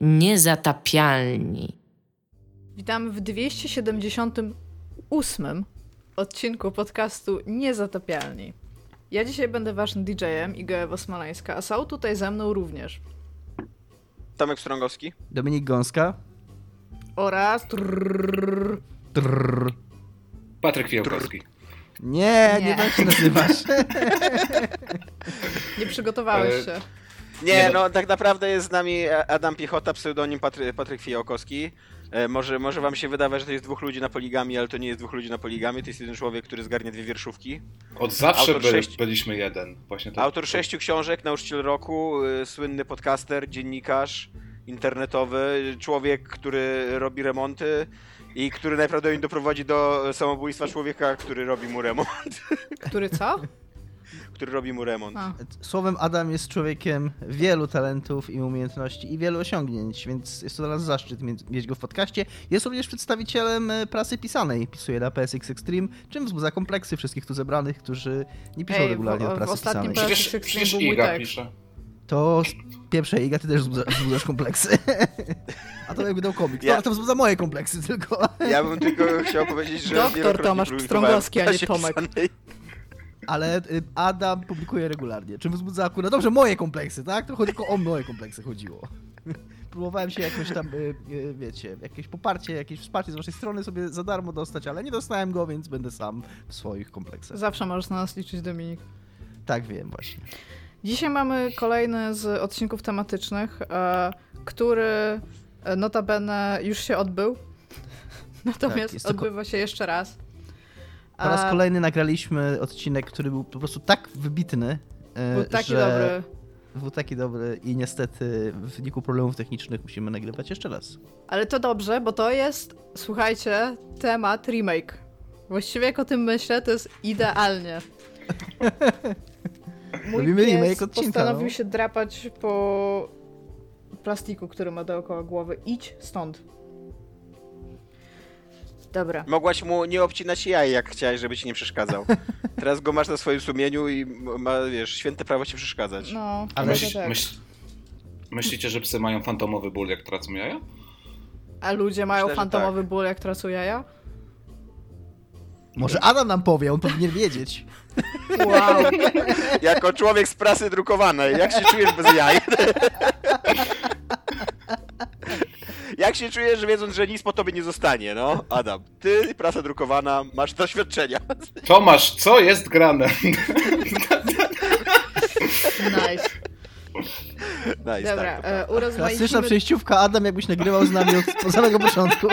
Niezatapialni. Witamy w 278 odcinku podcastu Niezatapialni. Ja dzisiaj będę waszym DJ-em, Iga Ewa Smoleńska, a są tutaj ze mną również. Tomek Strągowski. Dominik Gąska. Oraz... Trrr, Trrr. Patryk Fiałkowski. Nie, nie, Nie. tak się nazywasz. nie przygotowałeś E, się. Nie, Nie, no tak naprawdę jest z nami Adam Piechota, pseudonim Patry, Patryk Fijałkowski. E, może, może wam się wydawać, że to jest dwóch ludzi na poligami, ale to nie jest dwóch ludzi na poligami, to jest jeden człowiek, który zgarnia dwie wierszówki. Od zawsze sześć- byliśmy jeden. Właśnie to, Autor sześciu książek, nauczyciel roku, y, słynny podcaster, dziennikarz internetowy, człowiek, który robi remonty i który najprawdopodobniej doprowadzi do samobójstwa człowieka, który robi mu remont. Który co? Który robi mu remont. A. Słowem Adam jest człowiekiem wielu talentów i umiejętności i wielu osiągnięć, więc jest to dla nas zaszczyt mieć, go w podcaście. Jest również przedstawicielem e, prasy pisanej. Pisuje na PSX Extreme, czym wzbudza kompleksy wszystkich tu zebranych, którzy nie piszą Ej, w- regularnie w prasy ostatnim pisanej. Przecież, przecież Iga pisze. To z pierwszej Iga, ty też wzbudza- wzbudzasz kompleksy. A to jakby dał komik. Ja- To, to wzbudza moje kompleksy tylko. Ja bym tylko chciał powiedzieć, że Doktor Tomasz Pstrągowski, a nie Tomek. pisanej. Ale y, Adam publikuje regularnie, czym wzbudza akurat dobrze moje kompleksy, tak? To tylko o moje kompleksy chodziło. Próbowałem się jakoś tam, y, y, wiecie, jakieś poparcie, jakieś wsparcie z waszej strony sobie za darmo dostać, ale nie dostałem go, więc będę sam w swoich kompleksach. Zawsze możesz na nas liczyć, Dominik. Tak wiem właśnie. Dzisiaj mamy kolejny z odcinków tematycznych, e, który e, notabene już się odbył. Natomiast jest to ko- odbywa się jeszcze raz. Po raz A, kolejny nagraliśmy odcinek, który był po prostu tak wybitny, y, Był taki że dobry. był taki dobry i niestety w wyniku problemów technicznych musimy nagrywać jeszcze raz. Ale to dobrze, bo to jest, słuchajcie, temat remake. Właściwie jak o tym myślę, to jest idealnie. Mój Robimy pies remake odcinka, postanowił no. się drapać po plastiku, który ma dookoła głowy. Idź stąd. Dobra. Mogłaś mu nie obcinać jaj, jak chciałeś, żeby ci nie przeszkadzał. Teraz go masz na swoim sumieniu i ma, wiesz, święte prawo ci przeszkadzać. No, Ale Myślisz, tak. myśl, myślicie, że psy mają fantomowy ból, jak tracą jaja? A ludzie mają Myślę, fantomowy ból, jak tracą jaja? Może Adam nam powie, on powinien wiedzieć. Wow. Jako człowiek z prasy drukowanej, jak się czujesz bez jaj? Jak się czujesz, wiedząc, że nic po tobie nie zostanie, no? Adam, ty, prasa drukowana, masz doświadczenia. Tomasz, co jest grane? Nice. Nice, Dobra, tak, e, prawda. Klasyczna urozmaicimy... przejściówka, Adam, jakbyś nagrywał z nami od, samego początku.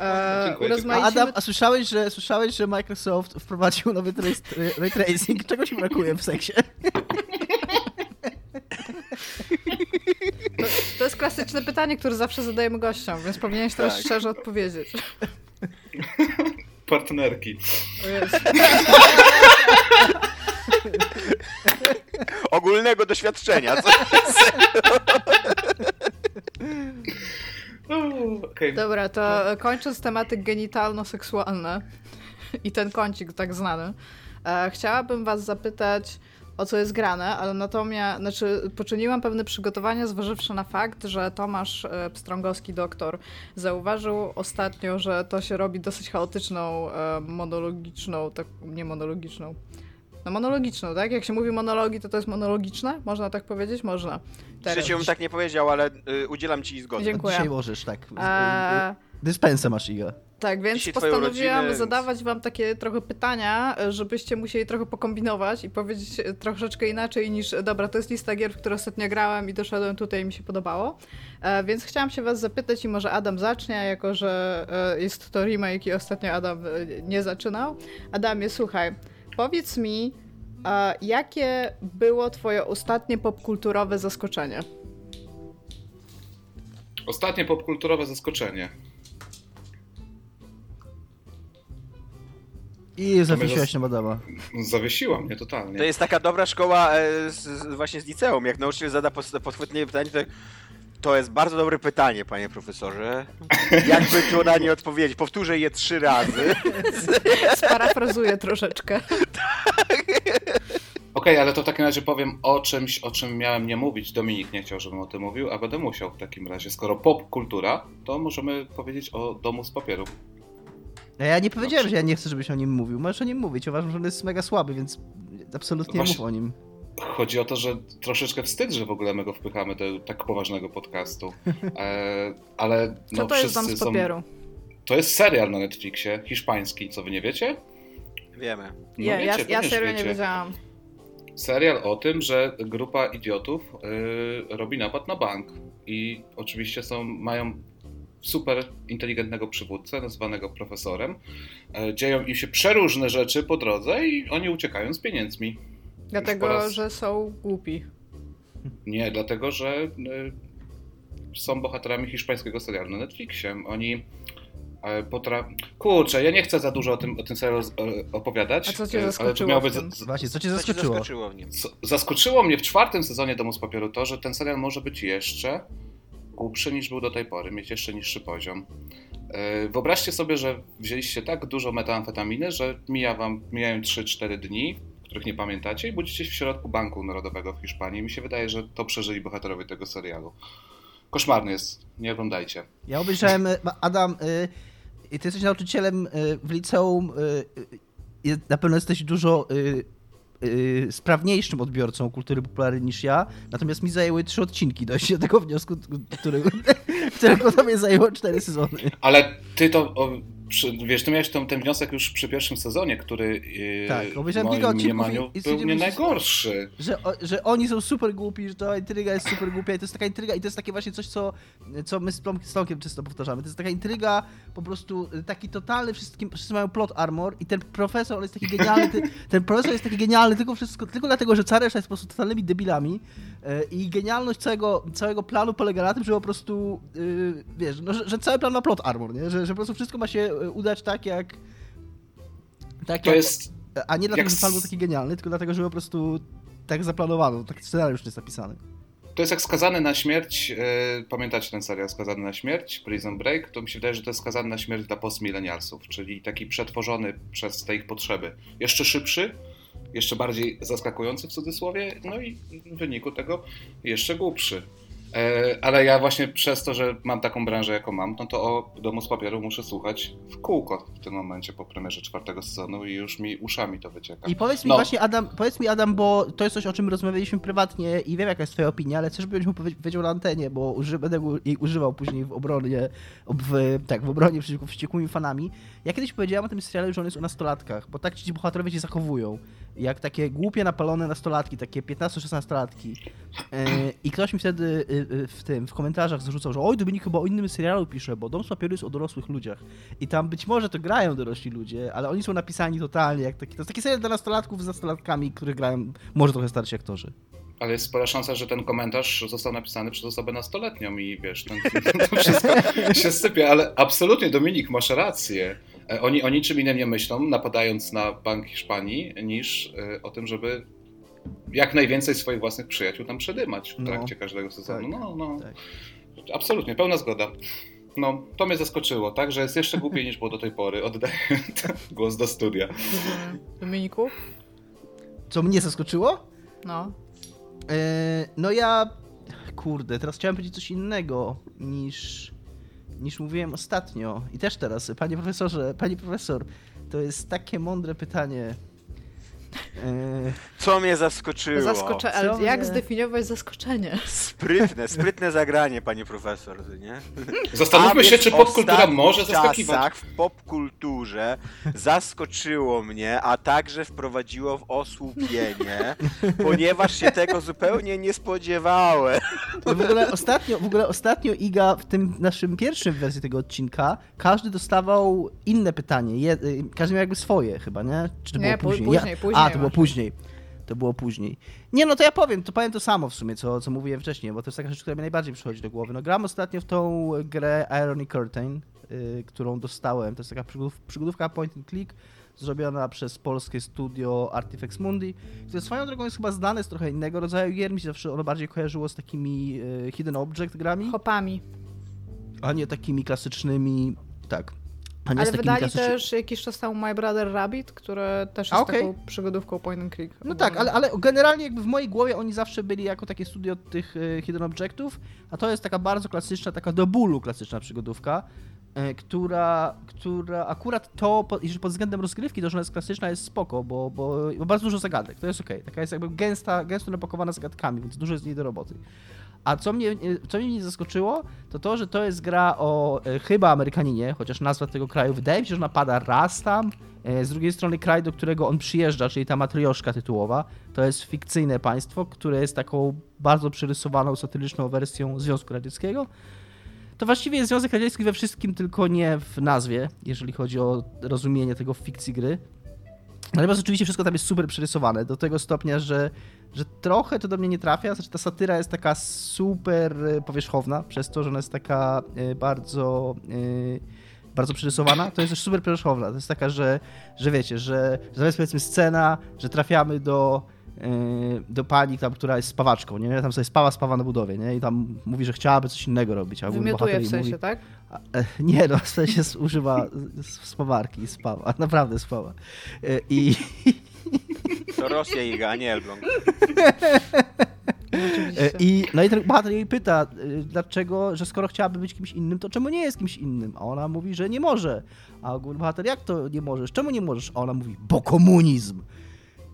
E, Dziękuję. A urozmaicimy... Adam, a słyszałeś, że słyszałeś, że Microsoft wprowadził nowy ray tracing? Czego ci brakuje w seksie? To, to jest klasyczne pytanie, które zawsze zadajemy gościom, więc powinieneś teraz Tak. szczerze odpowiedzieć. Partnerki. Ogólnego doświadczenia, co? Okej. Dobra, to kończąc tematy genitalno-seksualne i ten kącik tak znany, e, chciałabym was zapytać, o co jest grane, ale natomiast, znaczy, poczyniłam pewne przygotowania, zważywszy na fakt, że Tomasz e, Pstrągowski, doktor, zauważył ostatnio, że to się robi dosyć chaotyczną, e, monologiczną, tak, nie monologiczną, no monologiczną, tak? Jak się mówi monologi, to to jest monologiczne? Można tak powiedzieć? Można. Trzeci bym tak nie powiedział, ale y, udzielam ci zgody. Dziękuję. Dzisiaj możesz, tak. E, Dyspensę masz, Iga. Tak, więc Dzisiaj postanowiłam urodziny, zadawać wam takie trochę pytania, żebyście musieli trochę pokombinować i powiedzieć troszeczkę inaczej niż dobra, to jest lista gier, w które ostatnio grałem i doszedłem tutaj i mi się podobało. E, więc chciałam się was zapytać i może Adam zacznie, jako że e, jest to remake i ostatnio Adam e, nie zaczynał. Adamie, słuchaj, powiedz mi, e, jakie było twoje ostatnie popkulturowe zaskoczenie? Ostatnie popkulturowe zaskoczenie. I zawiesiłaś na Badama. Zawiesiła mnie totalnie. To jest taka dobra szkoła e, z, z, właśnie z liceum. Jak nauczyciel zada podchwytliwe pytanie, to to jest bardzo dobre pytanie, panie profesorze. Jakby tu na nie odpowiedzieć? Powtórzę je trzy razy. Sparafrazuję troszeczkę. Okej, Okej, ale to w takim razie powiem o czymś, o czym miałem nie mówić. Dominik nie chciał, żebym o tym mówił, a będę musiał w takim razie. Skoro pop kultura, to możemy powiedzieć o domu z papieru. A Ja nie powiedziałem, że ja nie chcę, żebyś o nim mówił. Możesz o nim mówić. Uważam, że on jest mega słaby, więc absolutnie Właśnie- mów o nim. Chodzi o to, że troszeczkę wstyd, że w ogóle my go wpychamy do tak poważnego podcastu. E, ale Co no, to jest wszyscy z papieru? To jest serial na Netflixie, hiszpański, co wy nie wiecie? Wiemy. No Nie, ja, wiecie, ja pewnie, że serio nie wiecie. wiedziałam. Serial o tym, że grupa idiotów y, robi napad na bank i oczywiście są, mają super inteligentnego przywódcę, nazwanego profesorem. E, dzieją im się przeróżne rzeczy po drodze i oni uciekają z pieniędzmi. Dlatego, raz- że są głupi. Nie, dlatego że y, są bohaterami hiszpańskiego serialu na Netflixie. Oni e, potra... Kurczę, ja nie chcę za dużo o tym, o tym serialu e, opowiadać. A co cię e, ale to zaskoczyło miało w być tym? z- Właśnie, co cię Co cię zaskoczyło? zaskoczyło? Co- Zaskoczyło mnie w czwartym sezonie Domu z Papieru to, że ten serial może być jeszcze głupszy niż był do tej pory, mieć jeszcze niższy poziom. Yy, Wyobraźcie sobie, że wzięliście tak dużo metamfetaminy, że mija wam, mijają 3-4 dni, których nie pamiętacie i budzicie się w środku Banku Narodowego w Hiszpanii. Mi się wydaje, że to przeżyli bohaterowie tego serialu. Koszmarny jest, nie oglądajcie. Ja obejrzałem, y, Adam, i ty jesteś nauczycielem w liceum, na pewno jesteś dużo y, sprawniejszym odbiorcą kultury popularnej niż ja, natomiast mi zajęły trzy odcinki dojść do tego wniosku, który, którego tobie zajęło cztery sezony. Ale ty to, przy, wiesz, ty miałeś ten, ten wniosek już przy pierwszym sezonie, który yy, Tak, w moim mniemaniu i- i był nie najgorszy. Że, że oni są super głupi, że ta intryga jest super głupia i to jest taka intryga i to jest takie właśnie coś, co, co my z Tomkiem często powtarzamy. To jest taka intryga, po prostu y, taki totalny, wszystkim, wszyscy mają plot armor i ten profesor on jest taki genialny, ty, ten profesor jest taki genialny tylko, wszystko, tylko dlatego, że cała reszta jest po prostu totalnymi debilami y, i genialność całego, całego planu polega na tym, że po prostu, y, wiesz, no, że, że cały plan ma plot armor, nie? Że, że po prostu wszystko ma się y, udać tak, jak tak To jak, jest a nie dlatego, jak że plan był taki genialny, tylko dlatego, że po prostu tak zaplanowano, tak scenariusz jest napisany. To jest jak skazany na śmierć. e, pamiętacie ten serial Skazany na śmierć, Prison Break? To mi się wydaje, że to jest skazany na śmierć dla postmilenialsów, czyli taki przetworzony przez te ich potrzeby. Jeszcze szybszy, jeszcze bardziej zaskakujący w cudzysłowie, no i w wyniku tego jeszcze głupszy. E, ale ja właśnie przez to, że mam taką branżę, jaką mam, no to o Domu z Papieru muszę słuchać w kółko w tym momencie po premierze czwartego sezonu i już mi uszami to wycieka. I powiedz mi No. właśnie, Adam, powiedz mi, Adam, bo to jest coś, o czym rozmawialiśmy prywatnie i wiem, jaka jest twoja opinia, ale mu powie- powiedział na antenie, bo uży, będę jej używał później w obronie, w, tak, w obronie przeciwko wściekłymi fanami. Ja kiedyś powiedziałem o tym serialu, że on jest o nastolatkach, bo tak ci bohaterowie się zachowują. Jak takie głupie, napalone nastolatki, takie 15-16-latki. E, I ktoś mi wtedy y, y, w tym, w komentarzach zarzucał, że oj, Dominik chyba o innym serialu pisze, bo Dom z Papieru jest o dorosłych ludziach. I tam być może to grają dorośli ludzie, ale oni są napisani totalnie jak taki. To jest taki serial dla nastolatków z nastolatkami, których grają może trochę starsi aktorzy. Ale jest spora szansa, że ten komentarz został napisany przez osobę nastoletnią i wiesz, ten, to wszystko się sypie, ale absolutnie Dominik, masz rację. E, Oni o niczym innym nie myślą, napadając na Bank Hiszpanii, niż e, o tym, żeby jak najwięcej swoich własnych przyjaciół tam przedymać w No, trakcie każdego sezonu. tak, no, no. tak. Absolutnie, pełna zgoda. No, to mnie zaskoczyło, tak, że jest jeszcze głupiej niż było do tej pory. Oddaję głos do studia. Rozumiem. Dominiku? Co mnie zaskoczyło? No. E, no ja. Kurde, teraz chciałem powiedzieć coś innego niż. Niż mówiłem ostatnio. I też teraz, panie profesorze, panie profesor, to jest takie mądre pytanie. E, Co mnie zaskoczyło? Zaskocze... Ale Co jak mnie- zdefiniować zaskoczenie? Sprytne, sprytne zagranie, panie profesor, nie? Zastanówmy się, czy popkultura może zaskakiwać. czasach w popkulturze zaskoczyło mnie, a także wprowadziło w osłupienie, ponieważ się tego zupełnie nie spodziewałem. No w ogóle ostatnio, w ogóle ostatnio Iga w tym naszym pierwszym wersji tego odcinka każdy dostawał inne pytanie. Je, y, każdy miał jakby swoje chyba, nie? Czy to Nie, było pu- później? później, później A, to było później. To było później. Nie, no to ja powiem, to powiem to samo w sumie, co, co mówiłem wcześniej, bo to jest taka rzecz, która mi najbardziej przychodzi do głowy. No gram ostatnio w tą grę Irony Curtain, y, którą dostałem. To jest taka przygodów, przygodówka point and click, zrobiona przez polskie studio Artifex Mundi, które swoją drogą jest chyba znane z trochę innego rodzaju gier. Mi się zawsze ono bardziej kojarzyło z takimi y, hidden object grami, Hopami. a nie takimi klasycznymi, tak. Ale wydali też jakiś czas temu My Brother Rabbit, które też jest okej. taką przygodówką point and click. No tak, ale, ale generalnie jakby w mojej głowie oni zawsze byli jako takie studio tych e, Hidden Objectów, a to jest taka bardzo klasyczna, taka do bólu klasyczna przygodówka, e, która, która akurat to, jeżeli pod względem rozgrywki, to, że ona jest klasyczna, jest spoko, bo, bo, bo bardzo dużo zagadek, to jest okej. Taka jest jakby gęsta, gęsto napakowana zagadkami, więc dużo jest z niej do roboty. A co mnie, e, co mnie nie zaskoczyło, to to, że to jest gra o e, chyba Amerykaninie, chociaż nazwa tego kraju wydaje mi się, że ona pada raz tam. E, Z drugiej strony kraj, do którego on przyjeżdża, czyli ta matrioszka tytułowa, to jest fikcyjne państwo, które jest taką bardzo przerysowaną, satyryczną wersją Związku Radzieckiego. To właściwie jest Związek Radziecki we wszystkim, tylko nie w nazwie, jeżeli chodzi o rozumienie tego w fikcji gry. Natomiast oczywiście wszystko tam jest super przerysowane, do tego stopnia, że, że trochę to do mnie nie trafia. Znaczy ta satyra jest taka super e, powierzchowna, przez to, że ona jest taka e, bardzo, e, bardzo przerysowana. To jest też super powierzchowna. To jest taka, że, że wiecie, że, że jest powiedzmy scena, że trafiamy do, do pani, tam, która jest spawaczką, nie? Tam sobie spawa, spawa na budowie, nie? I tam mówi, że chciałaby coś innego robić. A Wymiotuje w sensie, mówi, tak? e, Nie, no, w sensie używa spawarki, spawa, naprawdę spawa. E, I, To Rosja Iga, a nie Elbląg. E. I, no i ten bohater jej pyta, y, dlaczego, że skoro chciałaby być kimś innym, to czemu nie jest kimś innym? A ona mówi, że nie może. A bohater, jak to nie możesz? Czemu nie możesz? A ona mówi, bo komunizm.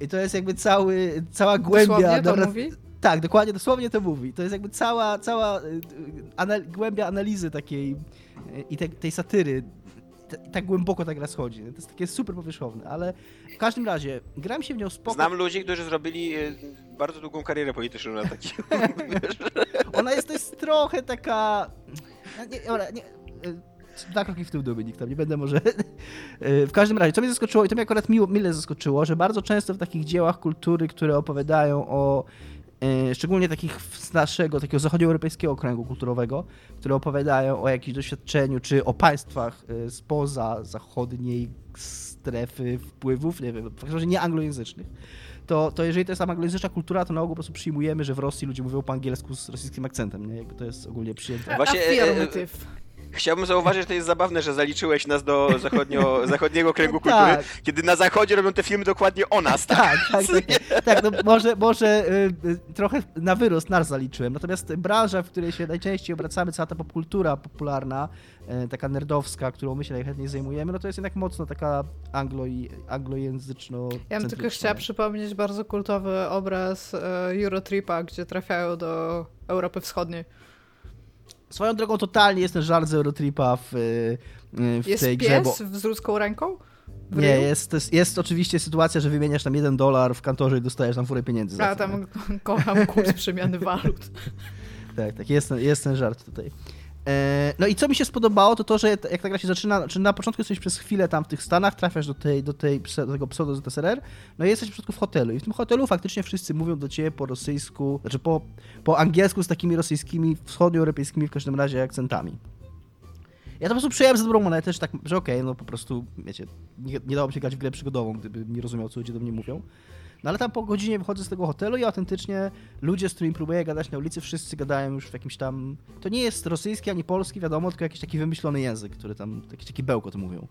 I to jest jakby cały, cała głębia... Dosłownie to narra- mówi? Tak, dokładnie, dosłownie to mówi. To jest jakby cała, cała y, y, anal- głębia analizy takiej y, i te, tej satyry. T- tak głęboko ta gra schodzi. To jest takie super powierzchowne, ale w każdym razie gram się w nią spoko. Znam ludzi, którzy zrobili e, bardzo długą karierę polityczną na takim. Ona jest, to jest trochę taka. Nie, nie, e, dwa kroki w tył Dominik, tam nie będę może. E, W każdym razie, co mnie zaskoczyło, i to mnie akurat miło, mile zaskoczyło, że bardzo często w takich dziełach kultury, które opowiadają o. e, Szczególnie takich z naszego, takiego zachodnioeuropejskiego kręgu kulturowego, które opowiadają o jakimś doświadczeniu, czy o państwach e, spoza zachodniej strefy wpływów, nie wiem, w każdym razie nie anglojęzycznych, to, to jeżeli to jest tam anglojęzyczna kultura, to na ogół po prostu przyjmujemy, że w Rosji ludzie mówią po angielsku z rosyjskim akcentem, nie? Jakby to jest ogólnie przyjęte. Właśnie, e, e, Affirmative. Chciałbym zauważyć, że to jest zabawne, że zaliczyłeś nas do zachodnio, zachodniego kręgu kultury, Tak. kiedy na zachodzie robią te filmy dokładnie o nas, tak? Tak, tak, tak, tak no może, może y, y, trochę na wyrost nas zaliczyłem, natomiast branża, w której się najczęściej obracamy, cała ta popkultura popularna, y, taka nerdowska, którą my się najchętniej zajmujemy, no to jest jednak mocno taka anglo i, anglojęzyczno Ja bym tylko chciała przypomnieć bardzo kultowy obraz Eurotripa, gdzie trafiają do Europy Wschodniej. Swoją drogą totalnie jest ten żart z Eurotripa w, y, y, w Jest tej grze, bo... pies z ludzką ręką? Nie, jest, jest, jest oczywiście sytuacja, że wymieniasz tam jeden dolar w kantorze i dostajesz tam furę pieniędzy. za A to, nie? tam kocham kurs przemiany walut. Tak, tak, jest, jest ten żart tutaj. E, No i co mi się spodobało, to to, że jak ta gra się zaczyna, czy na początku jesteś przez chwilę tam w tych Stanach, trafiasz do, tej, do, tej, do tego pseudo ZSRR, no i jesteś w początku w hotelu i w tym hotelu faktycznie wszyscy mówią do ciebie po rosyjsku, znaczy po, po angielsku z takimi rosyjskimi, wschodnioeuropejskimi w każdym razie akcentami. Ja to po prostu przyjąłem za dobrą monetę, że tak, że okej, no po prostu, wiecie, nie, nie dałoby się grać w grę przygodową, gdyby nie rozumiał, co ludzie do mnie mówią. No ale tam po godzinie wychodzę z tego hotelu i autentycznie ludzie, z którymi próbuję gadać na ulicy, wszyscy gadają już w jakimś tam... To nie jest rosyjski ani polski, wiadomo, tylko jakiś taki wymyślony język, który tam, jakiś taki bełkot mówią.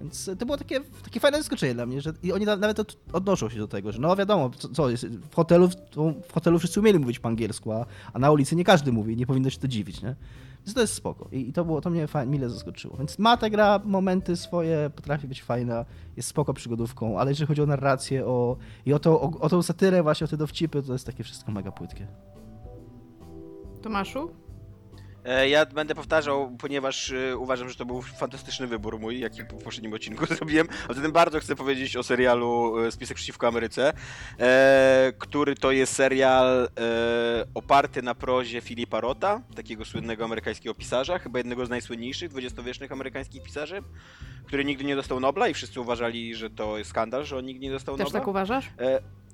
Więc to było takie, takie fajne zaskoczenie dla mnie, że i oni na- nawet od, odnoszą się do tego, że no wiadomo, co, co jest, w hotelu, w hotelu wszyscy umieli mówić po angielsku, a, a na ulicy nie każdy mówi, nie powinno się to dziwić, nie? Więc to jest spoko. I, i to, było, to mnie fajnie, mile zaskoczyło. Więc ma ta gra momenty swoje, potrafi być fajna, jest spoko przygodówką, ale jeżeli chodzi o narrację o, i o, to, o, o tą satyrę, właśnie o te dowcipy, to jest takie wszystko mega płytkie. Tomaszu? E, Ja będę powtarzał, ponieważ e, uważam, że to był fantastyczny wybór mój, jaki w poprzednim odcinku zrobiłem. A zatem bardzo chcę powiedzieć o serialu e, Spisek przeciwko Ameryce, który to jest serial oparty na prozie Filipa Rota, takiego słynnego amerykańskiego pisarza, chyba jednego z najsłynniejszych dwudziestowiecznych amerykańskich pisarzy, który nigdy nie dostał Nobla i wszyscy uważali, że to jest skandal, że on nigdy nie dostał Też Nobla. tak uważasz?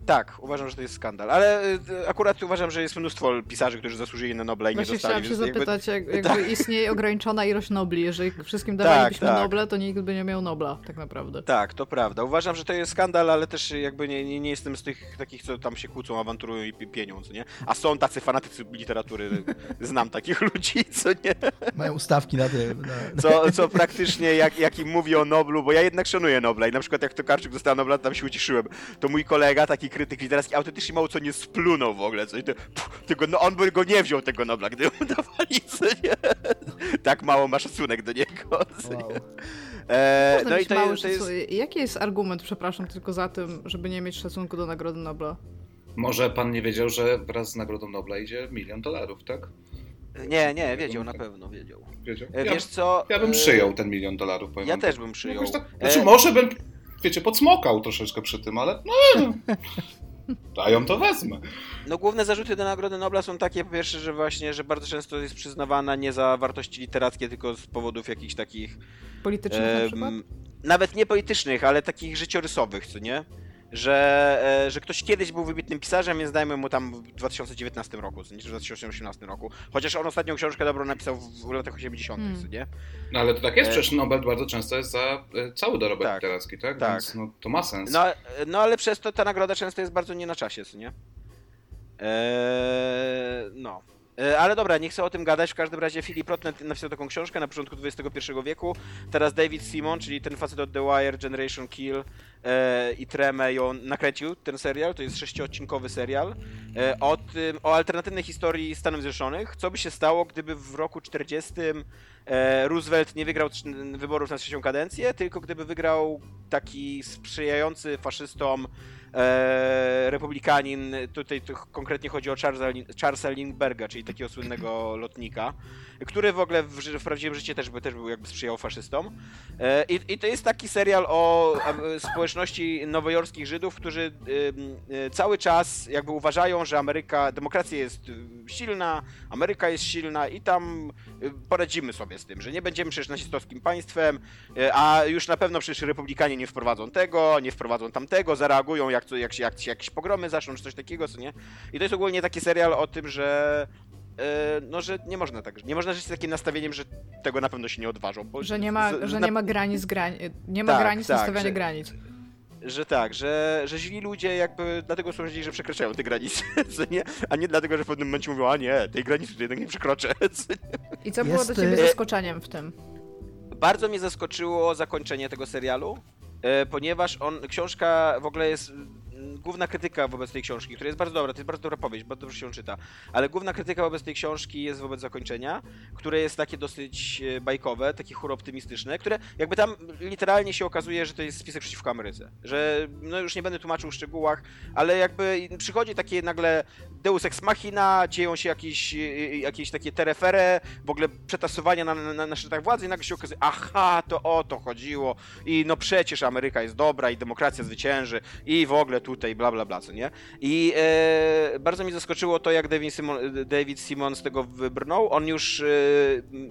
Tak, uważam, że to jest skandal, ale y, akurat uważam, że jest mnóstwo pisarzy, którzy zasłużyli na Nobla i Właśnie nie dostali. chciałam się jakby- zapytać, jak, jakby Tak. istnieje ograniczona ilość Nobli. Jeżeli wszystkim dawalibyśmy tak. Nobla, to nikt by nie miał Nobla, tak naprawdę. Tak, to prawda. Uważam, że to jest skandal, ale też jakby nie, nie, nie jestem z tych takich, co tam się kłócą, awanturują i pi- pieniądz, nie? A są tacy fanatycy literatury, znam takich ludzi, co nie? Mają ustawki na tym. Na... Co, co praktycznie jak, jak im mówi o Noblu, bo ja jednak szanuję Nobla i na przykład jak Tokarczyk dostał Nobla, to tam się ucieszyłem. To mój kolega, taki krytyk literacki, autentycznie mało co nie splunął w ogóle, co nie? To, pff, tylko no, on by go nie wziął tego Nobla, gdy mu dawali, co nie? Tak mało ma szacunek do niego, co nie? Wow. E, Można no i mieć to, to jest... szacunek. Jaki jest argument, przepraszam, tylko za tym, żeby nie mieć szacunku do Nagrody Nobla? Może pan nie wiedział, że wraz z Nagrodą Nobla idzie milion dolarów, tak? Nie, nie, wiedział, na pewno wiedział. Wiedział? E, Ja, Wiesz co? ja bym e, przyjął ten milion dolarów, powiem Ja też tak. bym przyjął. Jakoś tak, E, znaczy może bym, wiecie, podsmokał troszeczkę przy tym, ale no, a ją to wezmę. No główne zarzuty do Nagrody Nobla są takie, po pierwsze, że właśnie, że bardzo często jest przyznawana nie za wartości literackie, tylko z powodów jakichś takich Politycznych na em, przykład? nawet nie politycznych, ale takich życiorysowych, co nie? Że, e, że ktoś kiedyś był wybitnym pisarzem, więc dajmy mu tam w 2019 roku, czy w 2018 roku. Chociaż on ostatnią książkę dobrą napisał w, latach 80., Hmm. nie? No ale to tak jest, E, przecież Nobel bardzo często jest za e, cały dorobek Tak, literacki, tak? tak. Więc no, to ma sens. No, no ale przez to ta nagroda często jest bardzo nie na czasie, co nie? Eee, no. E, Ale dobra, nie chcę o tym gadać. W każdym razie Philip Roth napisał taką książkę na początku XXI wieku. Teraz David Simon, czyli ten facet od The Wire, Generation Kill e, i Tremę ją nakręcił ten serial. To jest sześciodcinkowy serial e, o, tym, o alternatywnej historii Stanów Zjednoczonych. Co by się stało, gdyby w roku 40 e, Roosevelt nie wygrał wyborów na trzecią kadencję, tylko gdyby wygrał taki sprzyjający faszystom e, republikanin, tutaj tu konkretnie chodzi o Charlesa Lindberga, czyli takiego słynnego lotnika, który w ogóle w, w prawdziwym życiu też, by, też był jakby sprzyjał faszystom. E, i, I to jest taki serial o społeczności nowojorskich Żydów, którzy y, cały czas jakby uważają, że Ameryka, demokracja jest y, silna, Ameryka jest silna i tam poradzimy sobie z tym, że nie będziemy przecież nazistowskim państwem, a już na pewno przecież republikanie nie wprowadzą tego, nie wprowadzą tamtego, zareagują jak, jak, jak się jakieś pogromy zaczną, czy coś takiego, co nie? I to jest ogólnie taki serial o tym, że no, że nie można tak, nie można żyć z takim nastawieniem, że tego na pewno się nie odważą. Bo Że nie ma, z- że na- nie ma granic, grani nie ma Tak, granic tak, nastawiania że- granic. że tak, że, że źli ludzie jakby dlatego są źli, że przekraczają te granice, nie? A nie dlatego, że w pewnym momencie mówią, a nie, tej granicy to jednak nie przekroczę. I co było Jest, dla ciebie e, zaskoczeniem w tym? Bardzo mnie zaskoczyło zakończenie tego serialu, e, ponieważ on, książka w ogóle jest główna krytyka wobec tej książki, która jest bardzo dobra, to jest bardzo dobra powieść, bardzo dobrze się czyta, ale główna krytyka wobec tej książki jest wobec zakończenia, które jest takie dosyć e, bajkowe, takie chóroptymistyczne, które jakby tam literalnie się okazuje, że to jest spisek przeciwko Ameryce, że no już nie będę tłumaczył w szczegółach, ale jakby przychodzi takie nagle deus ex machina, dzieją się jakieś, e, jakieś takie terefere, w ogóle przetasowania na, na, na szczytach władzy i nagle się okazuje, aha, to o to chodziło i no przecież Ameryka jest dobra i demokracja zwycięży i w ogóle tutaj bla bla bla, co nie? I e, bardzo mi zaskoczyło to, jak David Simon, David Simon z tego wybrnął. On już e,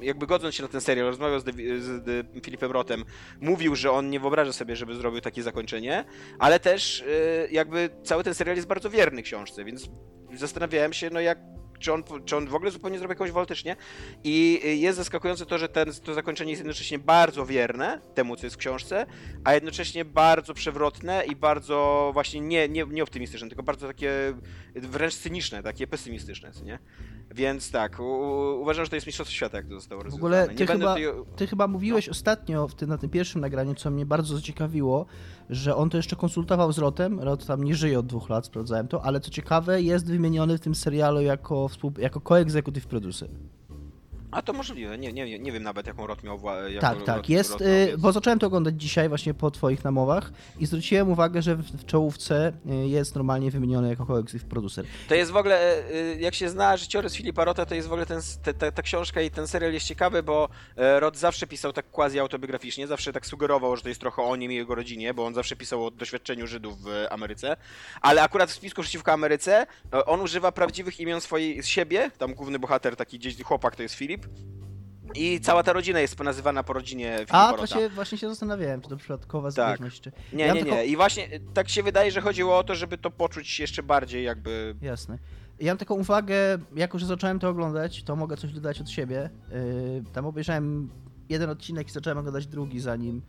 jakby godząc się na ten serial, rozmawiał z, z Filipem Rotem, mówił, że on nie wyobraża sobie, żeby zrobił takie zakończenie, ale też e, jakby cały ten serial jest bardzo wierny książce, więc zastanawiałem się, no jak czy on, czy on w ogóle zupełnie zrobi jakąś woltycznie. I jest zaskakujące to, że ten, to zakończenie jest jednocześnie bardzo wierne temu, co jest w książce, a jednocześnie bardzo przewrotne i bardzo właśnie nie, nie, nie optymistyczne, tylko bardzo takie wręcz cyniczne, takie pesymistyczne, nie? Więc tak, u, uważam, że to jest mistrzostwo świata, jak to zostało W rozwiązane. ogóle Nie ty będę chyba, tutaj- ty chyba mówiłeś ostatnio w tym, na tym pierwszym nagraniu, co mnie bardzo zaciekawiło, że on to jeszcze konsultował z Rotem. Rot tam nie żyje od dwóch lat, sprawdzałem to, ale co ciekawe, jest wymieniony w tym serialu jako, współ, jako co-executive producer. A to możliwe, nie, nie, nie wiem nawet, jaką rot miał jako Tak, rot- tak, jest, rot y, miał, więc- bo zacząłem to oglądać dzisiaj właśnie po twoich namowach i zwróciłem uwagę, że w, czołówce y, jest normalnie wymieniony jako co-executive producer. To jest w ogóle, e, jak się zna życiorys Filipa Rota, to jest w ogóle ten, te, ta, ta książka i ten serial jest ciekawy, bo Rot zawsze pisał tak quasi autobiograficznie, zawsze tak sugerował, że to jest trochę o nim i jego rodzinie, bo on zawsze pisał o doświadczeniu Żydów w Ameryce, ale akurat w spisku przeciwko Ameryce on używa prawdziwych imion swojej z siebie, tam główny bohater, taki gdzieś chłopak to jest Filip, I cała ta rodzina jest nazywana po rodzinie A, to się, właśnie się zastanawiałem, czy to przypadkowa Tak. zależność, czy... Nie, Ja nie, tylko- nie. I właśnie tak się wydaje, że chodziło o to, żeby to poczuć jeszcze bardziej jakby... Jasne. Ja mam taką uwagę, jako że zacząłem to oglądać, to mogę coś dodać od siebie. Yy, tam obejrzałem jeden odcinek i zacząłem oglądać drugi, zanim,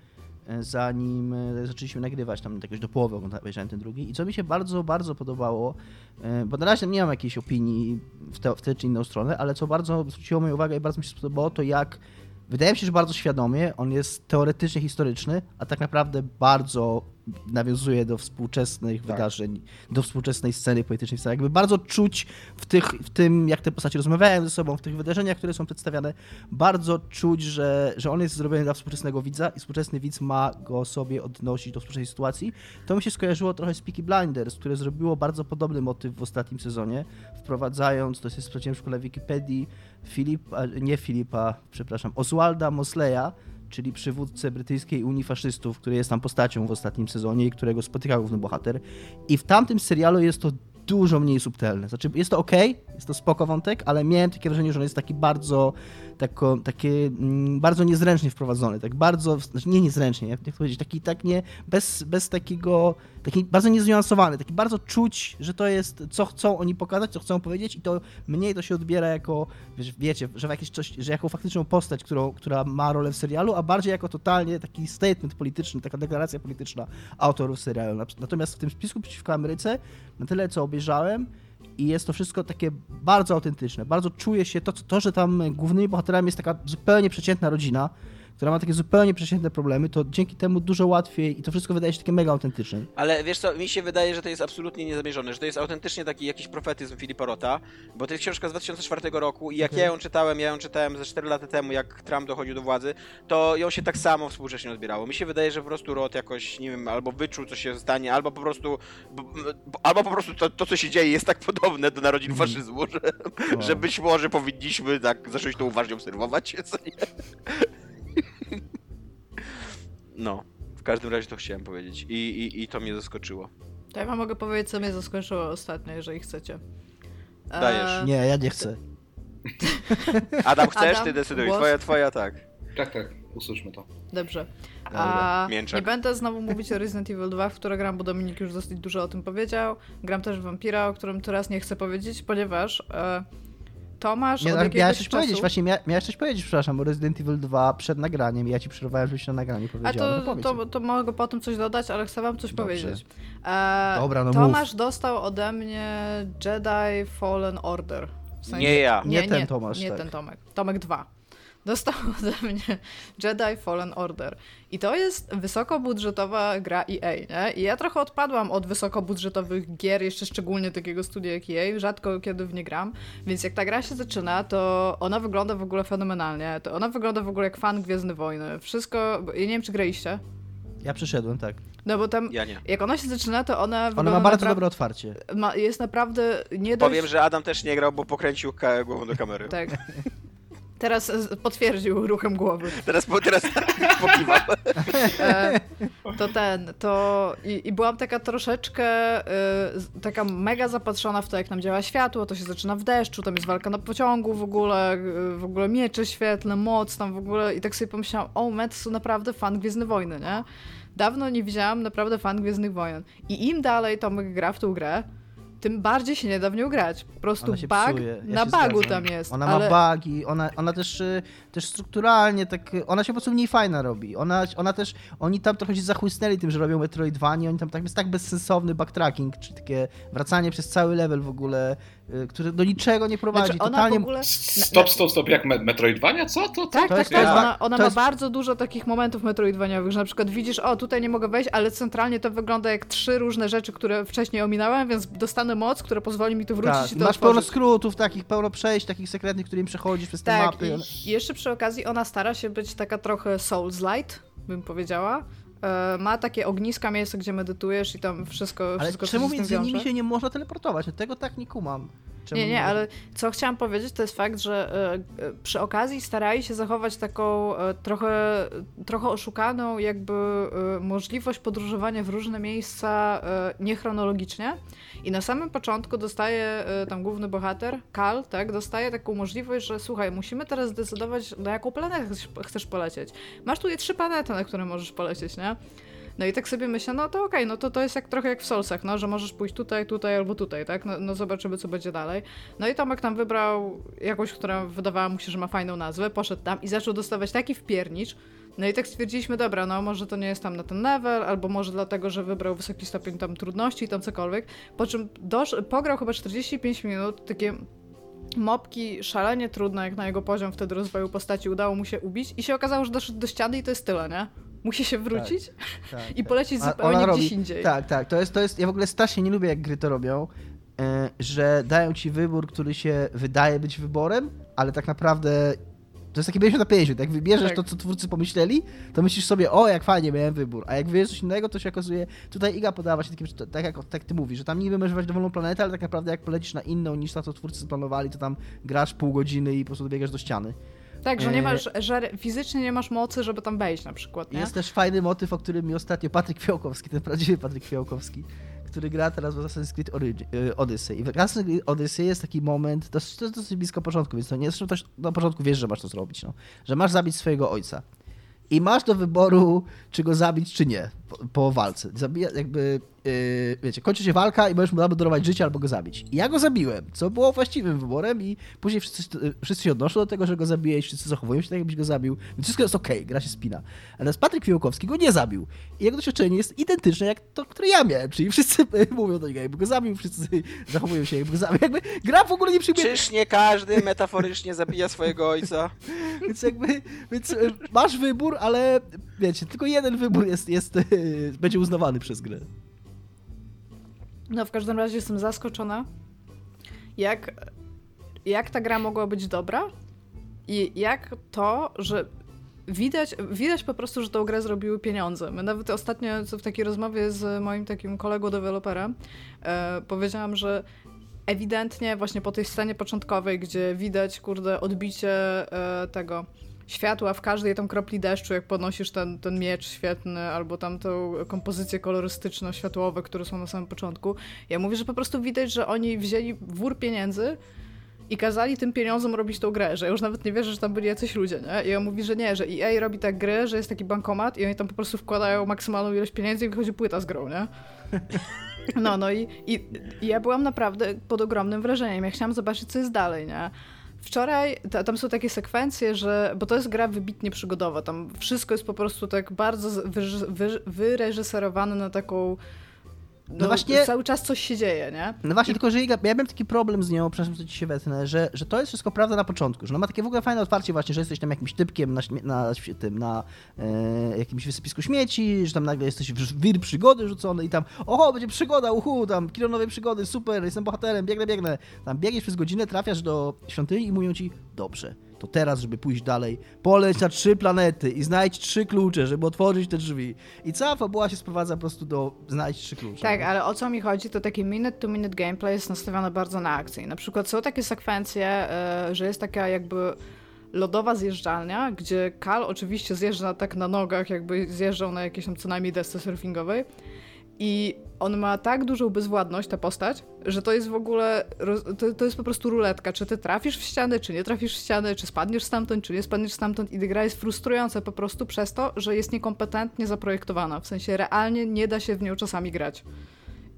zanim yy, zaczęliśmy nagrywać, tam jakoś do połowy obejrzałem ten drugi. I co mi się bardzo, bardzo podobało, yy, bo na razie nie mam jakiejś opinii w, te, w tę czy inną stronę, ale co bardzo zwróciło moją uwagę i bardzo mi się spodobało, to jak Wydaje mi się, że bardzo świadomie, on jest teoretycznie historyczny, a tak naprawdę bardzo nawiązuje do współczesnych Tak. wydarzeń, do współczesnej sceny politycznej. Jakby bardzo czuć w, tych, w tym, jak te postacie rozmawiają ze sobą, w tych wydarzeniach, które są przedstawiane, bardzo czuć, że, że on jest zrobiony dla współczesnego widza i współczesny widz ma go sobie odnosić do współczesnej sytuacji. To mi się skojarzyło trochę z Peaky Blinders, które zrobiło bardzo podobny motyw w ostatnim sezonie, wprowadzając, to jest sprawdziłem w szkole Wikipedii, Filipa, nie Filipa, przepraszam, Oswalda Mosleya, czyli przywódcę brytyjskiej Unii Faszystów, który jest tam postacią w ostatnim sezonie i którego spotyka główny bohater. I w tamtym serialu jest to dużo mniej subtelne. Znaczy, jest to ok, jest to spoko wątek, ale miałem takie wrażenie, że on jest taki bardzo, tako, takie, mm, bardzo niezręcznie wprowadzony, tak bardzo, znaczy nie niezręcznie, jak to powiedzieć, taki tak nie, bez, bez takiego, taki bardzo niezniuansowany, taki bardzo czuć, że to jest, co chcą oni pokazać, co chcą powiedzieć i to mniej to się odbiera jako, wiesz, wiecie, że jakieś coś, że jako faktyczną postać, którą, która ma rolę w serialu, a bardziej jako totalnie taki statement polityczny, taka deklaracja polityczna autorów serialu. Natomiast w tym spisku przeciwko Ameryce, na tyle co obejrzałem, i jest to wszystko takie bardzo autentyczne. Bardzo czuje się to, to, że tam głównymi bohaterami jest taka zupełnie przeciętna rodzina, która ma takie zupełnie przeciętne problemy, to dzięki temu dużo łatwiej i to wszystko wydaje się takie mega autentyczne. Ale wiesz co, mi się wydaje, że to jest absolutnie niezamierzone, że to jest autentycznie taki jakiś profetyzm Filipa Rota, bo to jest książka z 2004 roku i jak Okej. ja ją czytałem, ja ją czytałem ze 4 lata temu, jak Trump dochodził do władzy, to ją się tak samo współcześnie odbierało. Mi się wydaje, że po prostu Rot jakoś, nie wiem, albo wyczuł, co się stanie, albo po prostu, bo, bo, albo po prostu to, to, co się dzieje, jest tak podobne do narodzin Mhm. faszyzmu, że, że być może powinniśmy tak zacząć to uważnie obserwować. Co nie? No, w każdym razie to chciałem powiedzieć i, i, i to mnie zaskoczyło. To ja wam mogę powiedzieć, co mnie zaskoczyło ostatnio, jeżeli chcecie. E, Dajesz. Nie, ja nie chcę. Adam, chcesz? Adam, Ty decyduj. głos? Twoja, twoja, tak. Tak, tak, usłyszmy to. Dobrze. A, mięczak. nie będę znowu mówić o Resident Evil 2, w które gram, bo Dominik już dosyć dużo o tym powiedział. Gram też w Vampira, o którym teraz nie chcę powiedzieć, ponieważ e, Tomasz Nie, od jakiegoś miałeś coś czasu... powiedzieć, właśnie mia, miałeś coś powiedzieć, przepraszam, o Resident Evil 2 przed nagraniem i ja ci przerwałem, żebyś na nagraniu A powiedział. to, to, to mogę po tym coś dodać, ale chcę wam coś Dobrze. powiedzieć. E, Dobra, no Tomasz dostał ode mnie Jedi Fallen Order. W sensie- Nie ja. Nie ten Tomasz, Nie tak. ten Tomek. Tomek 2. Dostał ode mnie Jedi Fallen Order. I to jest wysokobudżetowa gra EA, nie? I ja trochę odpadłam od wysokobudżetowych gier, jeszcze szczególnie takiego studia jak EA. Rzadko kiedy w nie gram. Więc jak ta gra się zaczyna, to ona wygląda w ogóle fenomenalnie. To ona wygląda w ogóle jak fan Gwiezdny Wojny. Wszystko... Ja nie wiem, czy graliście. Ja przyszedłem, tak. No bo tam... Ja nie. Jak ona się zaczyna, to ona wygląda Ona ma bardzo dobre otwarcie. ma, jest naprawdę nie dość... Powiem, że Adam też nie grał, bo pokręcił głową do kamery. Tak. Teraz potwierdził ruchem głowy. Teraz, po, teraz pokiwał. E, to ten, to i, i byłam taka troszeczkę, z- taka mega zapatrzona w to, jak nam działa światło, to się zaczyna w deszczu, tam jest walka na pociągu w ogóle, e, w ogóle miecze świetlne, moc tam w ogóle i tak sobie pomyślałam, o, Met to naprawdę fan Gwiezdny Wojny, nie? Dawno nie widziałam naprawdę fan Gwiezdnych Wojen. I im dalej Tomek gra w tą grę, tym bardziej się nie da w nią grać. Po prostu bug. Ja na bugu zgadzam. tam jest. Ona ale... ma bugi, ona, ona też, y, też strukturalnie tak, ona się po prostu mniej fajna robi. Ona, ona też, oni tam trochę się zachłysnęli tym, że robią Metroidvania, oni tam tak, jest tak bezsensowny backtracking, czy takie wracanie przez cały level w ogóle, y, który do niczego nie prowadzi. Znaczy, ona Totalnie... w ogóle... Stop, stop, stop, jak Me- Metroidvania? Co? To, to? Tak, To tak, jest- tak. to jest- Ona, ona to ma jest- bardzo dużo takich momentów metroidwaniowych, że na przykład widzisz, o tutaj nie mogę wejść, ale centralnie to wygląda jak trzy różne rzeczy, które wcześniej ominąłem, więc dostanę moc, która pozwoli mi tu wrócić Tak, i to masz pełno otworzyć. skrótów takich, pełno przejść takich sekretnych, którymi przechodzisz przez te Tak, mapy. i jeszcze przy okazji ona stara się być taka trochę Souls-light, bym powiedziała. E, ma takie ogniska, miejsce, gdzie medytujesz i tam wszystko, Ale wszystko czemu między nimi się nie można teleportować? Tego tak nie kumam. Czemu Nie, nie, ale co chciałam powiedzieć, to jest fakt, że e, e, przy okazji starali się zachować taką e, trochę, trochę oszukaną jakby możliwość podróżowania w różne miejsca niechronologicznie. I na samym początku dostaje tam główny bohater, Kal, tak, dostaje taką możliwość, że słuchaj, musimy teraz zdecydować, na jaką planetę chcesz, polecieć. Masz tutaj trzy planety, na które możesz polecieć, nie? No i tak sobie myślę, no to okej, no to to jest jak, trochę jak w Soulsach, no, że możesz pójść tutaj, tutaj albo tutaj, tak? No, no zobaczymy, co będzie dalej. No i Tomek tam wybrał jakąś, która wydawała mu się, że ma fajną nazwę, poszedł tam i zaczął dostawać taki wpiernicz, no i tak stwierdziliśmy, dobra, no może to nie jest tam na ten level, albo może dlatego, że wybrał wysoki stopień tam trudności i tam cokolwiek, po czym dosz- pograł chyba 45 minut, takie mopki szalenie trudne, jak na jego poziom wtedy rozwoju postaci udało mu się ubić i się okazało, że doszedł do ściany i to jest tyle, nie? Musi się wrócić Tak, i tak. polecieć A- zupełnie ona gdzieś robi- indziej. Tak, tak. To jest, to jest. Ja w ogóle strasznie nie lubię, jak gry to robią, e, że dają ci wybór, który się wydaje być wyborem, ale tak naprawdę. To jest takie 50 na 50. Jak wybierzesz Tak. to, co twórcy pomyśleli, to myślisz sobie, o, jak fajnie, miałem wybór. A jak wybierzesz coś innego, to się okazuje. Tutaj Iga podała się takim, tak jak, tak ty mówisz, że tam niby możesz wybrać dowolną planetę, ale tak naprawdę jak polecisz na inną niż ta, co twórcy planowali, to tam grasz pół godziny i po prostu dobiegasz do ściany. Tak, że nie E, masz, że fizycznie nie masz mocy, żeby tam wejść na przykład, nie? Jest też fajny motyw, o którym mi ostatnio Patryk Fiałkowski, ten prawdziwy Patryk Fiałkowski, który gra teraz w Assassin's Creed y, Odyssey. I w Assassin's Creed Odyssey jest taki moment, to jest, to jest dosyć blisko początku, więc to nie zresztą też na początku wiesz, że masz to zrobić, no. Że masz zabić swojego ojca. I masz do wyboru, czy go zabić, czy nie, po, po walce. Zabija, jakby, yy, wiecie, kończy się walka i możesz mu albo darować życie, albo go zabić. I ja go zabiłem, co było właściwym wyborem i później wszyscy, y, wszyscy się odnoszą do tego, że go zabiłeś, wszyscy zachowują się tak, jakbyś go zabił, więc wszystko jest okej, gra się spina. Natomiast Patryk Fiałkowski go nie zabił. I jego doświadczenie jest identyczne jak to, które ja miałem, czyli wszyscy y, mówią do niego, jakby go zabił, wszyscy zachowują się, jakby go zabił. Jakby gra w ogóle nie przyjmuje Czyż nie każdy metaforycznie zabija swojego ojca? Więc jakby, więc e, masz wybór, ale wiecie, tylko jeden wybór jest, jest, e, będzie uznawany przez grę. No w każdym razie jestem zaskoczona, jak, jak ta gra mogła być dobra i jak to, że widać, widać po prostu, że tą grę zrobiły pieniądze. My nawet ostatnio w takiej rozmowie z moim takim kolegą deweloperem e, powiedziałam, że ewidentnie właśnie po tej scenie początkowej, gdzie widać, kurde, odbicie e, tego światła w każdej tam kropli deszczu, jak podnosisz ten, ten miecz świetny, albo tam tą kompozycję kolorystyczno-światłowe, które są na samym początku. Ja mówię, że po prostu widać, że oni wzięli wór pieniędzy i kazali tym pieniądzom robić tą grę, że ja już nawet nie wierzę, że tam byli jacyś ludzie, nie? I on mówi, że nie, że EA robi tak grę, że jest taki bankomat i oni tam po prostu wkładają maksymalną ilość pieniędzy i wychodzi płyta z grą, nie? No, no i, i, i ja byłam naprawdę pod ogromnym wrażeniem. Ja chciałam zobaczyć, co jest dalej, nie? Wczoraj, ta, tam są takie sekwencje, że, bo to jest gra wybitnie przygodowa, tam wszystko jest po prostu tak bardzo wyreżyserowane na taką, no, właśnie- cały czas coś się dzieje, nie? No właśnie, tylko że Iga, ja miałem taki problem z nią, przepraszam, że ci się wetnę, że, że to jest wszystko prawda na początku, że ona ma takie w ogóle fajne otwarcie właśnie, że jesteś tam jakimś typkiem na, na, tym, na e, jakimś wysypisku śmieci, że tam nagle jesteś w wir przygody rzucony i tam, oho, będzie przygoda, uhu, tam kilo nowej przygody, super, jestem bohaterem, biegnę, biegnę. Tam biegniesz przez godzinę, trafiasz do świątyni i mówią ci, dobrze, to teraz, żeby pójść dalej, poleć na trzy planety i znajdź trzy klucze, żeby otworzyć te drzwi. I cała fabuła się sprowadza po prostu do znajdź trzy klucze. Tak, ale o co mi chodzi, to taki minute-to-minute gameplay jest nastawiony bardzo na akcję. Na przykład są takie sekwencje, e, że jest taka jakby lodowa zjeżdżalnia, gdzie Kal oczywiście zjeżdża tak na nogach, jakby zjeżdżał na jakiejś tam co najmniej desce surfingowej. I on ma tak dużą bezwładność, ta postać, że to jest w ogóle, to, to jest po prostu ruletka. Czy ty trafisz w ścianę, czy nie trafisz w ścianę, czy spadniesz stamtąd, czy nie spadniesz stamtąd. I gra jest frustrująca po prostu przez to, że jest niekompetentnie zaprojektowana. W sensie realnie nie da się w nią czasami grać.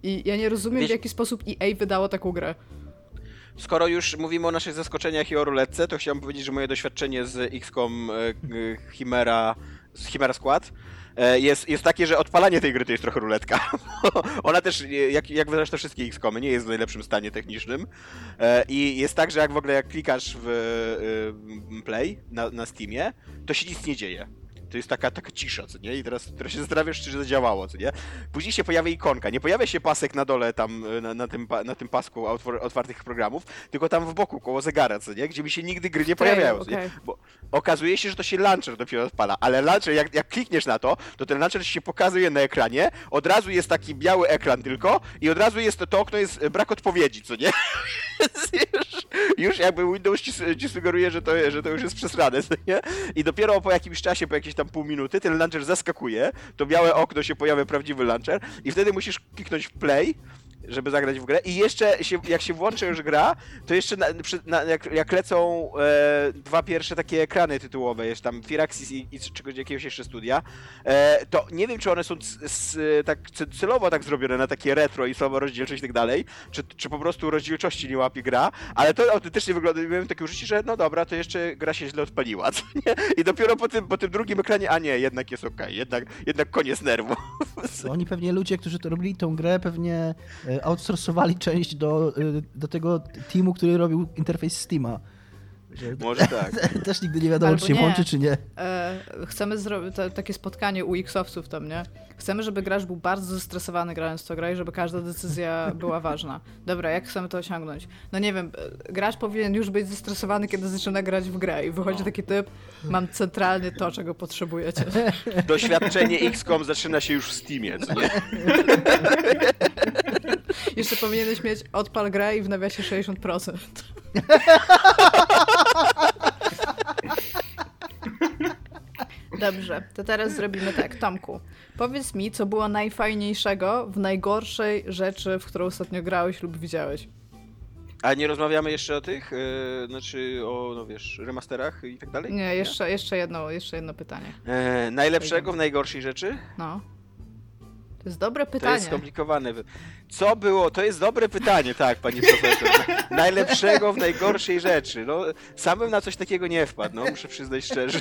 I ja nie rozumiem, Wiesz- w jaki sposób EA wydało taką grę. Skoro już mówimy o naszych zaskoczeniach i o ruletce, to chciałbym powiedzieć, że moje doświadczenie z XCOM e, Chimera, z Chimera Squad jest, jest takie, że odpalanie tej gry to jest trochę ruletka. Ona też, e, jak, jak zresztą wszystkie XCOmy, nie jest w najlepszym stanie technicznym. E, I jest tak, że jak w ogóle jak klikasz w e, Play na, na Steamie, to się nic nie dzieje. To jest taka, taka cisza, co nie? I teraz, teraz się zastanawiasz, czy zadziałało, co nie? Później się pojawia ikonka. Nie pojawia się pasek na dole tam, e, na, na, tym, na tym pasku otwartych programów, tylko tam w boku, koło zegara, co nie? Gdzie mi się nigdy gry nie pojawiają, co nie? Bo okazuje się, że to się launcher dopiero odpala, ale launcher, jak, jak klikniesz na to, to ten launcher się pokazuje na ekranie, od razu jest taki biały ekran tylko i od razu jest to, to okno jest e, brak odpowiedzi, co nie? już, już jakby Windows ci, ci, sugeruje, że to, że to już jest przesrane, nie? I dopiero po jakimś czasie, po jakieś tam pół minuty, ten launcher zaskakuje, to białe okno się pojawia prawdziwy launcher i wtedy musisz kliknąć play żeby zagrać w grę. I jeszcze, się, jak się włączy już gra, to jeszcze na, na, jak, jak, lecą e, dwa pierwsze takie ekrany tytułowe, jest tam Firaxis i, i czegoś, jakiegoś jeszcze studia, e, to nie wiem, czy one są c, c, tak celowo tak zrobione na takie retro i słaba rozdzielczość i tak dalej, czy, czy po prostu rozdzielczości nie łapie gra, ale to autentycznie wygląda, miałem takie uczucie, że no dobra, to jeszcze gra się źle odpaliła, co nie? I dopiero po tym, po tym drugim ekranie, a nie, jednak jest okej, okay, jednak, jednak koniec nerwu. Oni pewnie, ludzie, którzy to robili tą grę, pewnie e, outsourcowali część do, y, do tego teamu, który robił interfejs Steama. Że Może tak. Też nigdy nie wiadomo, Albo czy się nie. włączy, czy nie. E, chcemy zrobić takie spotkanie u Xowców tam, nie? Chcemy, żeby gracz był bardzo zestresowany grając to grę i żeby każda decyzja była ważna. Dobra, jak chcemy to osiągnąć? No nie wiem, e, gracz powinien już być zestresowany, kiedy zaczyna grać w grę i wychodzi no. taki typ, mam centralnie to, czego potrzebujecie. Doświadczenie XCOM zaczyna się już w Steamie, co nie? Jeszcze powinieneś mieć odpal grę i w nawiasie 60%. Dobrze, to teraz zrobimy tak. Tomku, powiedz mi, co było najfajniejszego w najgorszej rzeczy, w którą ostatnio grałeś lub widziałeś. A nie rozmawiamy jeszcze o tych, yy, znaczy o, no wiesz, remasterach i tak dalej? Nie, jeszcze, nie? jeszcze, jedno, jeszcze jedno pytanie. E, najlepszego w najgorszej rzeczy? No. To jest dobre pytanie. To jest skomplikowane. Co było? To jest dobre pytanie, tak, pani profesor. Najlepszego w najgorszej rzeczy. No, samym na coś takiego nie wpadł, no, muszę przyznać szczerze.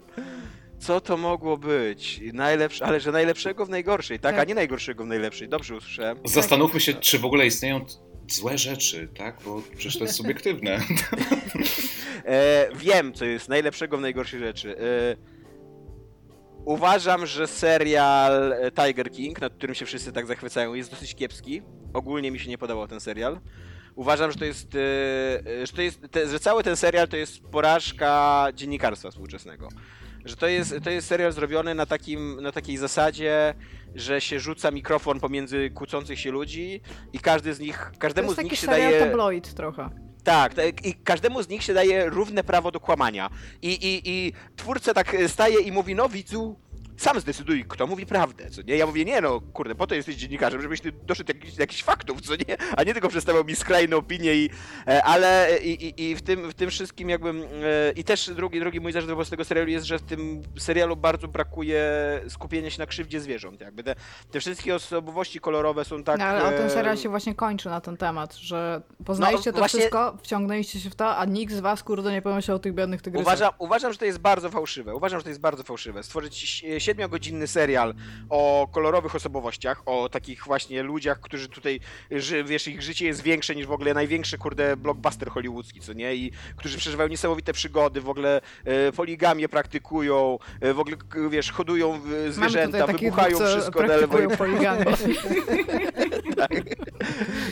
Co to mogło być? Najlepsze, ale że najlepszego w najgorszej, tak? tak? A nie najgorszego w najlepszej. Dobrze usłyszałem. Zastanówmy się, czy w ogóle istnieją złe rzeczy, tak? Bo przecież to jest subiektywne. e, wiem, co jest najlepszego w najgorszej rzeczy. E, Uważam, że serial e, Tiger King, nad którym się wszyscy tak zachwycają, jest dosyć kiepski. Ogólnie mi się nie podobał ten serial. Uważam, że to jest, e, że, to jest że cały ten serial to jest porażka dziennikarstwa współczesnego. Że to jest, to jest serial zrobiony na, takim, na takiej zasadzie, że się rzuca mikrofon pomiędzy kłócących się ludzi i każdy z nich, każdemu z nich się daje... To jest taki tabloid trochę. Tak, tak, i każdemu z nich się daje równe prawo do kłamania. I, i, i twórca tak staje i mówi, no widzu, sam zdecyduj, kto mówi prawdę, co nie? Ja mówię, nie no, kurde, po to jesteś dziennikarzem, żebyś ty doszedł do jakichś, jakichś faktów, co nie? A nie tylko przedstawiał mi skrajne opinie i... E, ale i, i, i w, tym, w tym wszystkim jakbym... E, I też drugi, drugi mój zarzut wobec tego serialu jest, że w tym serialu bardzo brakuje skupienia się na krzywdzie zwierząt, jakby te, te wszystkie osobowości kolorowe są tak... No, ale ten serial się właśnie kończy na ten temat, że poznaliście no, to właśnie... wszystko, wciągnęliście się w to, a nikt z was, kurde, nie pomyślał o tych biednych tygrysach. Uważam, uważam, że to jest bardzo fałszywe. Uważam, że to jest bardzo fałszywe. Stworzyć siedmiogodzinny serial o kolorowych osobowościach, o takich właśnie ludziach, którzy tutaj, wiesz, ich życie jest większe niż w ogóle największy, kurde, blockbuster hollywoodzki, co nie? I którzy przeżywają niesamowite przygody, w ogóle e, poligamię praktykują, e, w ogóle, wiesz, hodują zwierzęta, wybuchają wszystko na lewo i poligamię. tak.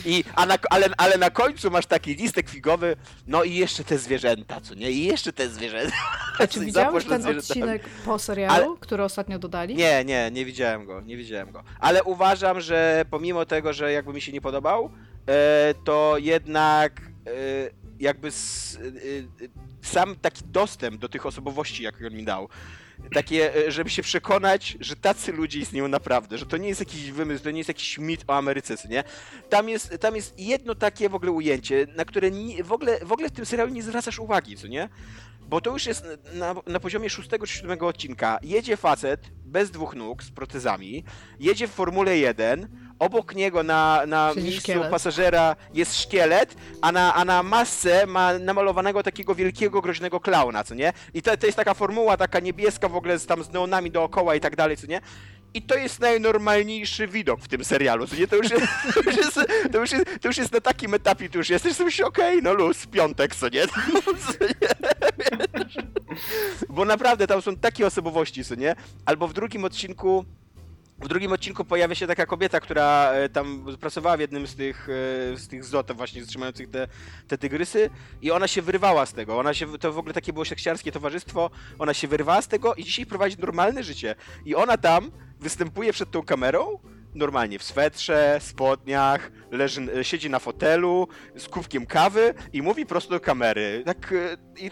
I, a na, ale, ale na końcu masz taki listek figowy, no i jeszcze te zwierzęta, co nie? I jeszcze te zwierzęta. A czy widziałeś ten odcinek po serialu, ale... który ostatnio dodali? Nie, nie, nie widziałem go, nie widziałem go. Ale uważam, że pomimo tego, że jakby mi się nie podobał, e, to jednak e, jakby e, sam taki dostęp do tych osobowości, jak on mi dał, takie, żeby się przekonać, że tacy ludzie istnieją naprawdę, że to nie jest jakiś wymysł, to nie jest jakiś mit o Ameryce, nie? Tam jest, tam jest jedno takie w ogóle ujęcie, na które nie, w, ogóle, w ogóle w tym serialu nie zwracasz uwagi, co nie? Bo to już jest na, na poziomie szóstego czy siódmego odcinka. Jedzie facet bez dwóch nóg, z protezami, jedzie w Formule 1, obok niego na, na miejscu szkielet. pasażera jest szkielet, a na, a na masce ma namalowanego takiego wielkiego, groźnego klauna, co nie? I to, to jest taka formuła, taka niebieska w ogóle z, tam z neonami dookoła i tak dalej, co nie? I to jest najnormalniejszy widok w tym serialu, nie? To już jest, to już jest, to już jest, to już jest na takim etapie, tu już jesteś sobie okej, okay, no luz, piątek, co nie? Co nie? Bo naprawdę tam są takie osobowości, co nie? Albo w drugim odcinku w drugim odcinku pojawia się taka kobieta, która e, tam pracowała w jednym z tych, e, z tych zlotów właśnie trzymających te, te tygrysy i ona się wyrywała z tego. Ona się, to w ogóle takie było seksiarskie towarzystwo, ona się wyrywała z tego i dzisiaj prowadzi normalne życie. I ona tam występuje przed tą kamerą normalnie w swetrze, spodniach, leży, e, siedzi na fotelu z kubkiem kawy i mówi prosto do kamery. Tak, e, i,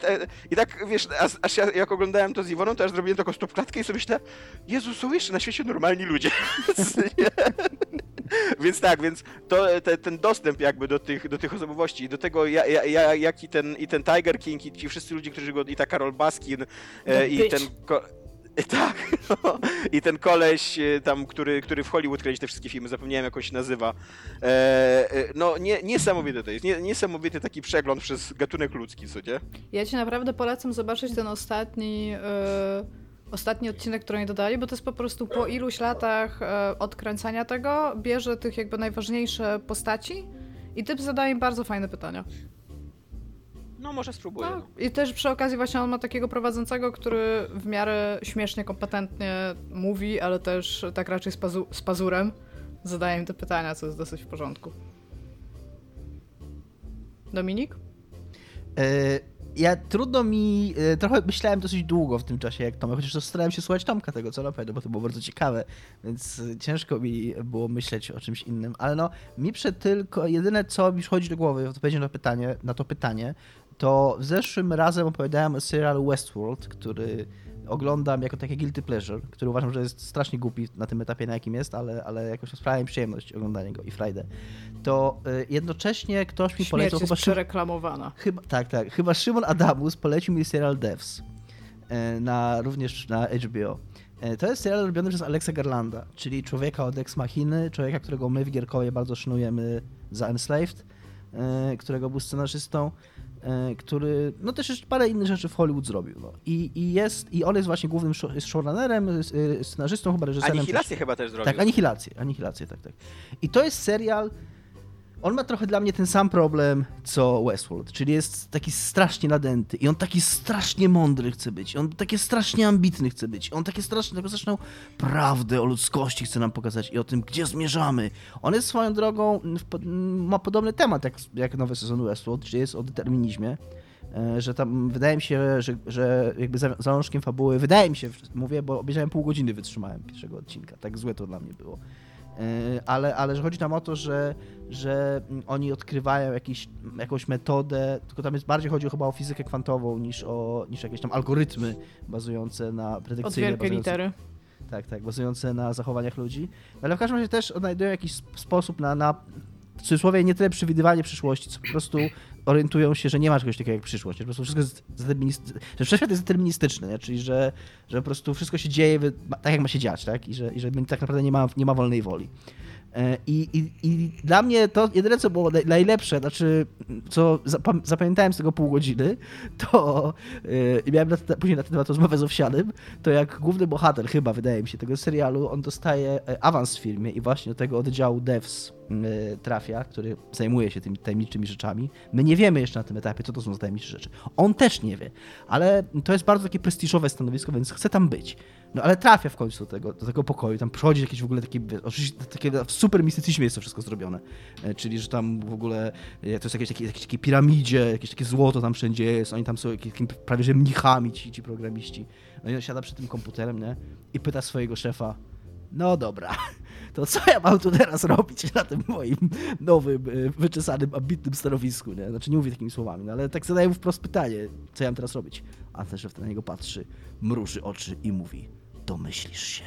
i tak, wiesz, aż, ja, jak oglądałem to z Iwoną, to aż zrobiłem taką stopklatkę i sobie myślę, Jezu, są jeszcze na świecie normalni ludzie. więc tak, więc to, te, ten dostęp jakby do tych, do tych osobowości i do tego, ja, ja, ja, jak i ten, i ten Tiger King i ci wszyscy ludzie, którzy go, i ta Karol Baskin e, i ten... Tak, no. i ten koleś e, tam, który, który w Hollywood kręci te wszystkie filmy, zapomniałem jak on się nazywa. E, e, no nie, niesamowite to jest, nie, niesamowity taki przegląd przez gatunek ludzki, co nie? Ja ci naprawdę polecam zobaczyć ten ostatni... E, ostatni odcinek, który oni dodali, bo to jest po prostu po iluś latach e, odkręcania tego, bierze tych jakby najważniejsze postaci i typ zadaje im bardzo fajne pytania. No może spróbuję. No. I też przy okazji właśnie on ma takiego prowadzącego, który w miarę śmiesznie, kompetentnie mówi, ale też tak raczej z, pazu z pazurem zadaje im te pytania, co jest dosyć w porządku. Dominik? E, ja trudno mi, e, trochę myślałem dosyć długo w tym czasie jak Tomek, chociaż starałem się słuchać Tomka tego, co naprawdę, bo to było bardzo ciekawe, więc ciężko mi było myśleć o czymś innym, ale no, mi przed tylko, jedyne co mi przychodzi do głowy w odpowiedzi na, pytanie, na to pytanie, to w zeszłym razem opowiadałem o serialu Westworld, który oglądam jako takie guilty pleasure, który uważam, że jest strasznie głupi na tym etapie, na jakim jest, ale, ale jakoś sprawia mi przyjemność oglądania go i Friday. To y, jednocześnie ktoś mi Śmierć polecał... Jest chyba przereklamowana. Chyba, tak, tak. Chyba Szymon Adamus polecił mi serial Devs. Y, na, również na HBO. Y, to jest serial robiony przez Alexa Garlanda, czyli człowieka od Ex Machiny, człowieka, którego my w Gierkowie bardzo szanujemy za Enslaved, którego był scenarzystą. E, który, no też jeszcze parę innych rzeczy w Hollywood zrobił. No. I, I jest, i on jest właśnie głównym show, showrunnerem, e, scenarzystą, chyba reżyserem. Anihilację też. chyba też zrobił. Tak, Anihilację, Anihilację, tak, tak. I to jest serial, on ma trochę dla mnie ten sam problem co Westworld, czyli jest taki strasznie nadęty i on taki strasznie mądry chce być, on taki strasznie ambitny chce być, on takie straszne, taką straszną prawdę o ludzkości chce nam pokazać i o tym, gdzie zmierzamy. On jest swoją drogą, ma podobny temat jak, jak nowy sezon Westworld, czyli jest o determinizmie, e, że tam wydaje mi się, że, że jakby zalążkiem fabuły, wydaje mi się, mówię, bo obejrzałem pół godziny, wytrzymałem pierwszego odcinka, tak złe to dla mnie było ale, ale że chodzi tam o to, że, że oni odkrywają jakiś, jakąś metodę, tylko tam jest bardziej chodzi chyba o fizykę kwantową niż o niż jakieś tam algorytmy bazujące na predykcyjne. Od wielkie litery. Tak, tak, bazujące na zachowaniach ludzi. Ale w każdym razie też odnajdują jakiś sposób na, na w cudzysłowie nie tyle przewidywanie przyszłości, co po prostu orientują się, że nie ma czegoś takiego jak przyszłość, że po prostu wszystko jest deterministyczne, że wszechświat jest deterministyczny, nie? czyli że, że po prostu wszystko się dzieje tak, jak ma się dziać, tak? I że, i że tak naprawdę nie ma, nie ma wolnej woli. E, I, i, I dla mnie to jedyne, co było najlepsze, znaczy, co zapamiętałem z tego pół godziny, to yy, miałem na te, później na ten temat rozmowę z Owsianym, to jak główny bohater, chyba wydaje mi się, tego serialu, on dostaje e, awans w firmie i właśnie do tego oddziału devs yy, trafia, który zajmuje się tymi tajemniczymi rzeczami. My nie wiemy jeszcze na tym etapie, co to są za tajemnicze rzeczy. On też nie wie, ale to jest bardzo takie prestiżowe stanowisko, więc chce tam być. No ale trafia w końcu do tego, do tego pokoju, tam przychodzi jakieś w ogóle takie, oczywiście takie w super mistycyzmie jest to wszystko zrobione, e, czyli że tam w ogóle e, to jest jakieś takie, jakieś takie piramidzie, jakieś takie złoto tam wszędzie jest, oni tam są jakieś, prawie że mnichami ci, ci programiści. No i on siada przed tym komputerem, nie? I pyta swojego szefa, no dobra, to co ja mam tu teraz robić na tym moim nowym, e, wyczesanym, ambitnym stanowisku, nie? Znaczy nie mówię takimi słowami, no ale tak zadaję mu wprost pytanie, co ja mam teraz robić. A ten szef na niego patrzy, mruży oczy i mówi, domyślisz się.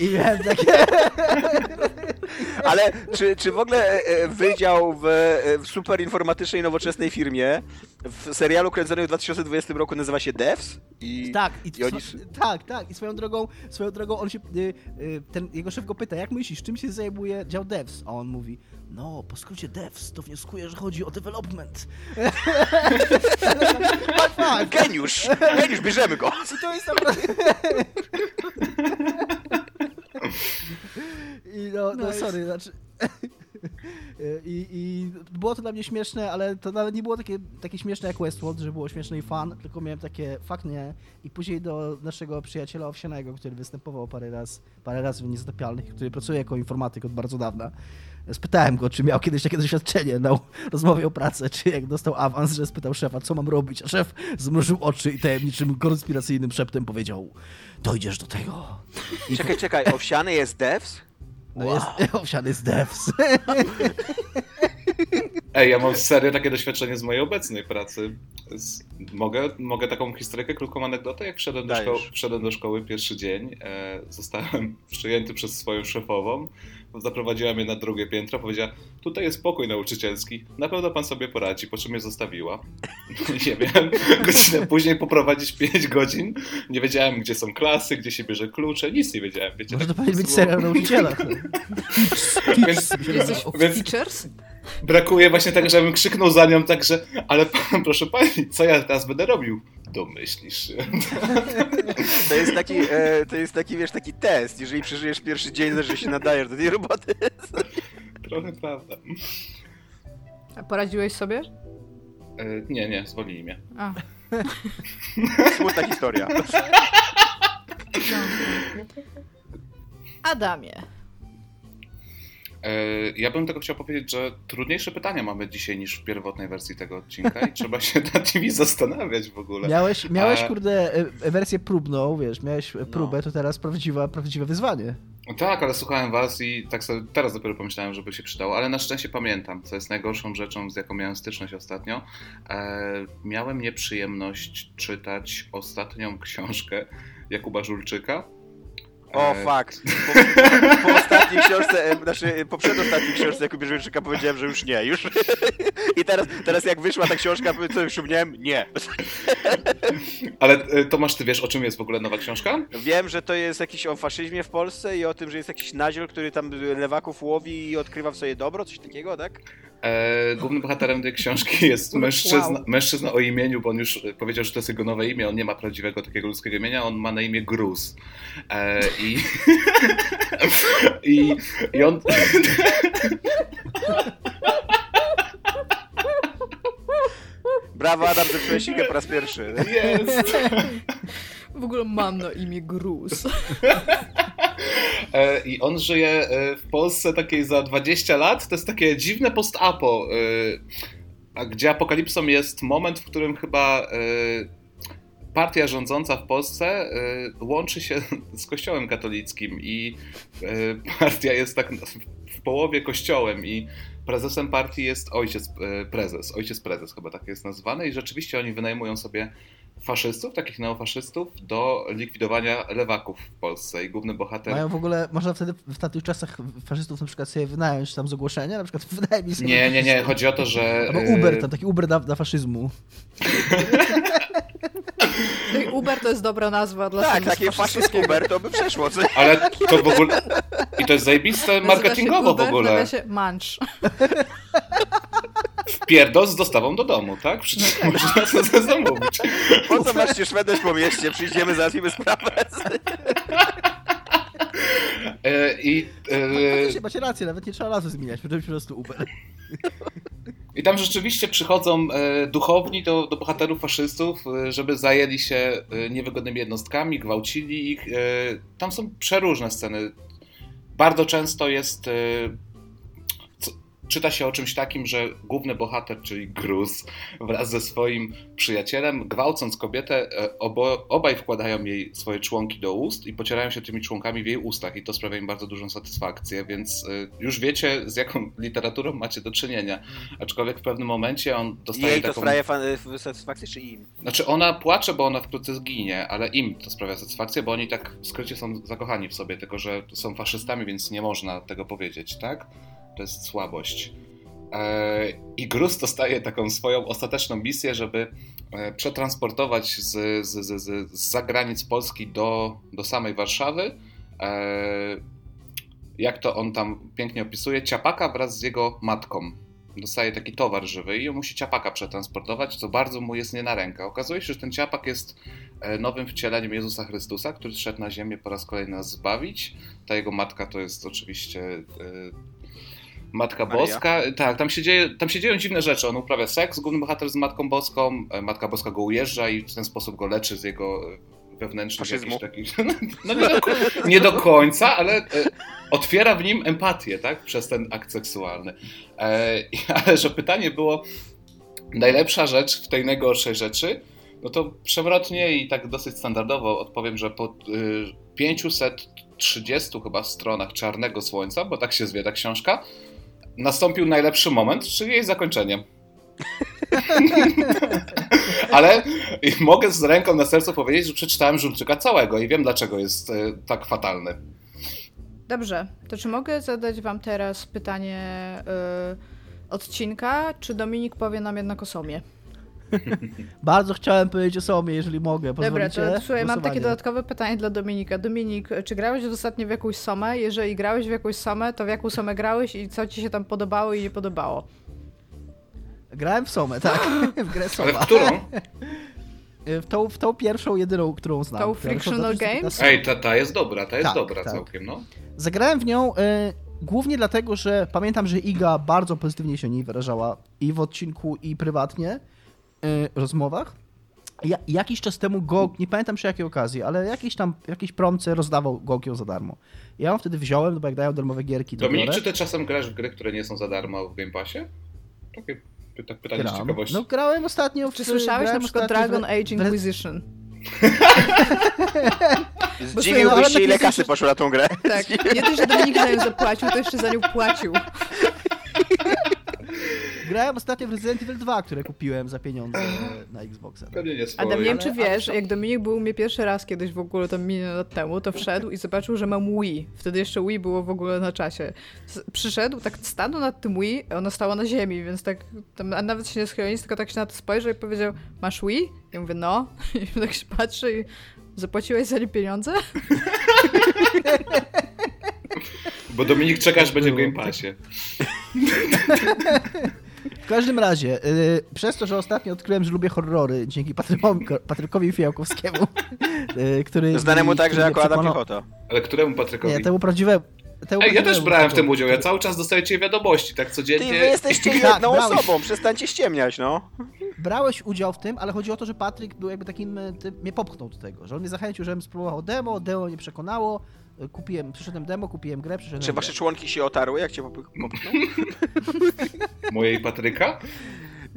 I miałem takie... Ale czy, czy w ogóle e, e, wydział w, e, w super informatycznej, nowoczesnej firmie w serialu kręconym w 2020 roku nazywa się Devs? I, tak, i, i oni... tak, tak. I swoją drogą, swoją drogą on się, ten, jego szef go pyta, jak myślisz, czym się zajmuje dział Devs? A on mówi, no, po skrócie devs, to wnioskuję, że chodzi o development. Geniusz! Geniusz, bierzemy go! I to jest naprawdę... I no, no nice. sorry, znaczy... I, I, było to dla mnie śmieszne, ale to nawet nie było takie, takie śmieszne jak Westworld, że było śmieszne i fan, tylko miałem takie fakt nie. I później do naszego przyjaciela Owsianego, który występował parę razy parę razy w Niezatapialnych, który pracuje jako informatyk od bardzo dawna. Spytałem go, czy miał kiedyś takie doświadczenie na rozmowie o pracę, czy jak dostał awans, że spytał szefa, co mam robić, a szef zmrużył oczy i tajemniczym, konspiracyjnym szeptem powiedział, dojdziesz do tego. I czekaj, czekaj, Owsiany jest devs? No Wow. jest, owsiany jest devs. Ej, ja mam serio takie doświadczenie z mojej obecnej pracy. Z, mogę, mogę taką historykę, krótką anegdotę? Jak wszedłem do, szkoły, wszedłem do szkoły pierwszy dzień, e, zostałem przyjęty przez swoją szefową, zaprowadziła mnie na drugie piętro, powiedziała, tutaj jest pokój nauczycielski, na pewno pan sobie poradzi, po czym mnie zostawiła. Nie wiem, godzinę później poprowadzić 5 godzin, nie wiedziałem, gdzie są klasy, gdzie się bierze klucze, nic nie wiedziałem. Wiecie, Może to tak powinien być było- serial nauczyciela. Więc Jesteś Więc- teachers? Brakuje właśnie tego, żebym krzyknął za nią tak, że ale pan, proszę pani, co ja teraz będę robił? Domyślisz się. To jest taki, e, to jest taki, wiesz, taki test. Jeżeli przeżyjesz pierwszy dzień, to że się nadajesz do tej roboty. Trochę prawda. A poradziłeś sobie? E, nie, nie, zwolnili mnie. A. Smutna historia. Adamie. E, ja bym tego chciał powiedzieć, że trudniejsze pytania mamy dzisiaj niż w pierwotnej wersji tego odcinka i trzeba się nad nimi zastanawiać w ogóle. Miałeś, miałeś A- kurde, e, wersję próbną, wiesz, miałeś e, No. próbę, to teraz prawdziwa, prawdziwe wyzwanie. Tak, ale słuchałem was i tak sobie teraz dopiero pomyślałem, żeby się przydało, ale na szczęście pamiętam, co jest najgorszą rzeczą, z jaką miałem styczność ostatnio. E, miałem nieprzyjemność czytać ostatnią książkę Jakuba Żulczyka. O, E, fuck. Po, po ostatniej książce, e, znaczy po przedostatniej książce Żywczyka powiedziałem, że już nie, już. I teraz, teraz jak wyszła ta książka, co już miałem? Nie. Ale e, Tomasz, ty wiesz, o czym jest w ogóle nowa książka? Wiem, że to jest jakiś o faszyzmie w Polsce i o tym, że jest jakiś naziol, który tam lewaków łowi i odkrywa w sobie dobro, coś takiego, tak? E, głównym bohaterem tej książki jest Wow. mężczyzna, mężczyzna o imieniu, bo on już powiedział, że to jest jego nowe imię, on nie ma prawdziwego takiego ludzkiego imienia, on ma na imię Gruz. E, i, i, I on... Brawo, Adam, zepsułeś sigę po raz pierwszy. Jest! W ogóle mam na imię Gruz. E, I on żyje e, w Polsce takiej za 20 lat. To jest takie dziwne post-apo, e, gdzie apokalipsą jest moment, w którym chyba partia rządząca w Polsce łączy się z kościołem katolickim i partia jest tak w połowie kościołem i prezesem partii jest ojciec e, prezes, ojciec prezes chyba tak jest nazywany i rzeczywiście oni wynajmują sobie faszystów, takich neofaszystów do likwidowania lewaków w Polsce i główny bohater Mają w ogóle, można wtedy w tamtych czasach faszystów na przykład sobie wynająć tam z ogłoszenia, na przykład wynajmij sobie Nie, nie, nie, chodzi o to, że. Albo e, Uber, tam taki Uber dla, dla faszyzmu. Uber to jest dobra nazwa dla Tak, takie faszyst. Uber to by przeszło, co? Ale to w ogóle. I to jest zajebiste marketingowo w ogóle. nazywa się Munch. Wpierdol z dostawą do domu, tak? Przecież można sobie zamówić. Po co masz się szwedać po mieście? Przyjdziemy, załatwimy sprawę. E, I, e, Faktycznie macie rację, nawet nie trzeba nazwy zmieniać, może po prostu Uber. I tam rzeczywiście przychodzą e, duchowni do, do bohaterów faszystów, e, żeby zajęli się e, niewygodnymi jednostkami, gwałcili ich. Tam są przeróżne sceny. Bardzo często jest. E, czyta się o czymś takim, że główny bohater, czyli Gruz, wraz ze swoim przyjacielem, gwałcąc kobietę, e, obo, obaj wkładają jej swoje członki do ust i pocierają się tymi członkami w jej ustach, i to sprawia im bardzo dużą satysfakcję, więc e, już wiecie, z jaką literaturą macie do czynienia. Aczkolwiek w pewnym momencie on dostaje Jej to taką. sprawia fan- w- satysfakcję, czy im? Znaczy ona płacze, bo ona wkrótce zginie, ale im to sprawia satysfakcję, bo oni tak w skrócie są zakochani w sobie, tylko że są faszystami, więc nie można tego powiedzieć, tak? To jest słabość. Eee, I Gruz dostaje taką swoją ostateczną misję, żeby e, przetransportować z, z, z, z, zagranic Polski do, do samej Warszawy. Eee, jak to on tam pięknie opisuje, ciapaka wraz z jego matką. Dostaje taki towar żywy i on musi ciapaka przetransportować, co bardzo mu jest nie na rękę. Okazuje się, że ten ciapak jest e, nowym wcieleniem Jezusa Chrystusa, który zszedł na ziemię po raz kolejny nas zbawić. Ta jego matka to jest oczywiście e, Matka Maria. Boska. Tak, tam się, dzieje, tam się dzieją dziwne rzeczy. On uprawia seks, główny bohater z Matką Boską. e, Matka Boska go ujeżdża i w ten sposób go leczy z jego e, wewnętrznych jakichś takich... No nie do, nie do końca, ale e, otwiera w nim empatię, tak? Przez ten akt seksualny. Ale że pytanie było, najlepsza rzecz w tej najgorszej rzeczy, No to przewrotnie i tak dosyć standardowo odpowiem, że po y, 530 chyba stronach Czarnego Słońca, bo tak się zwie ta książka, nastąpił najlepszy moment, czyli jej zakończenie. Ale mogę z ręką na sercu powiedzieć, że przeczytałem Żulczyka całego i wiem dlaczego jest y, tak fatalny. Dobrze, to czy mogę zadać wam teraz pytanie y, odcinka, czy Dominik powie nam jednak o Somie? Bardzo chciałem powiedzieć o sobie, jeżeli mogę. Dobra, to słuchaj, mam takie dodatkowe pytanie dla Dominika. Dominik, czy grałeś ostatnio w jakąś Somę? Jeżeli grałeś w jakąś Somę, to w jaką Somę grałeś i co ci się tam podobało i nie podobało? Grałem w Somę, tak. w grę Ale Soma. w którą? W tą, w tą pierwszą, jedyną, którą znam. Tą Frictional w 2015. Games? Ej, ta, ta jest dobra, ta jest Tak, dobra tak. całkiem, no. Zagrałem w nią e, głównie dlatego, że pamiętam, że Iga bardzo pozytywnie się o niej wyrażała i w odcinku, i prywatnie, rozmowach. Ja, jakiś czas temu GOG, nie pamiętam przy jakiej okazji, ale jakiś tam, jakiś promce rozdawał GOG ją za darmo. Ja ją wtedy wziąłem, bo jak dają darmowe gierki, to Dominik, biorę. czy ty czasem grasz w gry, które nie są za darmo w Game Passie? Takie pyta, pytanie z ciekawości. No grałem ostatnio w... Czy słyszałeś na przykład ostatnio w- Dragon Age Inquisition? Zdziwiłbyś słuchaj, no, się, ile kasy poszło na tą grę. Tak, nie tylko, że Dominik za nią zapłacił, to jeszcze za nią płacił. Grałem ostatnio w Resident Evil 2, które kupiłem za pieniądze na Xboxa. Pewnie nie swoje. Adam, nie wiem czy wiesz, jak Dominik był u mnie pierwszy raz kiedyś w ogóle tam milion lat temu, to wszedł i zobaczył, że mam Wii. Wtedy jeszcze Wii było w ogóle na czasie. Przyszedł, tak stanął nad tym Wii, a ono stało na ziemi, więc tak, tam, a nawet się nie schylił, tylko tak się na to spojrzał i powiedział, masz Wii? Ja mówię, no. I tak się patrzy i zapłaciłeś za nie pieniądze? Bo Dominik czeka, aż będzie w. Game Passie. W każdym razie, y, przez to, że ostatnio odkryłem, że lubię horrory, dzięki Patrykowi, Patrykowi Fijałkowskiemu, y, który... Znanemu także jako Adam Piechota. Ale któremu Patrykowi? Nie, temu prawdziwemu... temu Ej, ja też brałem w tym udział, ja cały czas dostajecie wiadomości, tak Ty, codziennie. wy jesteście Tak, jedną brałeś. osobą, przestańcie ściemniać, no. Brałeś udział w tym, ale chodzi o to, że Patryk był jakby takim, y, ty, mnie popchnął do tego, że on mnie zachęcił, żebym spróbował demo, demo mnie przekonało, kupiłem, przyszedłem demo, kupiłem grę, przyszedłem Czy wasze członki się otarły, jak cię popchnął? Mojej Patryka?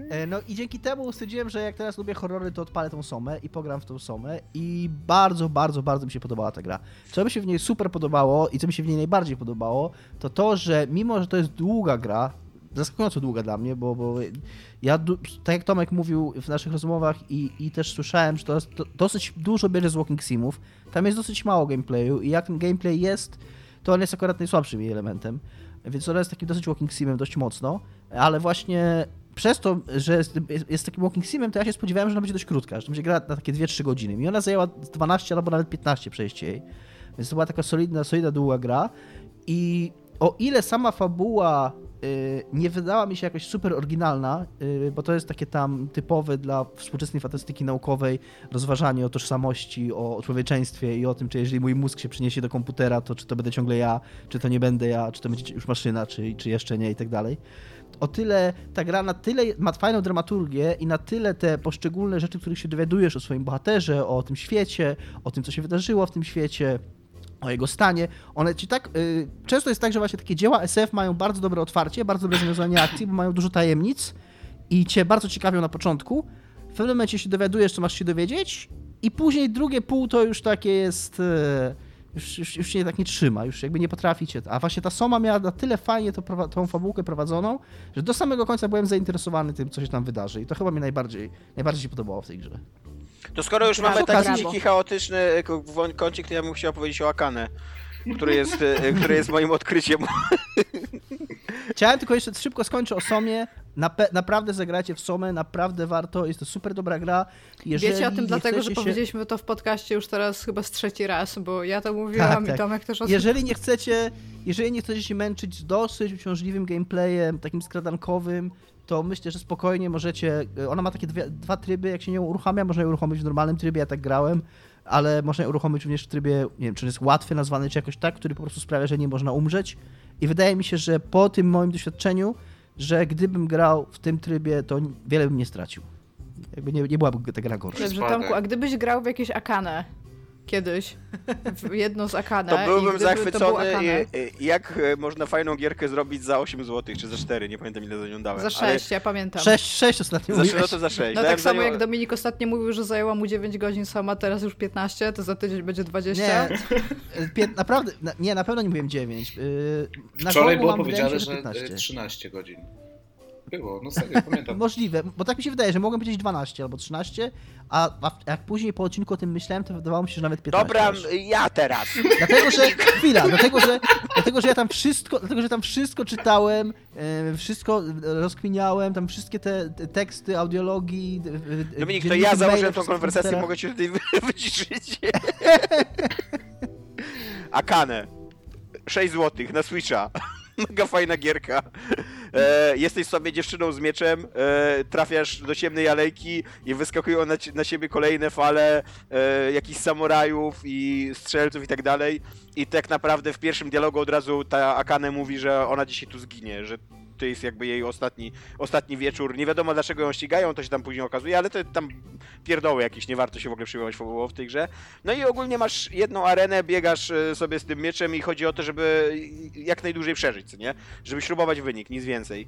E, No i dzięki temu stwierdziłem, że jak teraz lubię horrory, to odpalę tą somę i pogram w tą somę i bardzo, bardzo, bardzo mi się podobała ta gra. Co mi się w niej super podobało i co mi się w niej najbardziej podobało, to to, że mimo, że to jest długa gra, zaskakująco długa dla mnie, bo, bo ja, tak jak Tomek mówił w naszych rozmowach i, i też słyszałem, że to to, dosyć dużo bierze z Walking Simów, tam jest dosyć mało gameplayu i jak ten gameplay jest, to on jest akurat najsłabszym jej elementem, więc ona jest takim dosyć Walking Simem dość mocno, ale właśnie przez to, że jest, jest, jest takim walking simem, to ja się spodziewałem, że ona będzie dość krótka, że będzie gra na takie 2-3 godziny. I ona zajęła 12 albo nawet 15 przejście jej. Więc to była taka solidna, solidna, długa gra. I o ile sama fabuła nie wydała mi się jakoś super oryginalna, y, bo to jest takie tam typowe dla współczesnej fantastyki naukowej rozważanie o tożsamości, o człowieczeństwie i o tym, czy jeżeli mój mózg się przyniesie do komputera, to czy to będę ciągle ja, czy to nie będę ja, czy to będzie już maszyna, czy, czy jeszcze nie i tak dalej. O tyle ta gra na tyle ma fajną dramaturgię i na tyle te poszczególne rzeczy, których się dowiadujesz o swoim bohaterze, o tym świecie, o tym, co się wydarzyło w tym świecie, o jego stanie. One ci tak. Y, często jest tak, że właśnie takie dzieła SF mają bardzo dobre otwarcie, bardzo dobre zawiązanie akcji, bo mają dużo tajemnic i cię bardzo ciekawią na początku. W pewnym momencie się dowiadujesz, co masz się dowiedzieć, i później drugie pół to już takie jest. Y, już, już, już się tak nie trzyma, już jakby nie potraficie. A właśnie ta Soma miała na tyle fajnie to, tą fabułkę prowadzoną, że do samego końca byłem zainteresowany tym, co się tam wydarzy. I to chyba mi najbardziej, najbardziej się podobało w tej grze. To skoro już Brawo, mamy taki dziki, chaotyczny e, kącik, to ja bym chciał powiedzieć o Akane, który jest, e, który jest moim odkryciem. Chciałem tylko jeszcze szybko skończę o Somie. Nape- naprawdę zagrajcie w Somę, naprawdę warto, jest to super dobra gra. Jeżeli Wiecie o tym dlatego, że się- powiedzieliśmy to w podcaście już teraz chyba z trzeci raz, bo ja to mówiłam Tak, i tak. Tomek też o tym Jeżeli nie chcecie, jeżeli nie chcecie się męczyć z dosyć uciążliwym gameplayem, takim skradankowym, to myślę, że spokojnie możecie. Ona ma takie dwie, dwa tryby, jak się nie uruchamia, można ją uruchomić w normalnym trybie, ja tak grałem, ale można ją uruchomić również w trybie, nie wiem, czy jest łatwy nazwany, czy jakoś tak, który po prostu sprawia, że nie można umrzeć. I wydaje mi się, że po tym moim doświadczeniu, że gdybym grał w tym trybie, to wiele bym nie stracił. Jakby nie, nie byłaby ta gra gorsza. Dobrze. Tomku, a gdybyś grał w jakieś Akane, kiedyś w jedno z Akane. To byłbym gdyby to był zachwycony, jak e, można fajną gierkę zrobić za 8 zł, czy za 4, nie pamiętam ile za nią dałem. Za sześć, ja pamiętam. 6, 6 ostatnio za, no mówiłeś. to za 6. No tak samo jak Dominik ostatnio mówił, że zajęła mu 9 godzin sama, teraz już 15, to za tydzień będzie 20. Nie, pię- naprawdę, na, nie, na pewno nie mówiłem 9. Yy, na Wczoraj było powiedziane, że 15. e, 13 godzin. Było, no serio, pamiętam. Możliwe, bo tak mi się wydaje, że mogłem powiedzieć 12 albo 13, a, a jak później po odcinku o tym myślałem, to wydawało mi się, że nawet 15. Dobra, już. ja teraz. Dlatego, że chwila, dlatego, że, dlatego, że ja tam wszystko, dlatego, że tam wszystko czytałem, e, wszystko rozkminiałem, tam wszystkie te, te teksty, audiologii. Dominik, to ja założyłem tą konwersację, mogę ci tutaj wy- wyciszyć. Akane. 6 zł na Switcha. Mega fajna gierka. E, jesteś sobie dziewczyną z mieczem, e, trafiasz do ciemnej alejki i wyskakują na, na siebie kolejne fale e, jakichś samurajów i strzelców i tak dalej. I tak naprawdę w pierwszym dialogu od razu ta Akane mówi, że ona dzisiaj tu zginie, że to jest jakby jej ostatni, ostatni wieczór. Nie wiadomo dlaczego ją ścigają, to się tam później okazuje, ale to tam pierdoły jakieś, nie warto się w ogóle przyjmować fabułą w tej grze. No i ogólnie masz jedną arenę, biegasz e, sobie z tym mieczem i chodzi o to, żeby jak najdłużej przeżyć, nie? Żeby śrubować wynik, nic więcej.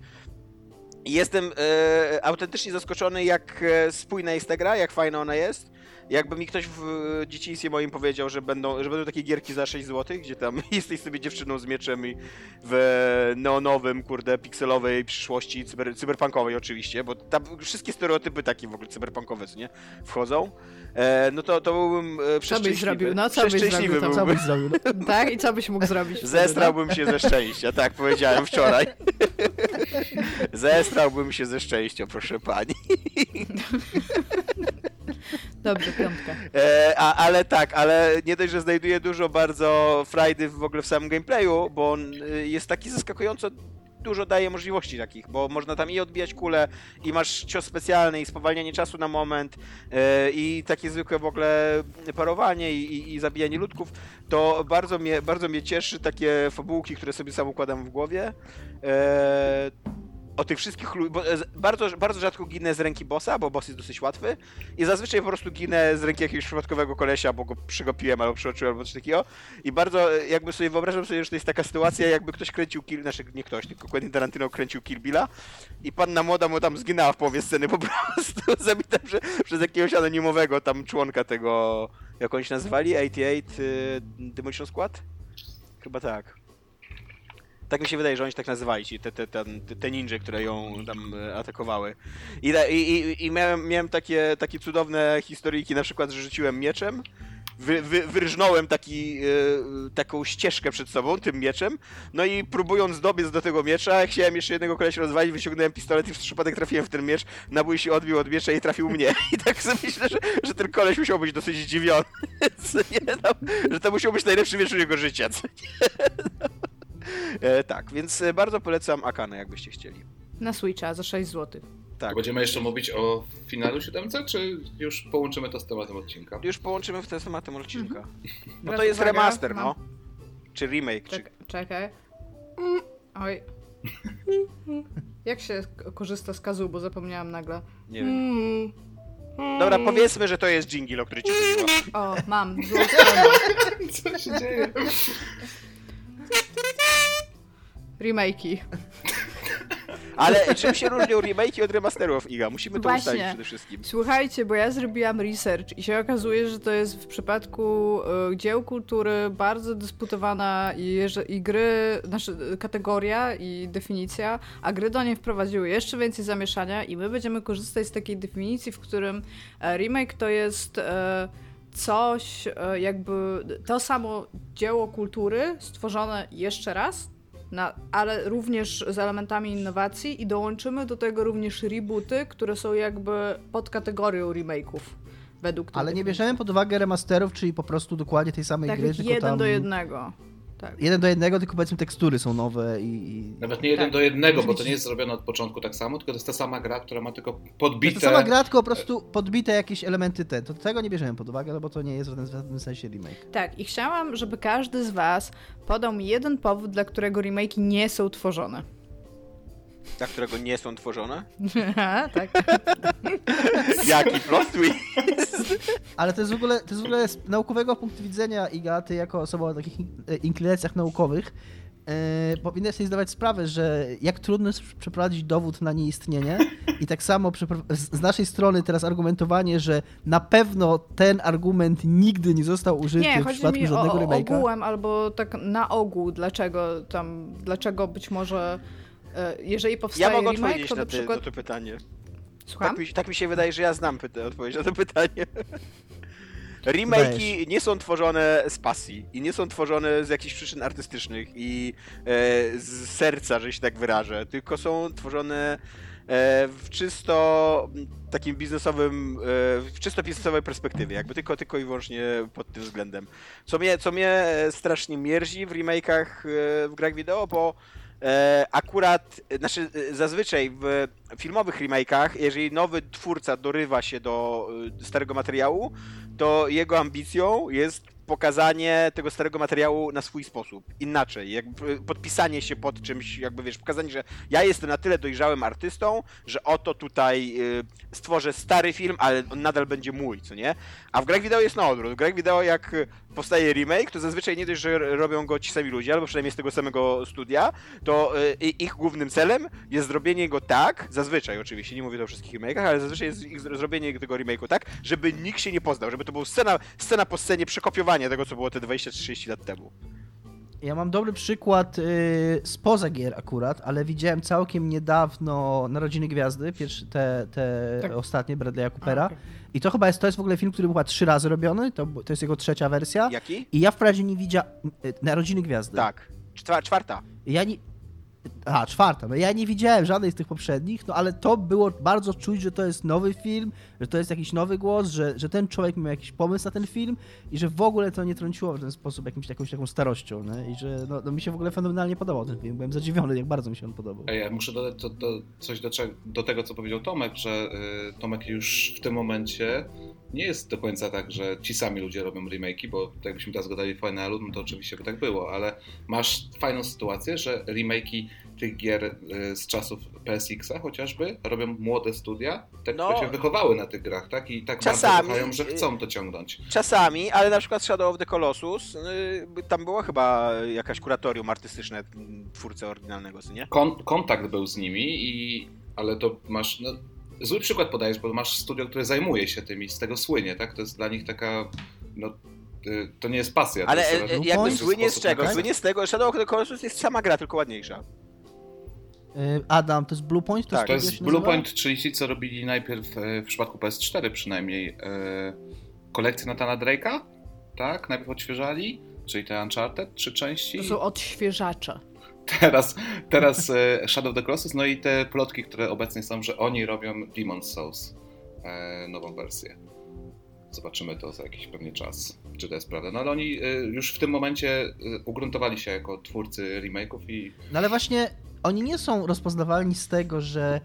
Jestem e, autentycznie zaskoczony, jak e, spójna jest ta gra, jak fajna ona jest. Jakby mi ktoś w dzieciństwie moim powiedział, że będą, że będą takie gierki za 6 zł, gdzie tam jesteś sobie dziewczyną z mieczem i w neonowym, kurde, pikselowej przyszłości, cyber, cyberpunkowej oczywiście, bo tam wszystkie stereotypy takie w ogóle cyberpunkowe, co nie, wchodzą, e, no to, to byłbym e, przeszczęśliwy. zrobił? No, co byś zrobił tam? Co byś zrobił? No, Tak? I co byś mógł zrobić? wtedy, no? Zestrałbym się ze szczęścia, tak powiedziałem wczoraj. Zestrałbym się ze szczęścia, proszę pani. Dobrze, piątka. E, a, ale tak, ale nie dość, że znajduje dużo bardzo frajdy w ogóle w samym gameplayu, bo on y, jest taki zaskakująco dużo daje możliwości takich, bo można tam i odbijać kulę, i masz cios specjalny, i spowalnianie czasu na moment, e, i takie zwykłe w ogóle parowanie i, i, i zabijanie ludków, to bardzo mnie, bardzo mnie cieszy takie fabułki, które sobie sam układam w głowie. E, o tych wszystkich e, bardzo, bardzo rzadko ginę z ręki bossa, bo boss jest dosyć łatwy i zazwyczaj po prostu ginę z ręki jakiegoś przypadkowego kolesia, bo go przegapiłem albo przeoczyłem albo coś takiego i bardzo e, jakby sobie wyobrażam sobie, że to jest taka sytuacja, jakby ktoś kręcił kill, znaczy nie ktoś, tylko Quentin Tarantino kręcił Kill Billa i panna młoda mu tam zginęła w połowie sceny po prostu, zabita prze, przez jakiegoś anonimowego tam członka tego, jak oni się nazywali? 88 y, Demolition Squad? Chyba tak. Tak mi się wydaje, że oni się tak nazywali, ci te, te, te, te ninja, które ją tam e, atakowały. I, i, i, miałem, miałem takie, takie cudowne historyjki, na przykład, że rzuciłem mieczem, wy, wy, wyrżnąłem taki, e, taką ścieżkę przed sobą tym mieczem, no i próbując dobiec do tego miecza, chciałem jeszcze jednego kolesia rozwalić, wyciągnąłem pistolet i w przypadek trafiłem w ten miecz, nabój się odbił od miecza i trafił mnie. I tak sobie myślę, że, że ten koleś musiał być dosyć zdziwiony, nie, no, że to musiał być najlepszy wieczór jego życia, co nie. No. E, tak, więc e, bardzo polecam Akane, jakbyście chcieli. Na Switcha za 6 zł. Tak. To będziemy jeszcze mówić o finalu 7, czy już połączymy to z tematem odcinka? Już połączymy w ten tematem odcinka. No Teraz to jest remaster, mam- no. Czy remake, czy... Czek czekaj. Oj. Jak się korzysta z kazu, bo zapomniałam nagle. Nie wiem. Dobra, powiedzmy, że to jest jingle, o który ci chodziło. O, mam. Złą. Co się dzieje? Remake'i. Ale czym się różnią remake'i od remasterów, Iga? Musimy to Właśnie. ustalić przede wszystkim. Słuchajcie, bo ja zrobiłam research i się okazuje, że to jest w przypadku y, dzieł kultury bardzo dysputowana i, i gry, znaczy y, kategoria i definicja, a gry do niej wprowadziły jeszcze więcej zamieszania i my będziemy korzystać z takiej definicji, w którym e, remake to jest e, coś e, jakby to samo dzieło kultury stworzone jeszcze raz, na, ale również z elementami innowacji i dołączymy do tego również rebooty, które są jakby pod kategorią remake'ów. Według Ale nie bierzemy pod uwagę remasterów, czyli po prostu dokładnie tej samej Tak gry, tylko jeden tam... do jednego. Tak. Jeden do jednego, tylko powiedzmy tekstury są nowe i... i... Nawet nie jeden Tak. do jednego, bo to nie jest zrobione od początku tak samo, tylko to jest ta sama gra, która ma tylko To jest podbite... ta sama gra, tylko po prostu podbite jakieś elementy te. To tego nie bierzemy pod uwagę, no bo to nie jest w żadnym, w żadnym sensie remake. tak, i chciałam, żeby każdy z was podał mi jeden powód, dla którego remake'i nie są tworzone. Dla którego nie są tworzone. tak. Jaki plot twist! Ale to jest w ogóle, to jest w ogóle z naukowego punktu widzenia, Iga, ty jako osoba o takich e, inklinacjach naukowych, e, powinnaś sobie zdawać sprawę, że jak trudno jest przeprowadzić dowód na nieistnienie i tak samo z naszej strony teraz argumentowanie, że na pewno ten argument nigdy nie został użyty Nie, w przypadku mi żadnego o remake'a. ogółem albo tak na ogół, dlaczego tam, dlaczego być może, jeżeli powstaje Ja mogę remake, odpowiedzieć to na, ty, przykład... na to pytanie. Słucham? Tak mi, tak mi się wydaje, że ja znam pyta- odpowiedź na to pytanie. Remake'i nie są tworzone z pasji i nie są tworzone z jakichś przyczyn artystycznych i e, z serca, że się tak wyrażę, tylko są tworzone e, w czysto takim biznesowym, e, w czysto biznesowej perspektywie, jakby tylko, tylko i wyłącznie pod tym względem. Co mnie, co mnie strasznie mierzi w remake'ach e, w grach wideo, bo E, akurat, e, znaczy e, zazwyczaj w filmowych remake'ach, jeżeli nowy twórca dorywa się do e, starego materiału, to jego ambicją jest pokazanie tego starego materiału na swój sposób, inaczej, jakby podpisanie się pod czymś, jakby wiesz, pokazanie, że ja jestem na tyle dojrzałym artystą, że oto tutaj y, stworzę stary film, ale on nadal będzie mój, co nie? A w grach wideo jest na odwrót. W grach wideo jak y, powstaje remake, to zazwyczaj nie dość, że robią go ci sami ludzie, albo przynajmniej z tego samego studia, to ich głównym celem jest zrobienie go tak, zazwyczaj oczywiście, nie mówię o wszystkich remake'ach, ale zazwyczaj jest ich zro- zrobienie tego remake'u tak, żeby nikt się nie poznał, żeby to była scena, scena po scenie przekopiowania tego, co było te 20-30 lat temu. Ja mam dobry przykład y, spoza gier akurat, ale widziałem całkiem niedawno Narodziny Gwiazdy, pierwsze, te, te Tak. ostatnie Bradley'a Coopera. okej. I to chyba jest, to jest w ogóle film, który był chyba trzy razy robiony, to, to jest jego trzecia wersja. Jaki? I ja wprawdzie nie widziałem Narodziny Gwiazdy. Tak. Czwa- czwarta. Ja nie... A, czwarta. No ja nie widziałem żadnej z tych poprzednich, no ale to było bardzo czuć, że to jest nowy film, że to jest jakiś nowy głos, że, że ten człowiek miał jakiś pomysł na ten film i że w ogóle to nie trąciło w ten sposób jakimś, jakąś taką starością, nie? I że no, no mi się w ogóle fenomenalnie podobał ten film. Byłem zadziwiony, jak bardzo mi się on podobał. Ja muszę dodać coś do, do tego, co powiedział Tomek, że y, Tomek już w tym momencie nie jest do końca tak, że ci sami ludzie robią remake'i, bo tak jakbyśmy teraz gadali w finalu, no to oczywiście by tak było, ale masz fajną sytuację, że remake'i tych gier y, z czasów PSX-a chociażby robią młode studia, te, No. które się wychowały na tych grach, tak? I tak Czasami, bardzo kochają, że chcą to ciągnąć. Czasami, ale na przykład Shadow of the Colossus, y, tam było chyba jakaś kuratorium artystyczne mm, twórcy oryginalnego, nie? Kon- kontakt był z nimi, i, ale to masz. No, zły przykład podajesz, bo masz studio, które zajmuje się tym i z tego słynie, tak? To jest dla nich taka. No, y, to nie jest pasja. Ale to jest e, e, jakby słynie z czego? Słynie z tego, Shadow of the Colossus jest sama gra, tylko ładniejsza. Y, Adam, to jest Blue Point? Tak. To jest Blue nazywa? Point, czyli ci, co robili najpierw e, w przypadku PS4 przynajmniej e, kolekcję Natana Drake'a, tak? Najpierw odświeżali, czyli te Uncharted, trzy części. To są odświeżacze. Teraz, teraz e, Shadow of the Colossus, no i te plotki, które obecnie są, że oni robią Demon's Souls, e, nową wersję. Zobaczymy to za jakiś pewnie czas, czy to jest prawda. No ale oni e, już w tym momencie ugruntowali się jako twórcy remake'ów i No ale właśnie oni nie są rozpoznawalni z tego, że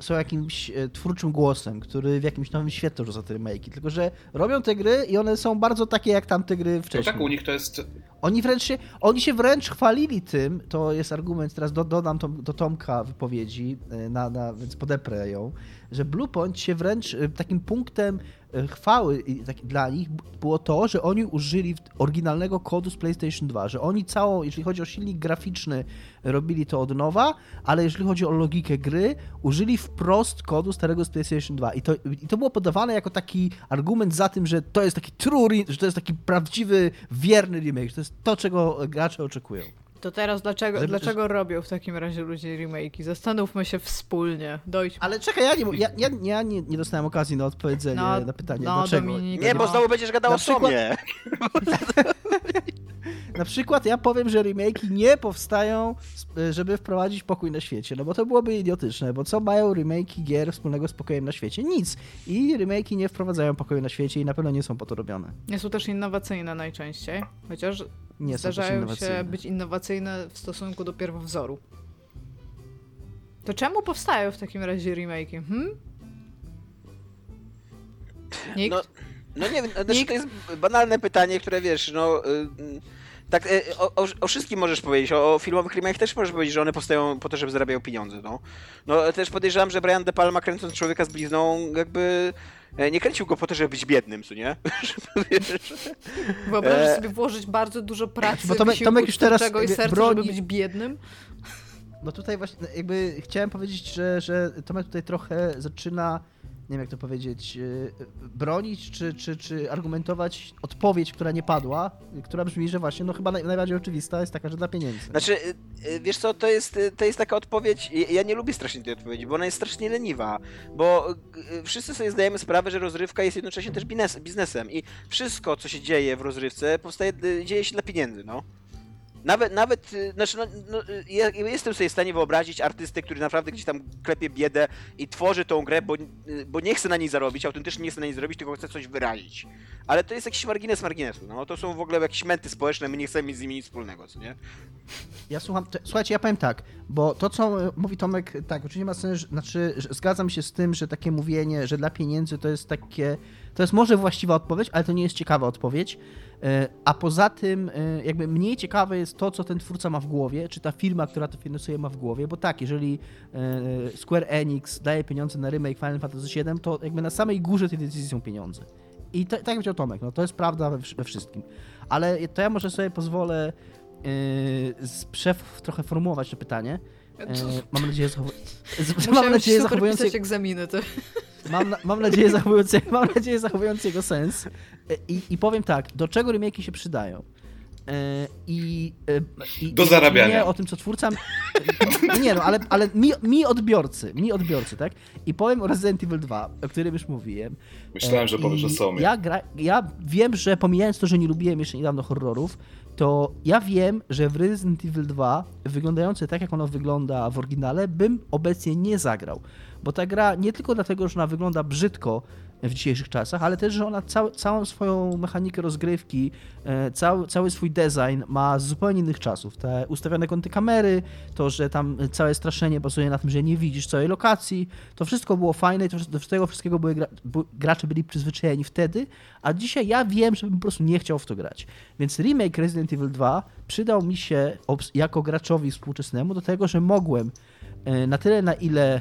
są jakimś e, twórczym głosem, który w jakimś nowym świetle rzuca te remake'i, tylko że robią te gry i one są bardzo takie jak tamte gry no wcześniej. tak u nich to jest Oni wręcz się, oni się wręcz chwalili tym, to jest argument, teraz do, dodam to, do Tomka wypowiedzi, e, na, na, więc podeprę ją, że Bluepoint się wręcz e, takim punktem e, chwały tak, dla nich było to, że oni użyli oryginalnego kodu z PlayStation 2, że oni całą, jeżeli chodzi o silnik graficzny, robili to od nowa, ale jeżeli chodzi o logikę gry, użyli wprost kodu starego z PlayStation 2 i to, i to było podawane jako taki argument za tym, że to jest taki true, że to jest taki prawdziwy, wierny remake, że to jest to, czego gracze oczekują. To teraz dlaczego, dlaczego robią w takim razie ludzie remake'i? Zastanówmy się wspólnie. Dojdźmy. Ale czekaj, ja nie, ja, ja, ja nie, nie dostałem okazji na odpowiedzenie No, na pytanie, no, dlaczego. Dominik, Nie, bo no. znowu będziesz gadał Na o przykład- sobie. Na przykład ja powiem, że remake'i nie powstają, sp- żeby wprowadzić pokój na świecie, no bo to byłoby idiotyczne, bo co mają remake'i gier wspólnego z pokojem na świecie? Nic. I remake'i nie wprowadzają pokoju na świecie i na pewno nie są po to robione. Nie są też innowacyjne najczęściej, chociaż Nie są też zdarzają się być innowacyjne w stosunku do pierwowzoru. To czemu powstają w takim razie remake'i? Hmm? Nikt? No, no nie wiem, znaczy Nikt- to jest banalne pytanie, które wiesz, no... y, y, Tak, y, o, o, o wszystkim możesz powiedzieć, o, o filmowych remake'ach też możesz powiedzieć, że one powstają po to, żeby zarabiają pieniądze, no. No też podejrzewam, że Brian De Palma kręcąc Człowieka z blizną jakby e, nie kręcił go po to, żeby być biednym, co nie? Wyobrażasz E, sobie włożyć bardzo dużo pracy, Bo Tomek- wysiłku Tomek już teraz i serca, broni- żeby być biednym? No tutaj właśnie jakby chciałem powiedzieć, że, że Tomek tutaj trochę zaczyna, nie wiem jak to powiedzieć, yy, bronić czy, czy, czy argumentować odpowiedź, która nie padła, która brzmi, że właśnie no chyba naj, najbardziej oczywista jest taka, że dla pieniędzy. Znaczy, y, y, wiesz co, to jest, to jest taka odpowiedź, ja- nie lubię strasznie tej odpowiedzi, bo ona jest strasznie leniwa, bo wszyscy sobie zdajemy sprawę, że rozrywka jest jednocześnie też biznes, biznesem i wszystko, co się dzieje w rozrywce, powstaje, dzieje się dla pieniędzy, no. Nawet, nawet, y, znaczy, no, no, y, ja jestem sobie w stanie wyobrazić artystę, który naprawdę gdzieś tam klepie biedę i tworzy tą grę, bo, y, bo nie chce na niej zarobić, autentycznie nie chce na niej zarobić, tylko chce coś wyrazić. Ale to jest jakiś margines marginesu, no. To są w ogóle jakieś męty społeczne, my nie chcemy mieć z nimi nic wspólnego, co nie? Ja słucham, te, słuchajcie, ja powiem tak, bo to co e, mówi Tomek, tak, oczywiście ma sens, znaczy zgadzam się z tym, że takie mówienie, że dla pieniędzy to jest takie, to jest może właściwa odpowiedź, ale to nie jest ciekawa odpowiedź. E, A poza tym, e, jakby mniej ciekawe jest to, co ten twórca ma w głowie, czy ta firma, która to finansuje, ma w głowie, bo tak, jeżeli e, Square Enix daje pieniądze na remake Final Fantasy VII, to jakby na samej górze tej decyzji są pieniądze. I to, tak jak powiedział Tomek, no to jest prawda we, we wszystkim. Ale to ja może sobie pozwolę yy, trochę formułować to pytanie. E, mam nadzieję, zachowu- z- mam nadzieję zachowując, egzaminy, ty. mam, na- mam nadzieję zachowując, mam nadzieję zachowując jego sens. E, I, I powiem tak, do czego remake'i się przydają? E, I, e, i Do zarabiania. Nie o tym, co twórca. Nie no, ale, ale mi, mi odbiorcy, mi odbiorcy, tak? I powiem o Resident Evil 2, o którym już mówiłem. Myślałem, że powiesz o Somie. Ja, gra, ja wiem, że pomijając to, że nie lubiłem jeszcze niedawno horrorów, to ja wiem, że w Resident Evil 2, wyglądające tak, jak ono wygląda w oryginale, bym obecnie nie zagrał. Bo ta gra nie tylko dlatego, że ona wygląda brzydko w dzisiejszych czasach, ale też, że ona cał, całą swoją mechanikę rozgrywki, e, cały, cały swój design ma z zupełnie innych czasów. Te ustawione kąty kamery, to, że tam całe straszenie bazuje na tym, że nie widzisz całej lokacji, to wszystko było fajne i to, do tego wszystkiego były gra, gracze byli przyzwyczajeni wtedy, a dzisiaj ja wiem, że bym po prostu nie chciał w to grać. Więc remake Resident Evil 2 przydał mi się jako graczowi współczesnemu do tego, że mogłem e, na tyle, na ile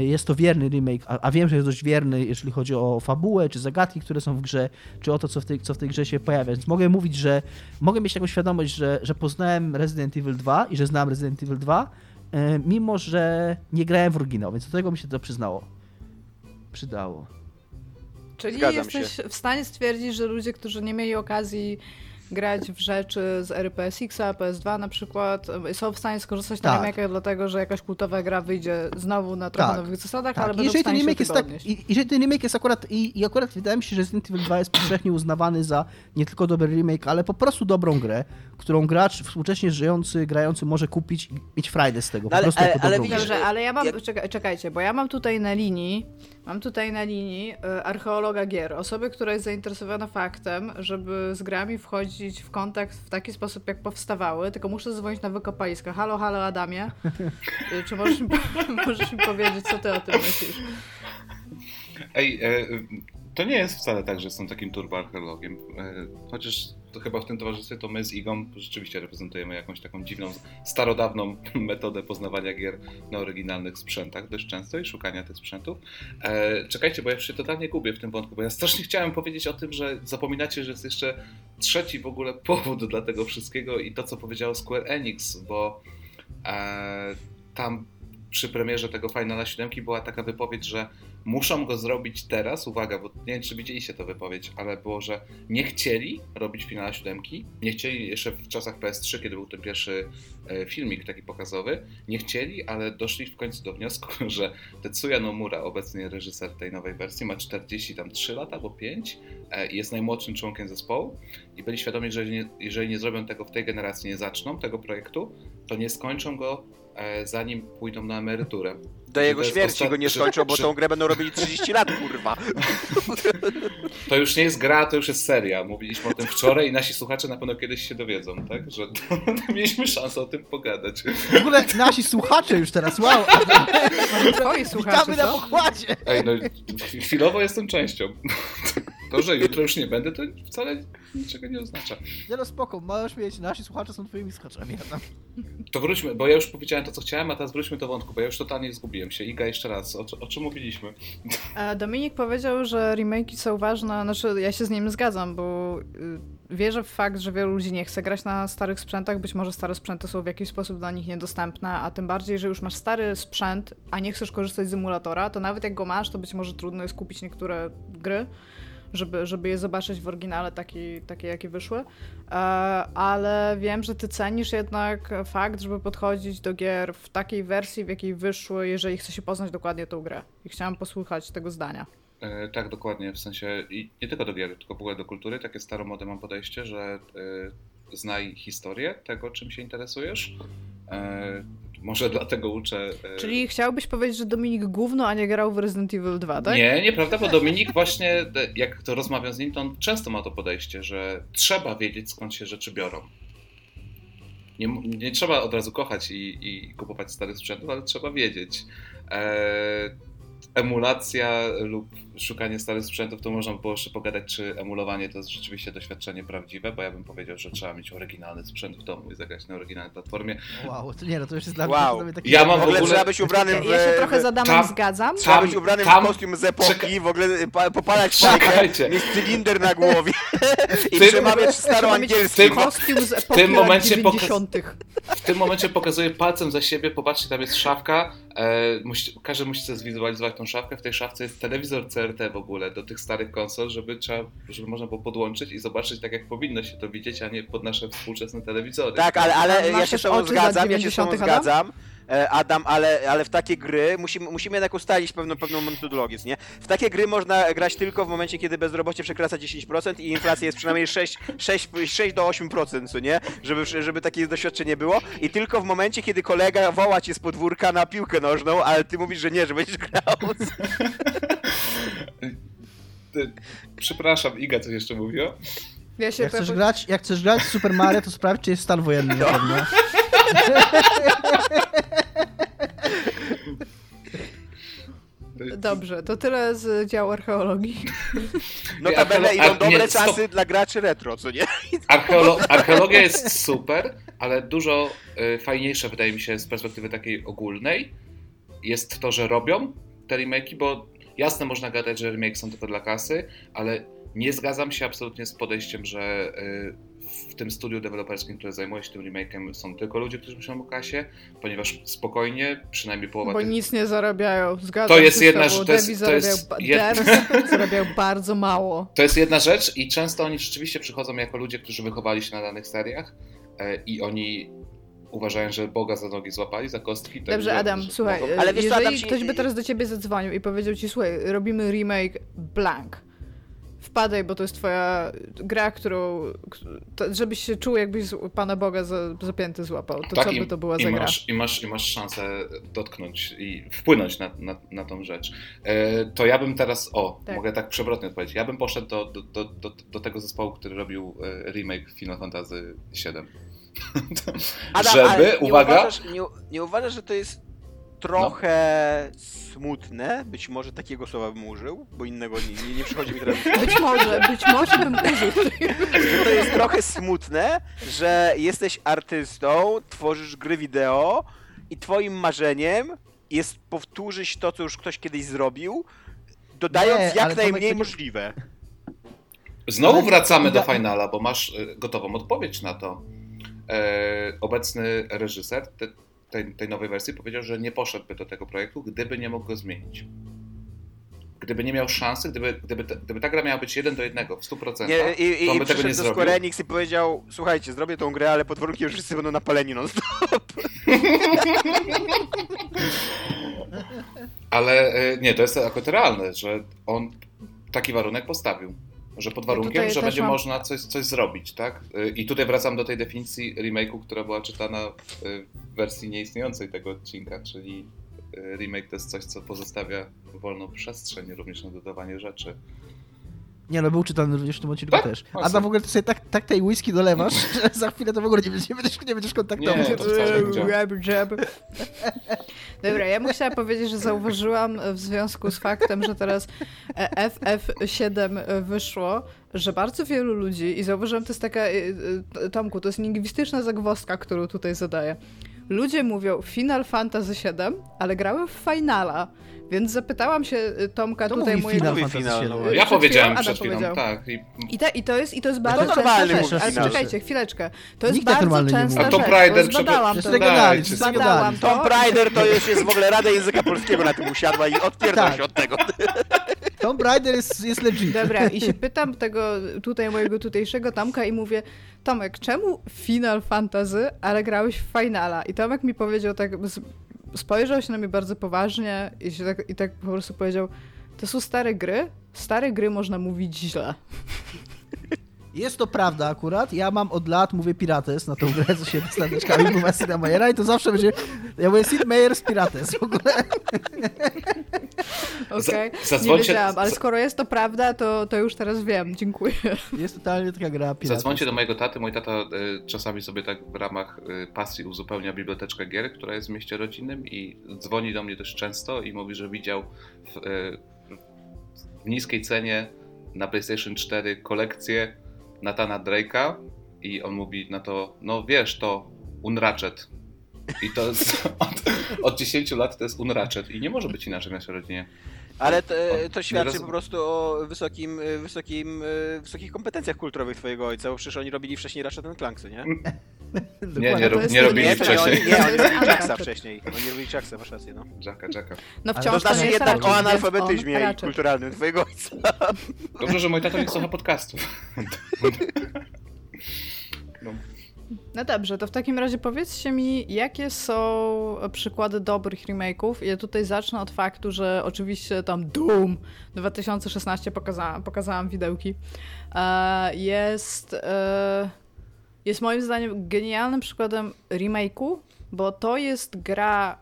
jest to wierny remake, a, a wiem, że jest dość wierny, jeżeli chodzi o fabułę, czy zagadki, które są w grze, czy o to, co w tej, co w tej grze się pojawia. Więc mogę mówić, że mogę mieć taką świadomość, że, że poznałem Resident Evil 2 i że znam Resident Evil 2, e, mimo że nie grałem w oryginał, więc do tego mi się to przyznało. Przydało. Czyli Zgadzam jesteś w stanie stwierdzić, że ludzie, którzy nie mieli okazji grać w rzeczy z RPSX-a, PS2 na przykład, są w stanie skorzystać na Tak. remake'ach, dlatego że jakaś kultowa gra wyjdzie znowu na trochę Tak. nowych zasadach, Tak, ale i będą w jeżeli ten stanie się remake jest tak, i, jeżeli ten remake jest akurat, i, i akurat wydaje mi się, że Resident Evil 2 jest powszechnie uznawany za nie tylko dobry remake, ale po prostu dobrą grę, którą gracz współcześnie żyjący, grający może kupić i mieć frajdę z tego, No po ale- prostu ale- jako ale dobrą widzisz, grę. Dobrze, ale ja mam, jak- czekajcie, bo ja mam tutaj na linii, mam tutaj na linii y, archeologa gier, osoby, która jest zainteresowana faktem, żeby z grami wchodzić w kontakt w taki sposób, jak powstawały, tylko muszę zadzwonić na wykopaliska. Halo, halo Adamie, Y, czy możesz mi, możesz mi powiedzieć, co ty o tym myślisz? Ej, e, to nie jest wcale tak, że jestem takim turboarcheologiem. E, chociaż to chyba w tym towarzystwie to my z Igą rzeczywiście reprezentujemy jakąś taką dziwną, starodawną metodę poznawania gier na oryginalnych sprzętach dość często i szukania tych sprzętów. E, czekajcie, bo ja się totalnie gubię w tym wątku, bo ja strasznie chciałem powiedzieć o tym, że zapominacie, że jest jeszcze trzeci w ogóle powód dla tego wszystkiego i to, co powiedziało Square Enix, bo e, tam przy premierze tego Finala 7 była taka wypowiedź, że muszą go zrobić teraz, uwaga, bo nie wiem, czy widzieliście tę wypowiedź, ale było, że nie chcieli robić Finala 7, nie chcieli jeszcze w czasach PS3, kiedy był ten pierwszy e, filmik taki pokazowy, nie chcieli, ale doszli w końcu do wniosku, że Tetsuya Nomura, obecnie reżyser tej nowej wersji, ma 43 lata albo 5 e, i jest najmłodszym członkiem zespołu. I byli świadomi, że jeżeli nie, jeżeli nie zrobią tego w tej generacji, nie zaczną tego projektu, to nie skończą go zanim pójdą na emeryturę. Do jego śmierci ostat- go nie skończą, bo tą grę będą robili 30 lat, kurwa. To już nie jest gra, to już jest seria. Mówiliśmy o tym wczoraj i nasi słuchacze na pewno kiedyś się dowiedzą, tak? Że mieliśmy szansę o tym pogadać. W ogóle nasi słuchacze już teraz, wow, Twoi słuchacze, witamy na pokładzie! Ej, no chwilowo jestem częścią. To, że jutro już nie będę, to wcale niczego nie oznacza. Nie no spoko, możesz mieć, nasi słuchacze są twoimi słuchaczami. Adam. To wróćmy, bo ja już powiedziałem to, co chciałem, a teraz wróćmy do wątku, bo ja już totalnie zgubiłem się. Iga, jeszcze raz, o, o czym mówiliśmy? E, Dominik powiedział, że remake'i są ważne, znaczy ja się z nim zgadzam, bo y, wierzę w fakt, że wielu ludzi nie chce grać na starych sprzętach, być może stare sprzęty są w jakiś sposób dla nich niedostępne, a tym bardziej, że już masz stary sprzęt, a nie chcesz korzystać z emulatora, to nawet jak go masz, to być może trudno jest kupić niektóre gry, żeby, żeby je zobaczyć w oryginale taki, takie, jakie wyszły. E, ale wiem, że ty cenisz jednak fakt, żeby podchodzić do gier w takiej wersji, w jakiej wyszły, jeżeli chce się poznać dokładnie tą grę. I chciałam posłuchać tego zdania. E, tak, dokładnie, w sensie i nie tylko do gier, tylko w ogóle do kultury. Takie staromody mam podejście, że e, znaj historię tego, czym się interesujesz. Może dlatego uczę. e, Czyli chciałbyś powiedzieć, że Dominik gówno, a nie grał w Resident Evil 2, tak? Nie, nieprawda, bo Dominik właśnie, e, jak to rozmawiam z nim, to on często ma to podejście, że trzeba wiedzieć skąd się rzeczy biorą. Nie, nie trzeba od razu kochać i, i kupować starych sprzętów, ale trzeba wiedzieć. E, emulacja lub szukanie starych sprzętów, to można by było jeszcze pogadać, czy emulowanie to jest rzeczywiście doświadczenie prawdziwe, bo ja bym powiedział, że trzeba mieć oryginalny sprzęt w domu i zagrać na oryginalnej platformie. Wow, to nie no, to już jest dla Wow. mnie, mnie taki... Ja mam W ogóle trzeba być ubranym w... Ja się trochę z Adamem Tam- zgadzam. Trzeba Tam- być ubranym tam- w kostium z epoki, Czeka- w ogóle pa, popalać Czekajcie. mieć cylinder na głowie i Tym- przemawiać staroangielski. tym- kostium z epoki tym lat momencie pokaz- 90. W tym momencie pokazuję palcem za siebie, popatrzcie, tam jest szafka. E, musi, każdy musi sobie zwizualizować tą szafkę. W tej szafce jest telewizor CRT w ogóle do tych starych konsol, żeby, trzeba, żeby można było podłączyć i zobaczyć tak, jak powinno się to widzieć, a nie pod nasze współczesne telewizory. Tak, ale, ale ja się też z tobą zgadzam, ja się z tobą 90., Adam? E, Adam, ale, ale w takie gry musimy, musimy jednak ustalić pewną, pewną metodologię, nie? W takie gry można grać tylko w momencie, kiedy bezrobocie przekracza 10% i inflacja jest przynajmniej 6, 6, 6 do 8%, co nie? Żeby, żeby takie doświadczenie było. I tylko w momencie, kiedy kolega woła cię z podwórka na piłkę nożną, ale ty mówisz, że nie, że będziesz grał. Przepraszam, Iga coś jeszcze mówiła? Ja się Jak chcesz, pewnie- grać, jak chcesz grać w Super Mario, to sprawdź, czy jest stan wojenny pewno. Dobrze, to tyle z działu archeologii. Notabene archeolo- idą a- dobre nie, stop. czasy dla graczy retro, co nie? Archeolo- archeologia jest super, ale dużo y, fajniejsze wydaje mi się z perspektywy takiej ogólnej jest to, że robią te remake'i, bo jasne można gadać, że remake są tylko dla kasy, ale nie zgadzam się absolutnie z podejściem, że y, w tym studiu deweloperskim, które zajmuje się tym remake'em są tylko ludzie, którzy myślą o kasie, ponieważ spokojnie, przynajmniej połowa Bo tych nic nie zarabiają. Zgadzam To jest się jedna rzecz, to jest- Devi to jest zarabiał, bardzo mało. To jest jedna rzecz i często oni rzeczywiście przychodzą jako ludzie, którzy wychowali się na danych seriach e, i oni uważają, że Boga za nogi złapali, za kostki. tak, Dobrze, Adam, że słuchaj, mogą. Ale wiesz co, jeżeli Adam, ci- ktoś by teraz do ciebie zadzwonił i powiedział ci, słuchaj, robimy remake blank, wpadaj, bo to jest twoja gra, którą, to, żebyś się czuł, jakbyś Pana Boga za, zapięty złapał, to co Tak, i- by to była i za gra? masz, i, masz, I masz szansę dotknąć i wpłynąć na, na, na tą rzecz. E, to ja bym teraz, o, Tak. mogę tak przewrotnie odpowiedzieć, ja bym poszedł do, do, do, do, do tego zespołu, który robił e, remake Final Fantasy VII. Adam, Żeby, ale nie uwaga, Uważasz, nie, nie uważasz, że to jest trochę smutne? Być może takiego słowa bym użył, bo innego nie, nie, nie przychodzi mi teraz. Być może, być może bym użył. że to jest trochę smutne, że jesteś artystą, tworzysz gry wideo i twoim marzeniem jest powtórzyć to, co już ktoś kiedyś zrobił, dodając Nie, jak najmniej to możliwe. Znowu wracamy do finala, bo masz y, gotową odpowiedź na to. E, obecny reżyser te, tej, tej nowej wersji powiedział, że nie poszedłby do tego projektu, gdyby nie mógł go zmienić. Gdyby nie miał szansy, gdyby, gdyby, ta, gdyby ta gra miała być jeden do jednego w 100%, Nie, I i, to i by tego przyszedł nie do zrobił. Square Enix i powiedział, słuchajcie, zrobię tą grę, ale pod warunkiem, że wszyscy będą napaleni non Ale e, nie, to jest akurat realne, że on taki warunek postawił. Że pod warunkiem, że będzie mam- można coś, coś zrobić, tak? E, I tutaj wracam do tej definicji remake'u, która była czytana e, w wersji nieistniejącej tego odcinka, czyli e, remake to jest coś, co pozostawia wolną przestrzeń również na dodawanie rzeczy. Nie no, był czytany również w tym odcinku Tak? też. O, Ada co? w ogóle ty sobie tak, tak tej whisky dolewasz, że za chwilę to w ogóle nie będziesz, nie będziesz, nie będziesz kontaktować. Nie, to. Jab, jab. Dobra, ja bym chciała powiedzieć, że zauważyłam w związku z faktem, że teraz e, FF7 wyszło, że bardzo wielu ludzi, i zauważyłam, to jest taka, e, e, Tomku, to jest lingwistyczna zagwozdka, którą tutaj zadaję. Ludzie mówią Final Fantasy VII, ale grałem w Finala, więc zapytałam się e, Tomka Kto tutaj mojego... Final Fantasy final, no. Ja powiedziałem przed Ada chwilą, powiedział. tak. I I, te, I to jest, i to jest bardzo to częsta normalny rzecz. Ale czekajcie, chwileczkę. To jest Nikt bardzo normalnie nie częsta rzecz, bo przepraszam. zbadałam To to. to Zbadałam to. Tomb Raider to już jest w ogóle Rada Języka Polskiego na tym usiadła i odpierdol Tak. się od tego. Tomb Raider jest, jest legit. Dobra, i się pytam tego tutaj mojego tutejszego Tomka i mówię, Tomek, czemu Final Fantasy, ale grałeś w Finala? I Tomek mi powiedział tak, spojrzał się na mnie bardzo poważnie i, się tak, i tak po prostu powiedział, to są stare gry, stare gry można mówić źle. Jest to prawda akurat. Ja mam od lat, mówię Pirates na tą grę, co się staweczkami była Sida Meyera i to zawsze będzie... Ja mówię Sid Meier z Pirates w ogóle. Okej, nie zadzwońcie- wiedziałam, ale skoro jest to prawda, to, to już teraz wiem, dziękuję. Jest totalnie taka gra Pirates. Zadzwońcie do mojego taty. Mój tata y, czasami sobie tak w ramach y, pasji uzupełnia biblioteczkę gier, która jest w mieście rodzinnym i dzwoni do mnie dość często i mówi, że widział w, y, w niskiej cenie na PlayStation 4 kolekcję Natana Drake'a i on mówi na to, no wiesz, to Unratchet. I to jest, od, od 10 lat to jest Unratchet i nie może być inaczej w naszej rodzinie. Ale to, to świadczy po prostu o wysokim, y, wysokim, y, wysokich kompetencjach kulturowych twojego ojca, bo przecież oni robili wcześniej Ratchet Clanksy, nie? Nie, nie, jest nie robili Nie, wcześniej. oni, nie, oni robili. Jacksa wcześniej. Oni robili Jacksa, masz rację, no. Jacka, Jacka. No wciąż To to, znaczy jednak o analfabetyzmie on kulturalnym twojego ojca. Dobrze, że mój tata nie słucha podcastów. No. No dobrze, to w takim razie powiedzcie mi, jakie są przykłady dobrych remake'ów. Ja tutaj zacznę od faktu, że oczywiście tam Doom 2016 pokazałam, pokazałam widełki. E, Jest, e, jest moim zdaniem genialnym przykładem remake'u, bo to jest gra,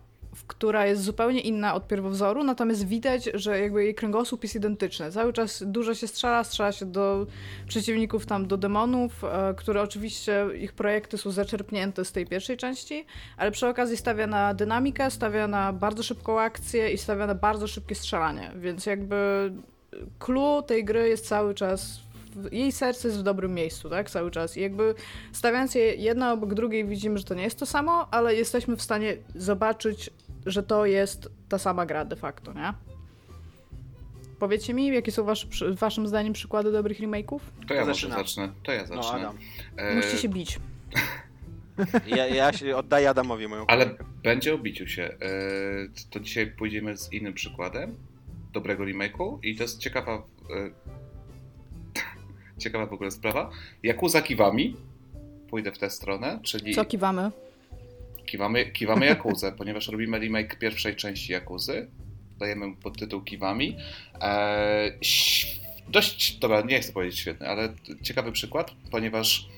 która jest zupełnie inna od pierwowzoru, natomiast widać, że jakby jej kręgosłup jest identyczny. Cały czas dużo się strzela, strzela się do przeciwników tam do demonów, e, które oczywiście ich projekty są zaczerpnięte z tej pierwszej części, ale przy okazji stawia na dynamikę, stawia na bardzo szybką akcję i stawia na bardzo szybkie strzelanie, więc jakby clue tej gry jest cały czas jej serce jest w dobrym miejscu, tak? Cały czas. I jakby stawiając je jedna obok drugiej widzimy, że to nie jest to samo, ale jesteśmy w stanie zobaczyć, że to jest ta sama gra de facto, nie? Powiedzcie mi, jakie są waszym zdaniem przykłady dobrych remake'ów? To ja może Zaczynam. zacznę. To ja No, zacznę. Adam. E, Musicie się bić. Ja, ja się oddaję Adamowi moją Ale kolejkę. będzie o biciu się. E, to dzisiaj pójdziemy z innym przykładem dobrego remake'u i to jest ciekawa e, ciekawa w ogóle sprawa. Yakuza Kiwami. Pójdę w tę stronę, czyli Co kiwamy? Kiwamy, kiwamy Yakuzę, ponieważ robimy remake pierwszej części Yakuzy. Dajemy mu podtytuł Kiwami. E, ś- dość, dobra, nie chcę powiedzieć świetny, ale ciekawy przykład, ponieważ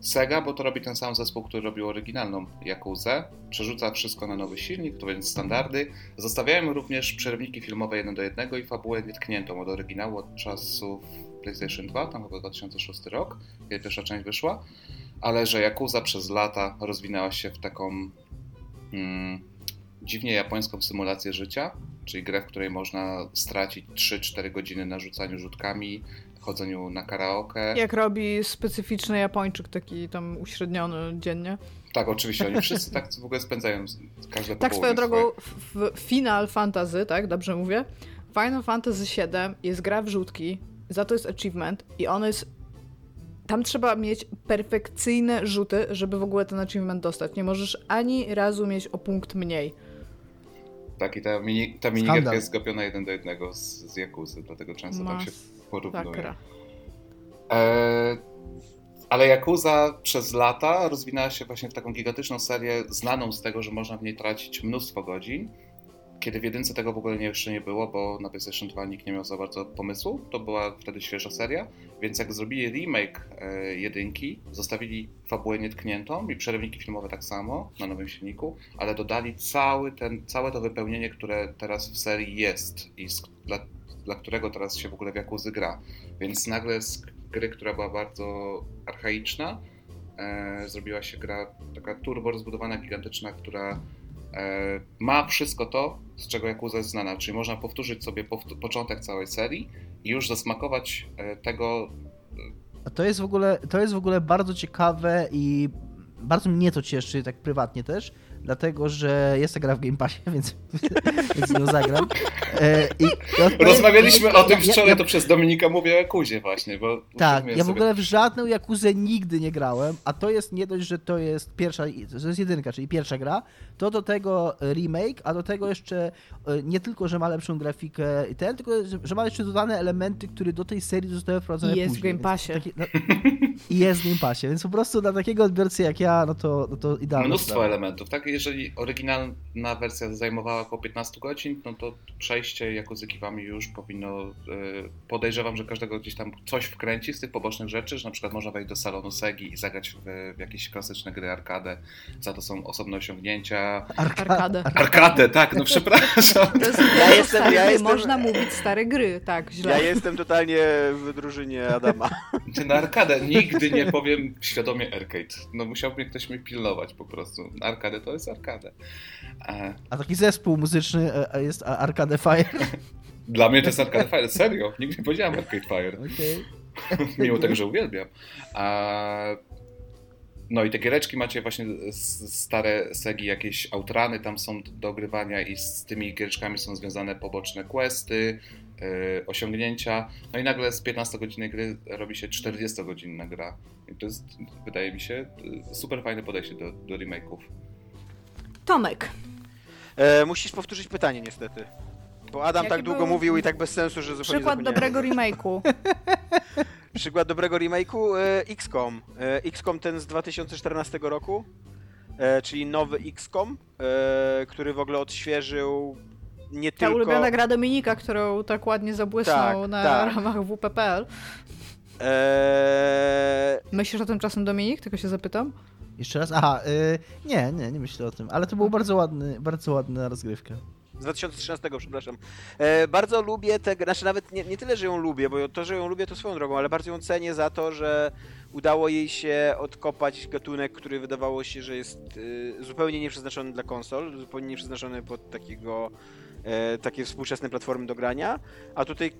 Sega, bo to robi ten sam zespół, który robił oryginalną Yakuzę, przerzuca wszystko na nowy silnik, to więc standardy. Zostawiają również przerywniki filmowe jeden do jednego i fabułę nietkniętą od oryginału od czasów PlayStation 2, tam chyba 2006 rok, kiedy pierwsza część wyszła, ale że Yakuza przez lata rozwinęła się w taką mm, dziwnie japońską symulację życia, czyli grę, w której można stracić 3-4 godziny na rzucaniu rzutkami, chodzeniu na karaoke. Jak robi specyficzny Japończyk, taki tam uśredniony dziennie. Tak, oczywiście, oni wszyscy tak w ogóle spędzają każde Tak swoją drogą, w w Final Fantasy, tak, dobrze mówię, Final Fantasy VII jest gra wrzutki, za to jest achievement i on jest... Tam trzeba mieć perfekcyjne rzuty, żeby w ogóle ten achievement dostać. Nie możesz ani razu mieć o punkt mniej. Tak, i ta, mini, ta minigierka jest skopiona jeden do jednego z, z Yakuzy, dlatego często tam się porównuje. E, ale Yakuza przez lata rozwinęła się właśnie w taką gigantyczną serię, znaną z tego, że można w niej tracić mnóstwo godzin. Kiedy w jedynce tego w ogóle jeszcze nie było, bo na PlayStation 2 nikt nie miał za bardzo pomysłu, to była wtedy świeża seria, więc jak zrobili remake e, jedynki, zostawili fabułę nietkniętą i przerywniki filmowe tak samo na nowym silniku, ale dodali cały ten, całe to wypełnienie, które teraz w serii jest i dla, dla którego teraz się w ogóle w Jakuzy gra. Więc nagle z gry, która była bardzo archaiczna, e, zrobiła się gra taka turbo rozbudowana, gigantyczna, która ma wszystko to, z czego Yakuza jest znana. Czyli można powtórzyć sobie początek całej serii i już zasmakować e, tego. A to jest w ogóle, to jest w ogóle bardzo ciekawe i bardzo mnie to cieszy, tak prywatnie też, dlatego że jest ta gra w Game Passie, więc, więc nią zagram. E, i, Rozmawialiśmy o tym Ja- ja- wczoraj, ja- to przez Dominika mówię o Jakuzie właśnie, bo Tak, ja w sobie- ogóle w żadną Jakuzę nigdy nie grałem, a to jest nie dość, że to jest pierwsza, to jest jedynka, czyli pierwsza gra, to do tego remake, a do tego jeszcze e, nie tylko, że ma lepszą grafikę i ten, tylko że- ma jeszcze dodane elementy, które do tej serii zostały wprowadzone I jest w później. Game Passie. taki- no, I jest w Game Passie, więc po prostu dla takiego odbiorcy jak ja, no to, no to idealne. Mnóstwo elementów, tak? Jeżeli oryginalna wersja zajmowała około 15 godzin, no to przejście jako z ekipami już powinno. e, Podejrzewam, że każdego gdzieś tam coś wkręci z tych pobocznych rzeczy, że na przykład można wejść do salonu Segi i zagrać w, w jakieś klasyczne gry arkadę. Za to są osobne osiągnięcia. Arkadę. Arkadę, tak, no przepraszam. To jest Ja jestem- ja jestem- można mówić stare gry, tak, źle. Ja jestem totalnie w drużynie Adama. Na arkadę nigdy nie powiem świadomie arcade. No musiałby ktoś mnie pilnować po prostu. Arkadę to jest arkadę. E, A taki zespół muzyczny e, jest Arcade Fire. Dla mnie to jest Arcade Fire, serio. Nigdy nie powiedziałem Arcade Fire. Okej. Mimo tego, że uwielbiam. A... No i te giereczki macie właśnie stare segi, jakieś outrany tam są do ogrywania i z tymi giereczkami są związane poboczne questy, yy, osiągnięcia. No i nagle z 15-godzinnej gry robi się 40-godzinna gra. I to jest, wydaje mi się, super fajne podejście do, do remake'ów. Tomek, E, musisz powtórzyć pytanie niestety. Bo Adam Jaki tak długo był mówił i tak bez sensu, że zupełnie przykład zapomniałem. dobrego remake'u. Przykład dobrego remake'u e, XCOM. E, XCOM ten z 2014 roku, e, czyli nowy XCOM, e, który w ogóle odświeżył nie Ta tylko... ulubiona gra Dominika, którą tak ładnie zabłysnął Tak, na tak. ramach WPPL. E, Myślisz o tym czasem Dominik? Tylko się zapytam. Jeszcze raz? Aha, y, nie, nie, nie myślę o tym, ale to był bardzo ładny, bardzo ładna rozgrywka. z 2013, przepraszam. E, bardzo lubię tę grę, znaczy nawet nie, nie tyle, że ją lubię, bo to, że ją lubię to swoją drogą, ale bardzo ją cenię za to, że udało jej się odkopać gatunek, który wydawało się, że jest e, zupełnie nieprzeznaczony dla konsol, zupełnie nieprzeznaczony pod takiego, e, takie współczesne platformy do grania, a tutaj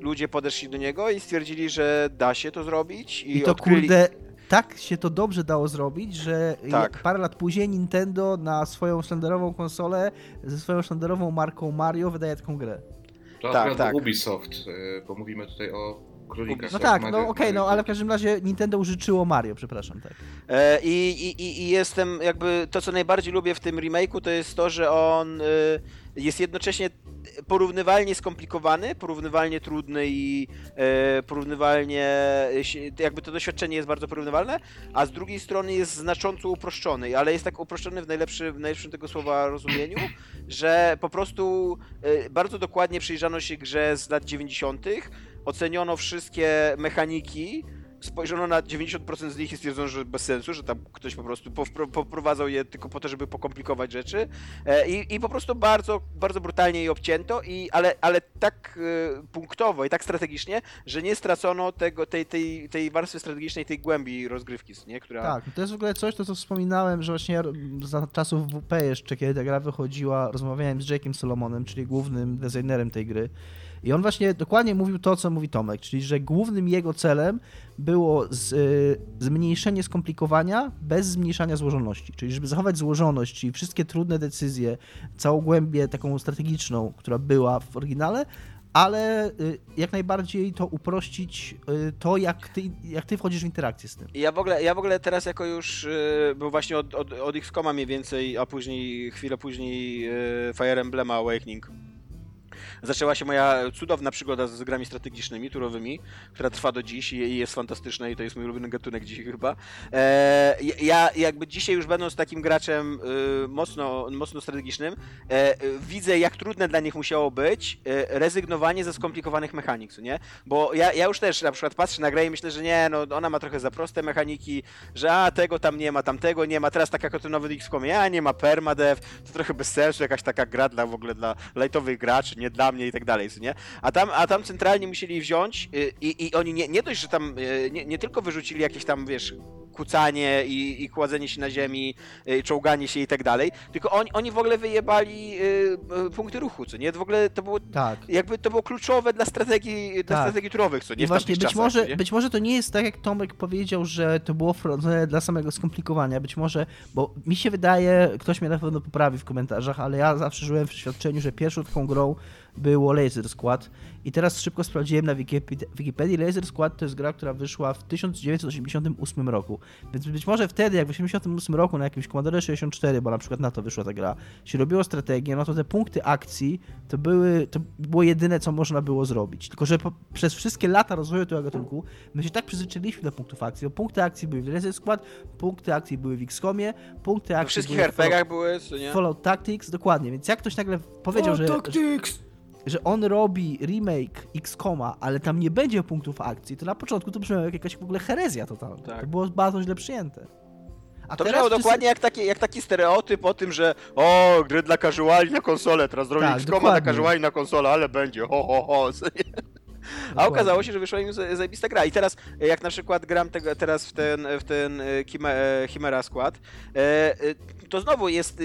ludzie podeszli do niego i stwierdzili, że da się to zrobić i, I to odkryli... kurde, tak się to dobrze dało zrobić, że Tak. parę lat później Nintendo na swoją sztandarową konsolę ze swoją sztandarową marką Mario wydaje taką grę. To Tak, akurat tak. Ubisoft, y, bo mówimy tutaj o królikach. No tak, no okej, no Mario- ale w każdym razie Nintendo użyczyło Mario, przepraszam, tak. E, I, i, i- jestem jakby to, co najbardziej lubię w tym remake'u, to jest to, że on y, jest jednocześnie porównywalnie skomplikowany, porównywalnie trudny i e, porównywalnie się- jakby to doświadczenie jest bardzo porównywalne, a z drugiej strony jest znacząco uproszczony, ale jest tak uproszczony w, najlepszy, w najlepszym tego słowa rozumieniu, że po prostu e, bardzo dokładnie przyjrzano się grze z lat 90., oceniono wszystkie mechaniki, spojrzono na 90% z nich i stwierdzono, że bez sensu, że tam ktoś po prostu poprowadzał je tylko po to, żeby pokomplikować rzeczy E, i, i po prostu bardzo, bardzo brutalnie je obcięto, i, ale, ale tak e, punktowo i tak strategicznie, że nie stracono tego, tej, tej, tej warstwy strategicznej, tej głębi rozgrywki, nie? która... Tak, to jest w ogóle coś, to co wspominałem, że właśnie za czasów WP jeszcze, kiedy ta gra wychodziła, rozmawiałem z Jake'em Solomonem, czyli głównym designerem tej gry. I on właśnie dokładnie mówił to, co mówi Tomek, czyli że głównym jego celem było z, y, zmniejszenie skomplikowania bez zmniejszania złożoności. Czyli żeby zachować złożoność, czyli wszystkie trudne decyzje, całą głębię taką strategiczną, która była w oryginale, ale y, jak najbardziej to uprościć, y, to jak ty, jak ty wchodzisz w interakcję z tym. Ja w ogóle, ja w ogóle teraz jako już e, był właśnie od, od, od XCOMa mniej więcej, a później, chwilę później Fire Emblema Awakening. Zaczęła się moja cudowna przygoda z grami strategicznymi, turowymi, która trwa do dziś i, jest fantastyczna i to jest mój ulubiony gatunek dzisiaj chyba. E, ja jakby dzisiaj już będąc takim graczem y, mocno, mocno strategicznym, e, widzę jak trudne dla nich musiało być e, rezygnowanie ze skomplikowanych mechanik, nie? Bo ja, ja już też na przykład patrzę na grę i myślę, że nie, no ona ma trochę za proste mechaniki, że a tego tam nie ma, tamtego nie ma, teraz tak jak o tym nowym XCOMie, a nie ma permadev, to trochę bez sensu, jakaś taka gra dla w ogóle dla lightowych graczy, nie dla mnie i tak dalej, nie? A tam, a tam centralnie musieli wziąć y, i, i oni nie, nie dość, że tam y, nie, nie tylko wyrzucili jakieś tam, wiesz, kucanie i, i kładzenie się na ziemi, y, czołganie się i tak dalej, tylko oni, oni w ogóle wyjebali y, punkty ruchu, co nie? W ogóle to było Tak. jakby to było kluczowe dla strategii, dla Tak. strategii turowych, co nie? I w właśnie być czasach, może, nie? być może to nie jest tak, jak Tomek powiedział, że to było wprowadzone dla samego skomplikowania. Być może, bo mi się wydaje, ktoś mnie na pewno poprawi w komentarzach, ale ja zawsze żyłem w przeświadczeniu, że pierwszą taką grą było Laser Squad i teraz szybko sprawdziłem na Wikipedii, Laser Squad to jest gra, która wyszła w 1988 roku. Więc być może wtedy, jak w 1988 roku na jakimś Commodore 64, bo na przykład na to wyszła ta gra, się robiło strategię, no to te punkty akcji to, były, to było jedyne, co można było zrobić. Tylko, że po, przez wszystkie lata rozwoju tego gatunku my się tak przyzwyczailiśmy do punktów akcji. Bo punkty akcji były w Laser Squad, punkty akcji były w XCOMie, punkty We akcji wszystkich były w RPG-ach były, co nie? Fallout Tactics, dokładnie. Więc jak ktoś nagle powiedział, że, że, że on robi remake XCOMa, ale tam nie będzie punktów akcji, to na początku to brzmiało jak jakaś w ogóle herezja totalna. Tak. To było bardzo źle przyjęte. A To brzmiało dokładnie jak taki, jak taki stereotyp o tym, że o, gry dla casuali na konsolę, teraz zrobię Tak, na dokładnie. casuali na konsolę, ale będzie, ho, ho, ho. A okazało się, że wyszła im za- zajebista gra. I teraz, jak na przykład gram tego, teraz w ten, w ten e, e, Chimera skład, e, to znowu jest.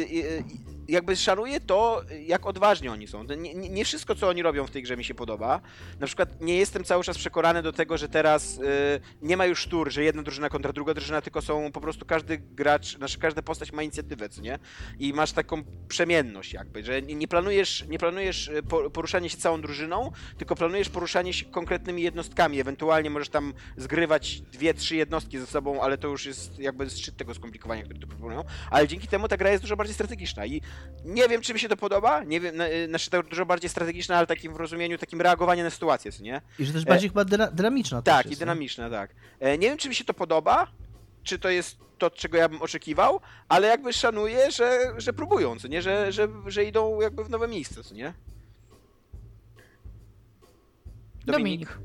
Jakby szanuję to, jak odważni oni są. Nie, nie wszystko, co oni robią w tej grze mi się podoba. Na przykład nie jestem cały czas przekonany do tego, że teraz e, nie ma już tur, że jedna drużyna kontra druga drużyna, tylko są po prostu każdy gracz, znaczy każda postać ma inicjatywę, co nie? I masz taką przemienność jakby, że nie, planujesz, nie planujesz po- poruszanie się całą drużyną, tylko planujesz poruszanie się konkretnymi jednostkami. Ewentualnie możesz tam zgrywać dwie, trzy jednostki ze sobą, ale to już jest jakby szczyt tego skomplikowania, które tu proponują. Ale dzięki temu ta gra jest dużo bardziej strategiczna i nie wiem, czy mi się to podoba, nie wiem, y, znaczy to dużo bardziej strategiczna, ale takim w rozumieniu, takim reagowania na sytuację, co nie? I że też bardziej chyba dyna- dynamiczna Tak, jest, i dynamiczna, tak. E, Nie wiem, czy mi się to podoba, czy to jest to, czego ja bym oczekiwał, ale jakby szanuję, że, że próbują, co nie? Że, że, że idą jakby w nowe miejsce, co nie? Dominik.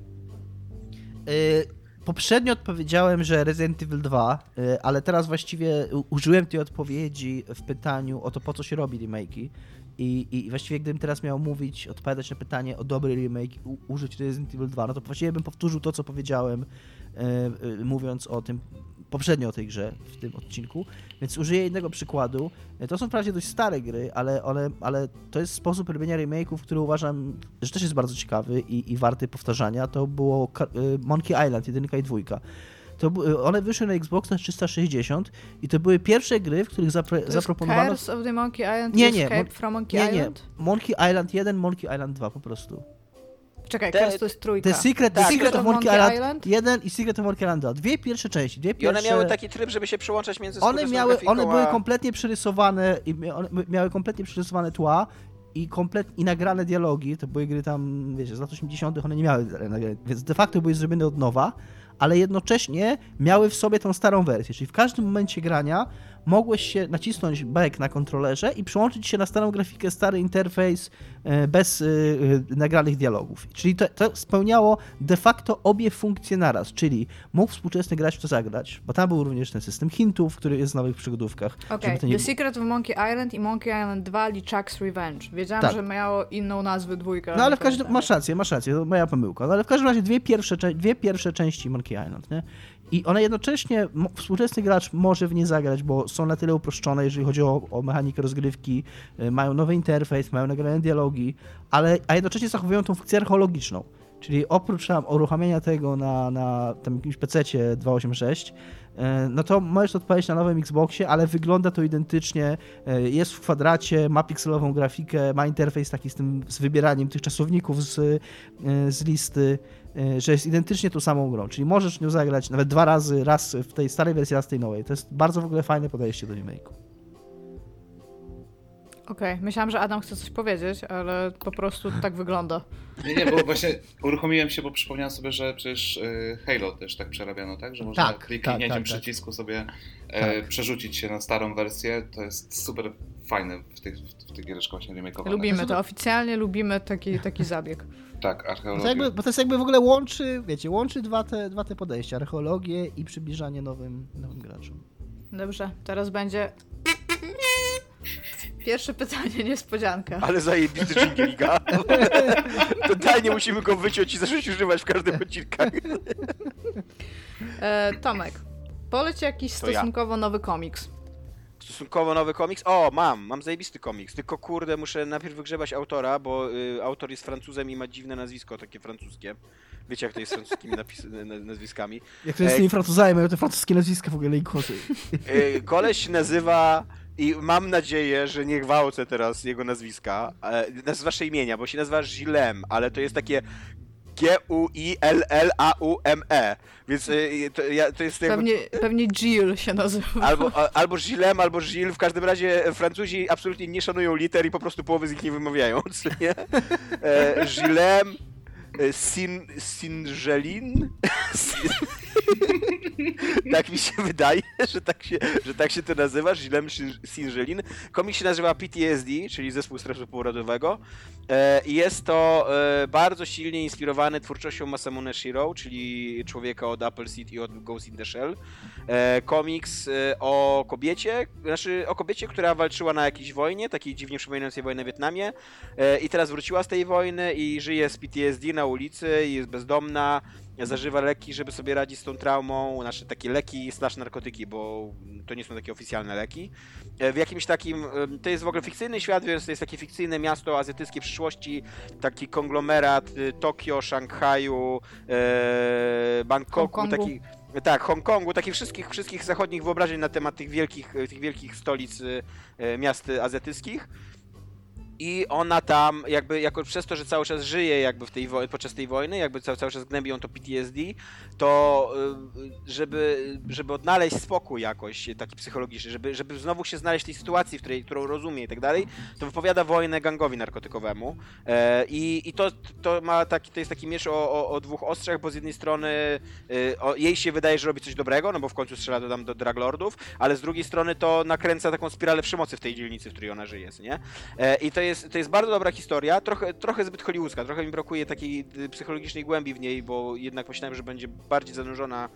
Y, Poprzednio odpowiedziałem, że Resident Evil 2, y, ale teraz właściwie użyłem tej odpowiedzi w pytaniu o to, po co się robi remake'i. I, I właściwie gdybym teraz miał mówić, odpowiadać na pytanie o dobry remake, u, użyć Resident Evil 2, no to właściwie bym powtórzył to, co powiedziałem, y, y, mówiąc o tym poprzednio o tej grze w tym odcinku. Więc użyję innego przykładu. Y, To są wprawdzie dość stare gry, ale, one, ale to jest sposób robienia remake'ów, który uważam, że też jest bardzo ciekawy i, i warty powtarzania. To było y, Monkey Island, jedynka i dwójka. To, bu- one wyszły na Xboxa 360 i to były pierwsze gry, w których zapre, To zaproponowano... Curse of the Monkey Island Nie, nie, Escape Mon- from Monkey Nie, nie. Island? Monkey Island 1, Monkey Island 2 po prostu. Czekaj, Te- Curse to jest trójka. The Secret, The Tak. Secret of Monkey, Island, 1 i Secret of Monkey Island 2. Dwie pierwsze części, dwie I pierwsze... one miały taki tryb, żeby się przełączać między One miały, grafiką, one były a- kompletnie przerysowane i miały kompletnie przerysowane tła i, komplet, i nagrane dialogi, to były gry tam, wiecie, z lat 80 one nie miały więc de facto były zrobione od nowa, ale jednocześnie miały w sobie tą starą wersję, czyli w każdym momencie grania mogłeś się nacisnąć back na kontrolerze i przełączyć się na starą grafikę, stary interfejs e, bez e, e, nagranych dialogów. Czyli to, to spełniało de facto obie funkcje naraz, czyli mógł współczesny gracz w to zagrać, bo tam był również ten system hintów, który jest w nowych przygodówkach. Nie The Secret of Monkey Island i Monkey Island 2 Lichuk's Revenge. Wiedziałam, Tak. że miało inną nazwę dwójka. No ale w każdym, pamiętam. masz rację, masz rację, to moja pomyłka. No ale w każdym razie dwie pierwsze, dwie pierwsze części Monkey Island, nie? I one jednocześnie, współczesny gracz może w nie zagrać, bo są na tyle uproszczone, jeżeli chodzi o, o mechanikę rozgrywki, y, mają nowy interfejs, mają nagrane dialogi, ale, a jednocześnie zachowują tą funkcję archeologiczną. Czyli oprócz tam uruchamiania tego na, na tam jakimś PC-cie 286, e, no to możesz odpalić na nowym Xboxie, ale wygląda to identycznie, e, jest w kwadracie, ma pikselową grafikę, ma interfejs taki z tym, z wybieraniem tych czasowników z, z listy, że jest identycznie tą samą grą, czyli możesz nią zagrać nawet dwa razy, raz w tej starej wersji, raz w tej nowej. To jest bardzo w ogóle fajne podejście do remake'u. Okej, okay. myślałam, że Adam chce coś powiedzieć, ale po prostu tak wygląda. Nie, nie, bo właśnie uruchomiłem się, bo przypomniałem sobie, że przecież y, Halo też tak przerabiano, tak? Że można tak, kliknięciem tak, tak, tak, przycisku sobie e, tak. przerzucić się na starą wersję. To jest super fajne w tych, w tych giereczkach właśnie remake'owanych. Lubimy to, oficjalnie lubimy taki, taki zabieg. Tak, archeologia. To, jakby, bo to jest jakby w ogóle łączy, wiecie, łączy dwa te, dwa te podejścia, archeologię i przybliżanie nowym, nowym graczom. Dobrze, teraz będzie Pierwsze pytanie, niespodzianka. Ale zajebisty dżingielika. Totalnie musimy go wyciąć i zacząć używać w każdym odcinku. E, Tomek, poleć jakiś to stosunkowo ja. nowy komiks. Stosunkowo nowy komiks? O, mam, mam zajebisty komiks. Tylko kurde, muszę najpierw wygrzebać autora, bo y, autor jest Francuzem i ma dziwne nazwisko, takie francuskie. Wiecie, jak to jest z francuskimi napis- nazwiskami. Jak to jest z tymi Francuzami, mają te francuskie nazwiska w ogóle i kosy. Y, koleś nazywa i mam nadzieję, że nie gwałcę teraz jego nazwiska, e, nazywa imienia, bo się nazywa Gilem, ale to jest takie G-U-I-L-L-A-U-M-E. Więc y, to, ja, to jest. Pewnie, jakby... pewnie Gilles się nazywa. Albo, albo Gilem, albo Gilles. W każdym razie Francuzi absolutnie nie szanują liter i po prostu połowy z nich nie wymawiają. Nie? E, Gilem. E, Sin, Singelin? tak mi się wydaje, że tak się, że tak się to nazywa, Źlem Singelin. Komik się nazywa PTSD, czyli Zespół Stresu Pourodowego. E, I jest to e, bardzo silnie inspirowany twórczością Masamune Shiro, czyli człowieka od Apple Seed i od Ghost in the Shell. Komiks o kobiecie, znaczy o kobiecie, która walczyła na jakiejś wojnie, takiej dziwnie przypominającej wojnę w Wietnamie i teraz wróciła z tej wojny i żyje z PTSD na ulicy, jest bezdomna, zażywa leki, żeby sobie radzić z tą traumą, znaczy takie leki slash narkotyki, bo to nie są takie oficjalne leki. E, w jakimś takim, to jest w ogóle fikcyjny świat, więc to jest takie fikcyjne miasto azjatyckiej przyszłości, taki konglomerat y, Tokio, Szanghaju, e, Bangkoku, taki tak, Hongkongu, takich wszystkich, wszystkich zachodnich wyobrażeń na temat tych wielkich, tych wielkich stolic e, miast azjatyckich i ona tam jakby jako przez to, że cały czas żyje jakby w tej podczas tej wojny, jakby cały, cały czas gnębi ją to PTSD, to y, żeby, żeby odnaleźć spokój jakoś taki psychologiczny, żeby, żeby znowu się znaleźć w tej sytuacji, w której, którą rozumie i tak dalej, to wypowiada wojnę gangowi narkotykowemu e, i, i to, to ma taki, to jest taki miecz o, o, o dwóch ostrzach, bo z jednej strony y, o, jej się wydaje, że robi coś dobrego, no bo w końcu strzela do, tam do draglordów, ale z drugiej strony to nakręca taką spiralę przemocy w tej dzielnicy, w której ona żyje, nie? E, I to jest, to jest bardzo dobra historia, trochę, trochę zbyt hollywoodzka, trochę mi brakuje takiej y, psychologicznej głębi w niej, bo jednak myślałem, że będzie bardziej zanurzona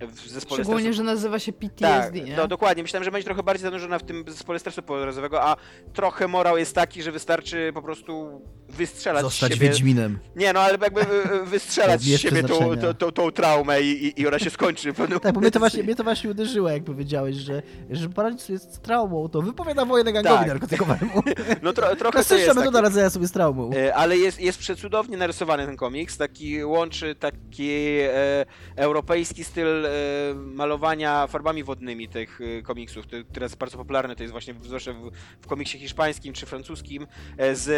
w zespole Szczególnie, stresu. że nazywa się PTSD, tak, nie? No dokładnie, myślałem, że będzie trochę bardziej zanurzona w tym zespole stresu pourazowego, a trochę morał jest taki, że wystarczy po prostu wystrzelać Zostać z siebie. Wiedźminem. Nie, no ale jakby wystrzelać z siebie tą, tą, tą, tą, traumę i, i ona się skończy. tak, bo mnie to, właśnie, mnie to właśnie uderzyło, jak powiedziałeś, że, że poradzić sobie z traumą, to wypowiada wojnę gangowi tak. narkotykowemu. No tro, trochę to jest metoda radzenia sobie z traumą. E, ale jest, jest przecudownie narysowany ten komiks, taki łączy taki e, europejski styl e, malowania farbami wodnymi tych e, komiksów, które jest bardzo popularne, to jest właśnie zwłaszcza w, w komiksie hiszpańskim czy francuskim, e, z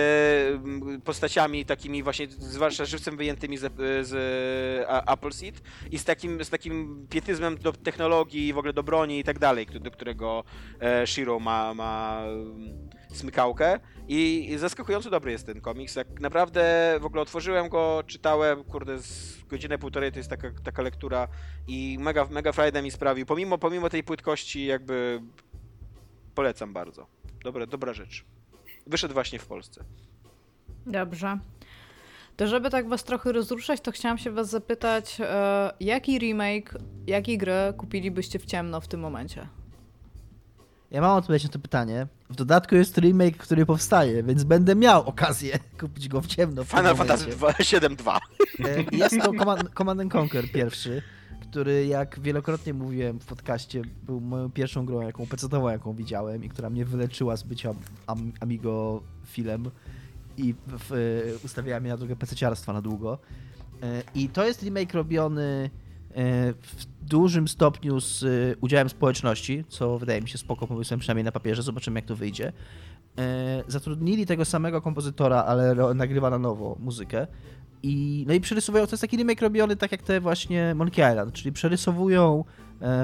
postaciami takimi właśnie, zwłaszcza żywcem wyjętymi z, z Appleseed i z takim, z takim pietyzmem do technologii, w ogóle do broni i tak dalej, do którego e, Shiro ma, ma smykałkę i zaskakująco dobry jest ten komiks. Jak naprawdę w ogóle otworzyłem go, czytałem, kurde, z godzinę, półtorej to jest taka, taka lektura i mega, mega frajdę mi sprawił. Pomimo, pomimo tej płytkości jakby polecam bardzo. Dobra, dobra rzecz. Wyszedł właśnie w Polsce. Dobrze. To żeby tak was trochę rozruszać, to chciałam się was zapytać, e, jaki remake, jakiej gry kupilibyście w ciemno w tym momencie? Ja mam odpowiedź na to pytanie. W dodatku jest remake, który powstaje, więc będę miał okazję kupić go w ciemno. W Final Fantasy 7.2. E, jest to Command, Command Conquer pierwszy, który jak wielokrotnie mówiłem w podcaście, był moją pierwszą grą, jaką pecetową, jaką widziałem i która mnie wyleczyła z bycia am, Amigo filem i w, w, ustawiała mnie na drogę pececiarstwa na długo. E, I to jest remake robiony e, w dużym stopniu z e, udziałem społeczności, co wydaje mi się spoko pomysłem, przynajmniej na papierze, zobaczymy jak to wyjdzie. Zatrudnili tego samego kompozytora, ale nagrywa na nowo muzykę. I, no i przerysowują, to jest taki remake robiony tak jak te właśnie Monkey Island, czyli przerysowują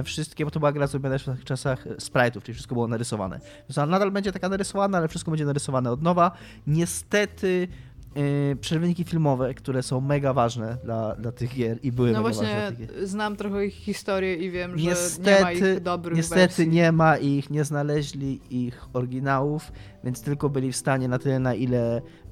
wszystkie, bo to była gra zrobiona w czasach e, sprite'ów, czyli wszystko było narysowane. Więc ona nadal będzie taka narysowana, ale wszystko będzie narysowane od nowa. Niestety e, przerwniki filmowe, które są mega ważne dla, dla tych gier i były No mega ważne właśnie, tych gier. znam trochę ich historię i wiem, że nie ma Niestety, ich dobrych niestety wersji. nie ma ich, nie znaleźli ich oryginałów, więc tylko byli w stanie na tyle, na ile yy,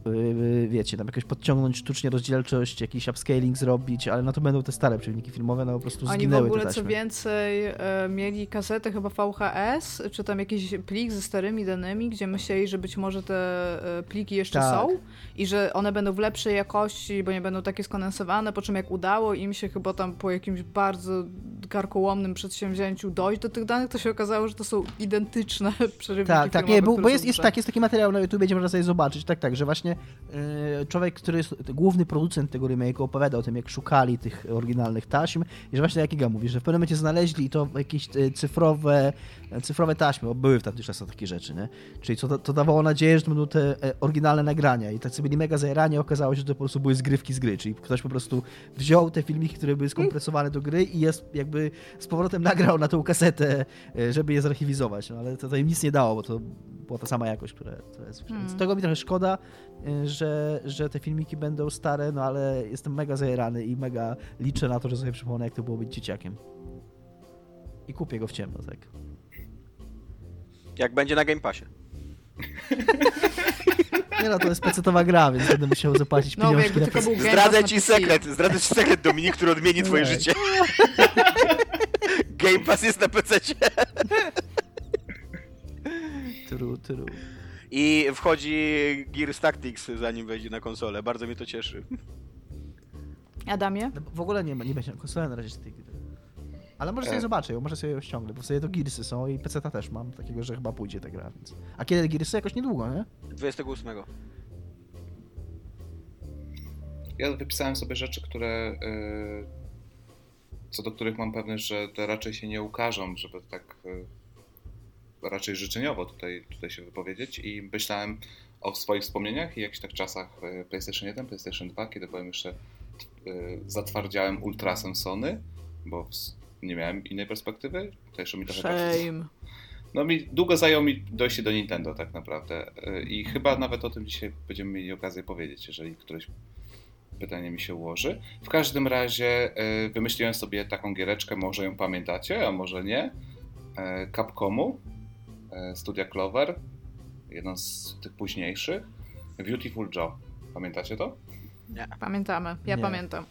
wiecie, tam jakoś podciągnąć sztucznie rozdzielczość, jakiś upscaling zrobić, ale no to będą te stare przewodniki filmowe, no po prostu Oni w zginęły ogóle te co taśmy. więcej e, mieli kasetę chyba VHS, czy tam jakiś plik ze starymi danymi, gdzie myśleli, że być może te e, pliki jeszcze Tak. są i że one będą w lepszej jakości, bo nie będą takie skondensowane, po czym jak udało im się chyba tam po jakimś bardzo karkołomnym przedsięwzięciu dojść do tych danych, to się okazało, że to są identyczne przerywniki Tak, tak, nie, bo, bo jest, jest, tak, jest taki materiał na YouTube, gdzie można sobie zobaczyć, tak, tak, że właśnie e, człowiek, który jest główny producent tego remake'u opowiada o tym, jak szukali tych oryginalnych taśm i że właśnie jak Iga mówi, że w pewnym momencie znaleźli to jakieś e, cyfrowe, e, cyfrowe taśmy, bo były w tamtych czasach takie rzeczy, nie? Czyli co, to dawało nadzieję, że to będą te e, oryginalne nagrania i tak sobie byli mega zajerani, okazało się, że to po prostu były zgrywki z gry, czyli ktoś po prostu wziął te filmiki, które były skompresowane do gry i jest jakby z powrotem nagrał na tą kasetę, żeby je zarchiwizować, no ale to, to im nic nie dało, bo to była ta sama jakość, która, która jest. Hmm. Więc tego mi trochę szkoda, że, że te filmiki będą stare, no ale jestem mega zajerany i mega liczę na to, że sobie przypomnę, jak to było być dzieciakiem. I kupię go w ciemno, tak. Jak będzie na Game Passie. Nie no, to jest pecetowa gra, więc będę musiał zapłacić No, pieniążki na PC. Zdradzę ci sekret, zdradzę ci sekret, Dominik, który odmieni twoje życie. Game Pass jest na PC. True, true. I wchodzi Gears Tactics, zanim wejdzie na konsolę. Bardzo mnie to cieszy. Adamie? No, w ogóle nie, ma- nie będzie na konsolę na razie z tej gry. Ale może sobie E. zobaczę ją, może sobie ją ściągnę, bo sobie to Gearsy są i PC też mam, takiego, że chyba pójdzie ta gra, więc... A kiedy Gearsy? Jakoś niedługo, nie? 28. Ja wypisałem sobie rzeczy, które. y, co do których mam pewność, że te raczej się nie ukażą, żeby tak y, raczej życzeniowo tutaj, tutaj się wypowiedzieć. I myślałem o swoich wspomnieniach i jakichś tak czasach y, PlayStation 1, PlayStation 2, kiedy byłem jeszcze y, zatwardziałem ultrasem Sony, bo nie miałem innej perspektywy. To jeszcze mi trochę czasu Shame. no mi długo zajęło mi dojście do Nintendo tak naprawdę Y, i chyba nawet o tym dzisiaj będziemy mieli okazję powiedzieć, jeżeli któreś pytanie mi się ułoży. W każdym razie wymyśliłem sobie taką giereczkę, może ją pamiętacie, a może nie. Capcomu, Studia Clover, jeden z tych późniejszych. Beautiful Joe. Pamiętacie to? Pamiętamy, ja Nie. pamiętam.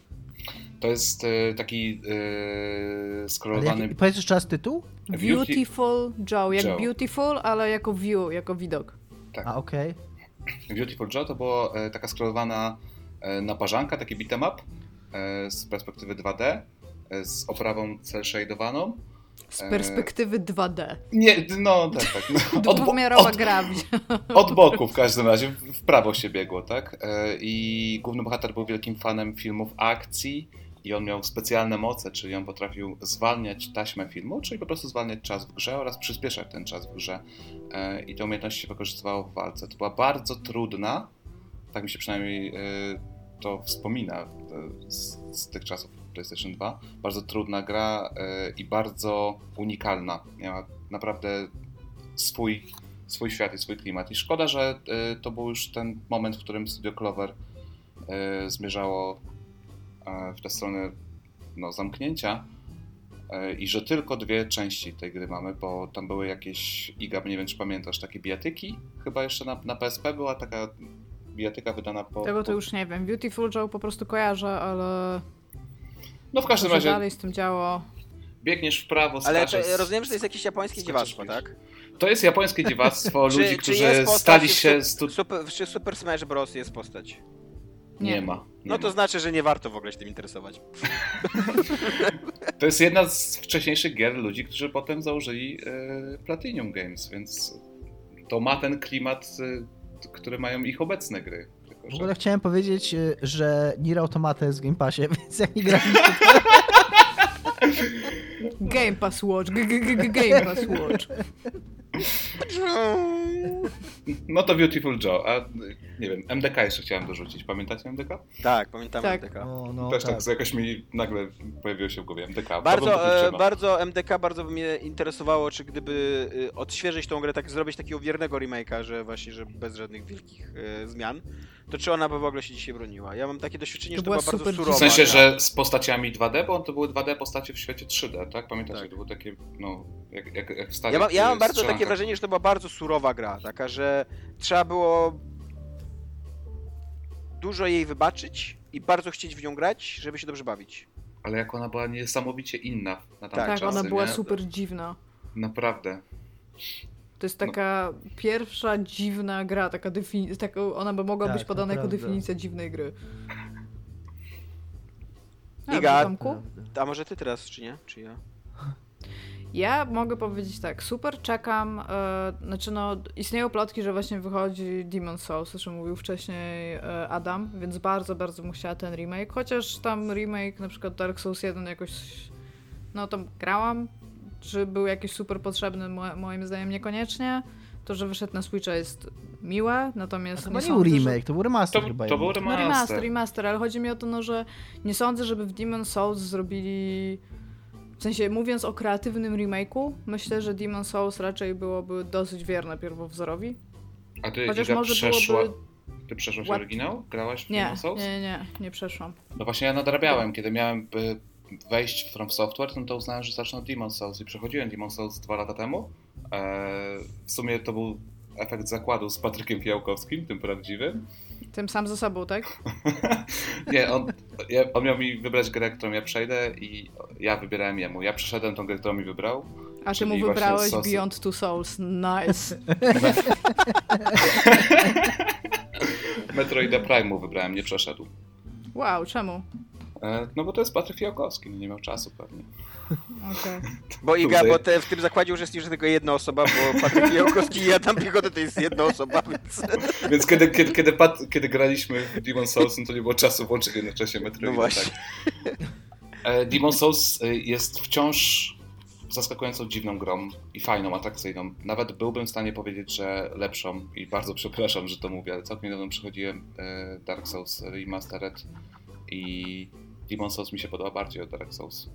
To jest y, taki Ale skrolowany... jak, powiedz jeszcze raz tytuł? Beautiful Joe, jak Joe. beautiful, ale jako view, jako widok. Tak. A, okej. Beautiful Joe to było e, taka skrolowana e, naparzanka, taki beat'em up e, z perspektywy 2D, e, z oprawą cel shadowaną. Z perspektywy 2D. Nie, no tak, tak. No, od, Dwuwymiarowa od, gra. od boku w każdym razie, w prawo się biegło, tak? E, I główny bohater był wielkim fanem filmów akcji i on miał specjalne moce, czyli on potrafił zwalniać taśmę filmu, czyli po prostu zwalniać czas w grze oraz przyspieszać ten czas w grze. E, I te umiejętności wykorzystywało w walce. To była bardzo trudna, tak mi się przynajmniej e, to wspomina z, z tych czasów PlayStation 2. Bardzo trudna gra e, i bardzo unikalna. Miała naprawdę swój, swój świat i swój klimat. I szkoda, że e, to był już ten moment, w którym Studio Clover e, zmierzało w tę stronę no, zamknięcia i że tylko dwie części tej gry mamy, bo tam były jakieś, Iga, nie wiem czy pamiętasz, takie bijatyki, chyba jeszcze na, na PSP była taka bijatyka wydana po... Tego to po... już nie wiem. Beautiful Joe po prostu kojarzę, ale No w każdym razie dalej z tym działo. biegniesz w prawo, Ale skaczesz... to, rozumiem, że to jest jakieś japońskie w tak? To jest japońskie dziewactwo Czy- ludzi, czy którzy jest postać stali się... Stu... Super, czy Super Smash Bros. jest postać? Nie, Nie. ma. Nie No to ma. znaczy, że nie warto w ogóle się tym interesować. To jest jedna z wcześniejszych gier ludzi, którzy potem założyli e, Platinum Games, więc to ma ten klimat, e, który mają ich obecne gry. W ogóle chciałem powiedzieć, y, że Nier Automata jest w Game Passie, więc jak nie graliście, Game Pass Watch, g- g- g- Game Pass Watch. No to Beautiful Joe, a nie wiem, MDK jeszcze chciałem dorzucić. Pamiętacie MDK? Tak, pamiętam Tak. MDK. No, no, Też tak. tak, jakoś mi nagle pojawiło się w głowie MDK. Bardzo, e, bardzo MDK, bardzo by mnie interesowało, czy gdyby e, odświeżyć tą grę, tak zrobić takiego wiernego remake'a, że właśnie, że bez żadnych wielkich e, zmian, to czy ona by w ogóle się dzisiaj broniła? Ja mam takie doświadczenie, To że to była była bardzo surowa W sensie, gra. że z postaciami 2D, bo to były 2D postacie w świecie 3D, tak? Pamiętacie, Tak. to było takie, no, jak, jak, jak w starych Ja mam, ja mam bardzo takie wrażenie, że to była bardzo surowa gra, taka, że trzeba było dużo jej wybaczyć i bardzo chcieć w nią grać, żeby się dobrze bawić. Ale jak ona była niesamowicie inna na tamte Tak, czasy, ona była nie? super dziwna. Naprawdę. To jest No. taka pierwsza dziwna gra, taka defini- taka, ona by mogła Tak, być podana jako naprawdę. definicja dziwnej gry. A, Iga, Tomku? A może ty teraz, czy nie? Czy ja? Ja mogę powiedzieć tak, super czekam, e, znaczy no, istnieją plotki, że właśnie wychodzi Demon Souls, o czym mówił wcześniej e, Adam, więc bardzo, bardzo bym chciała ten remake, chociaż tam remake, na przykład Dark Souls 1 jakoś, no tam grałam, czy był jakiś super potrzebny, mo- moim zdaniem niekoniecznie, to, że wyszedł na Switcha jest miłe, natomiast to nie był sądzę, że- remake, to był remaster To, chyba. to był no remaster. remaster, remaster, ale chodzi mi o to, no, że nie sądzę, żeby w Demon Souls zrobili... W sensie, mówiąc o kreatywnym remake'u, myślę, że Demon Souls raczej byłoby dosyć wierne pierwowzorowi. A ty, Chociaż Iga, może przeszła... byłoby... Ty przeszłaś łat- oryginał? Grałaś w Nie, Demon Souls? nie, nie, nie przeszłam. No właśnie ja nadrabiałem, kiedy miałem y, wejść w From Software, no to uznałem, że zacznę od Demon Souls i przechodziłem Demon Souls dwa lata temu. Eee, w sumie to był efekt zakładu z Patrykiem Fiałkowskim, tym prawdziwym. Tym sam ze sobą, tak? Nie, on, ja, on miał mi wybrać grę, którą ja przejdę i ja wybierałem jemu. Ja przeszedłem tą grę, którą mi wybrał. A ty mu wybrałeś sosy. Beyond Two Souls. Nice. Metroida Prime mu wybrałem, nie przeszedł. Wow, czemu? E, no bo to jest Patryk Fiałkowski, no nie miał czasu pewnie. Okej. Bo Iga, bo te, w tym zakładzie uczestniczy tylko jedna osoba, bo Patryk Jałkowski i Adam Piechota to jest jedna osoba, więc... Więc kiedy, kiedy, kiedy, Pat, kiedy graliśmy w Demon Souls, no to nie było czasu włączyć jednocześnie Metroida. No właśnie. Tak. Demon Souls e, jest wciąż zaskakującą dziwną grą i fajną, atrakcyjną. Nawet byłbym w stanie powiedzieć, że lepszą i bardzo przepraszam, że to mówię, ale całkiem niedawno przechodziłem e, Dark Souls Remastered i Demon Souls mi się podoba bardziej od Dark Souls.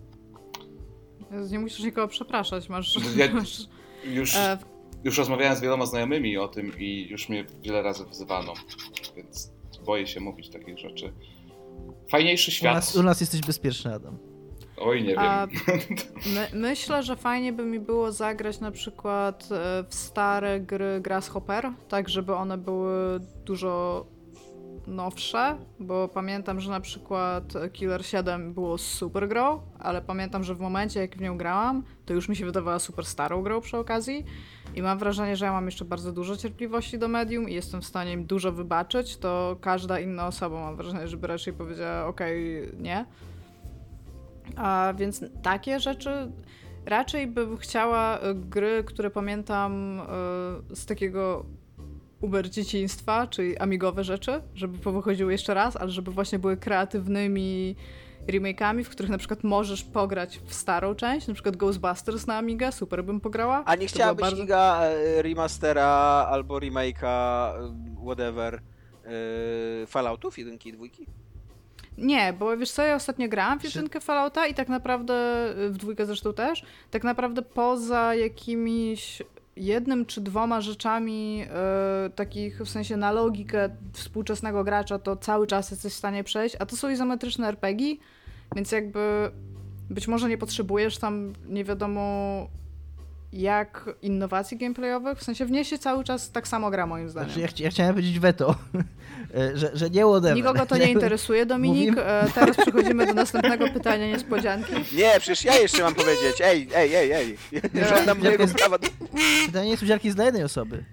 Nie musisz nikogo przepraszać, masz... Ja- masz Już, e, już rozmawiałem z wieloma znajomymi o tym i już mnie wiele razy wzywano, więc boję się mówić takich rzeczy. Fajniejszy U świat. nas, u nas jesteś bezpieczny, Adam. Oj, nie wiem. A- My, myślę, że fajnie by mi było zagrać na przykład e, w stare gry Grasshopper, tak żeby one były dużo nowsze, bo pamiętam, że na przykład Killer 7 było super grą, ale pamiętam, że w momencie jak w nią grałam, to już mi się wydawała super starą grą przy okazji i mam wrażenie, że ja mam jeszcze bardzo dużo cierpliwości do medium i jestem w stanie im dużo wybaczyć, to każda inna osoba mam wrażenie, żeby raczej powiedziała okej, nie. A więc takie rzeczy raczej bym chciała y, gry, które pamiętam y, z takiego uber dzieciństwa, czyli amigowe rzeczy, żeby powychodziły jeszcze raz, ale żeby właśnie były kreatywnymi remake'ami, w których na przykład możesz pograć w starą część, na przykład Ghostbusters na Amigę, super bym pograła. A nie chciałabyś bardzo- Iga e, remastera albo remake'a, e, whatever, e, Falloutów jedynki i dwójki? Nie, bo wiesz co, ja ostatnio grałam w jedynkę Fallouta i tak naprawdę, w dwójkę zresztą też, tak naprawdę poza jakimiś jednym czy dwoma rzeczami y, takich w sensie na logikę współczesnego gracza, to cały czas jesteś w stanie przejść, a to są izometryczne RPG, więc jakby być może nie potrzebujesz tam nie wiadomo jak innowacji gameplayowych, w sensie w niej się cały czas tak samo gra moim zdaniem. Znaczy, ja, chci- ja chciałem powiedzieć weto, e, że, że nie whatever. Nikogo to nie interesuje, Dominik. Mówimy- E, Teraz przechodzimy do następnego pytania niespodzianki. Nie, przecież ja jeszcze mam powiedzieć. Ej, ej, ej, ej. Żądam mojego jest- prawa. Pytanie jest udzielki z dla jednej osoby.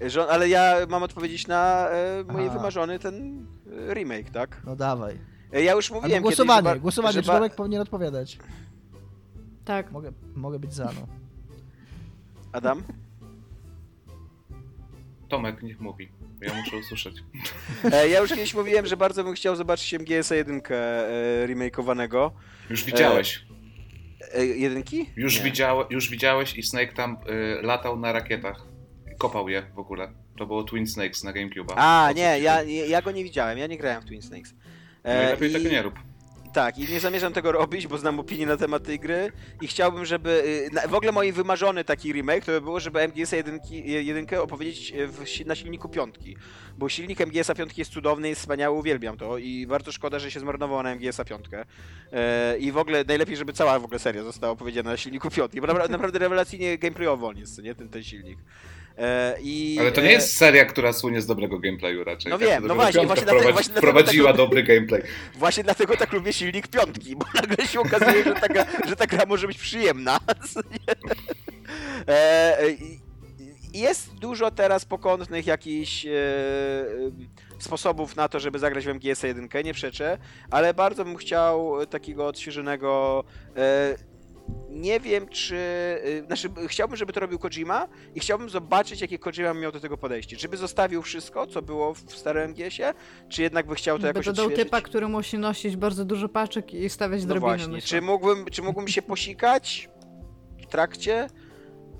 Żo- ale ja mam odpowiedzieć na e, mój Aha. wymarzony ten e, remake, tak? No dawaj. E, ja już Albo mówiłem głosowanie, kiedyś, głosowanie, że ba- powinien odpowiadać. Tak. Mogę, mogę być za, no. Adam? Tomek, niech mówi. Ja muszę usłyszeć. E, ja już kiedyś mówiłem, że bardzo bym chciał zobaczyć MGS-a 1 e, remakeowanego. Już widziałeś. E, jedynki? Już, Nie. widział, już widziałeś i Snake tam y, latał na rakietach. Kopał je w ogóle. To było Twin Snakes na GameCube. A, nie, ja, ja go nie widziałem, ja nie grałem w Twin Snakes. No i E, lepiej i- tego nie rób. Tak, i nie zamierzam tego robić, bo znam opinię na temat tej gry i chciałbym, żeby... y, W ogóle mój wymarzony taki remake to by było, żeby MGS-a 1, jedynkę opowiedzieć e, w, na silniku piątki. Bo silnik MGS-a 5 jest cudowny, jest wspaniały, uwielbiam to i bardzo szkoda, że się zmarnował na MGS-a 5. E, I w ogóle najlepiej, żeby cała w ogóle seria została opowiedziana na silniku piątki, bo naprawdę, naprawdę rewelacyjnie gameplayowo on jest, nie? Ten, ten silnik. E, i, Ale to nie e, jest seria, która słynie z dobrego gameplayu raczej. No Tak, wiem, no właśnie, właśnie dlatego- właśnie dlatego wprowadziła tak- dobry gameplay. Właśnie dlatego tak lubię silnik piątki, bo nagle się okazuje, że ta, gra, że ta gra może być przyjemna. E, jest dużo teraz pokątnych jakichś sposobów na to, żeby zagrać w MGS 1, nie przeczę, ale bardzo bym chciał takiego odświeżonego. Nie wiem, czy. e, Znaczy, chciałbym, żeby to robił Kojima i chciałbym zobaczyć, jakie Kojima miał do tego podejście. Czy by zostawił wszystko, co było w starym MGS-ie, czy jednak by chciał to jakoś Będę dał odświeżyć? typa, który musi nosić bardzo dużo paczek i stawiać No drabiny. właśnie, myślę. czy mógłbym, czy mógłbym się posikać w trakcie?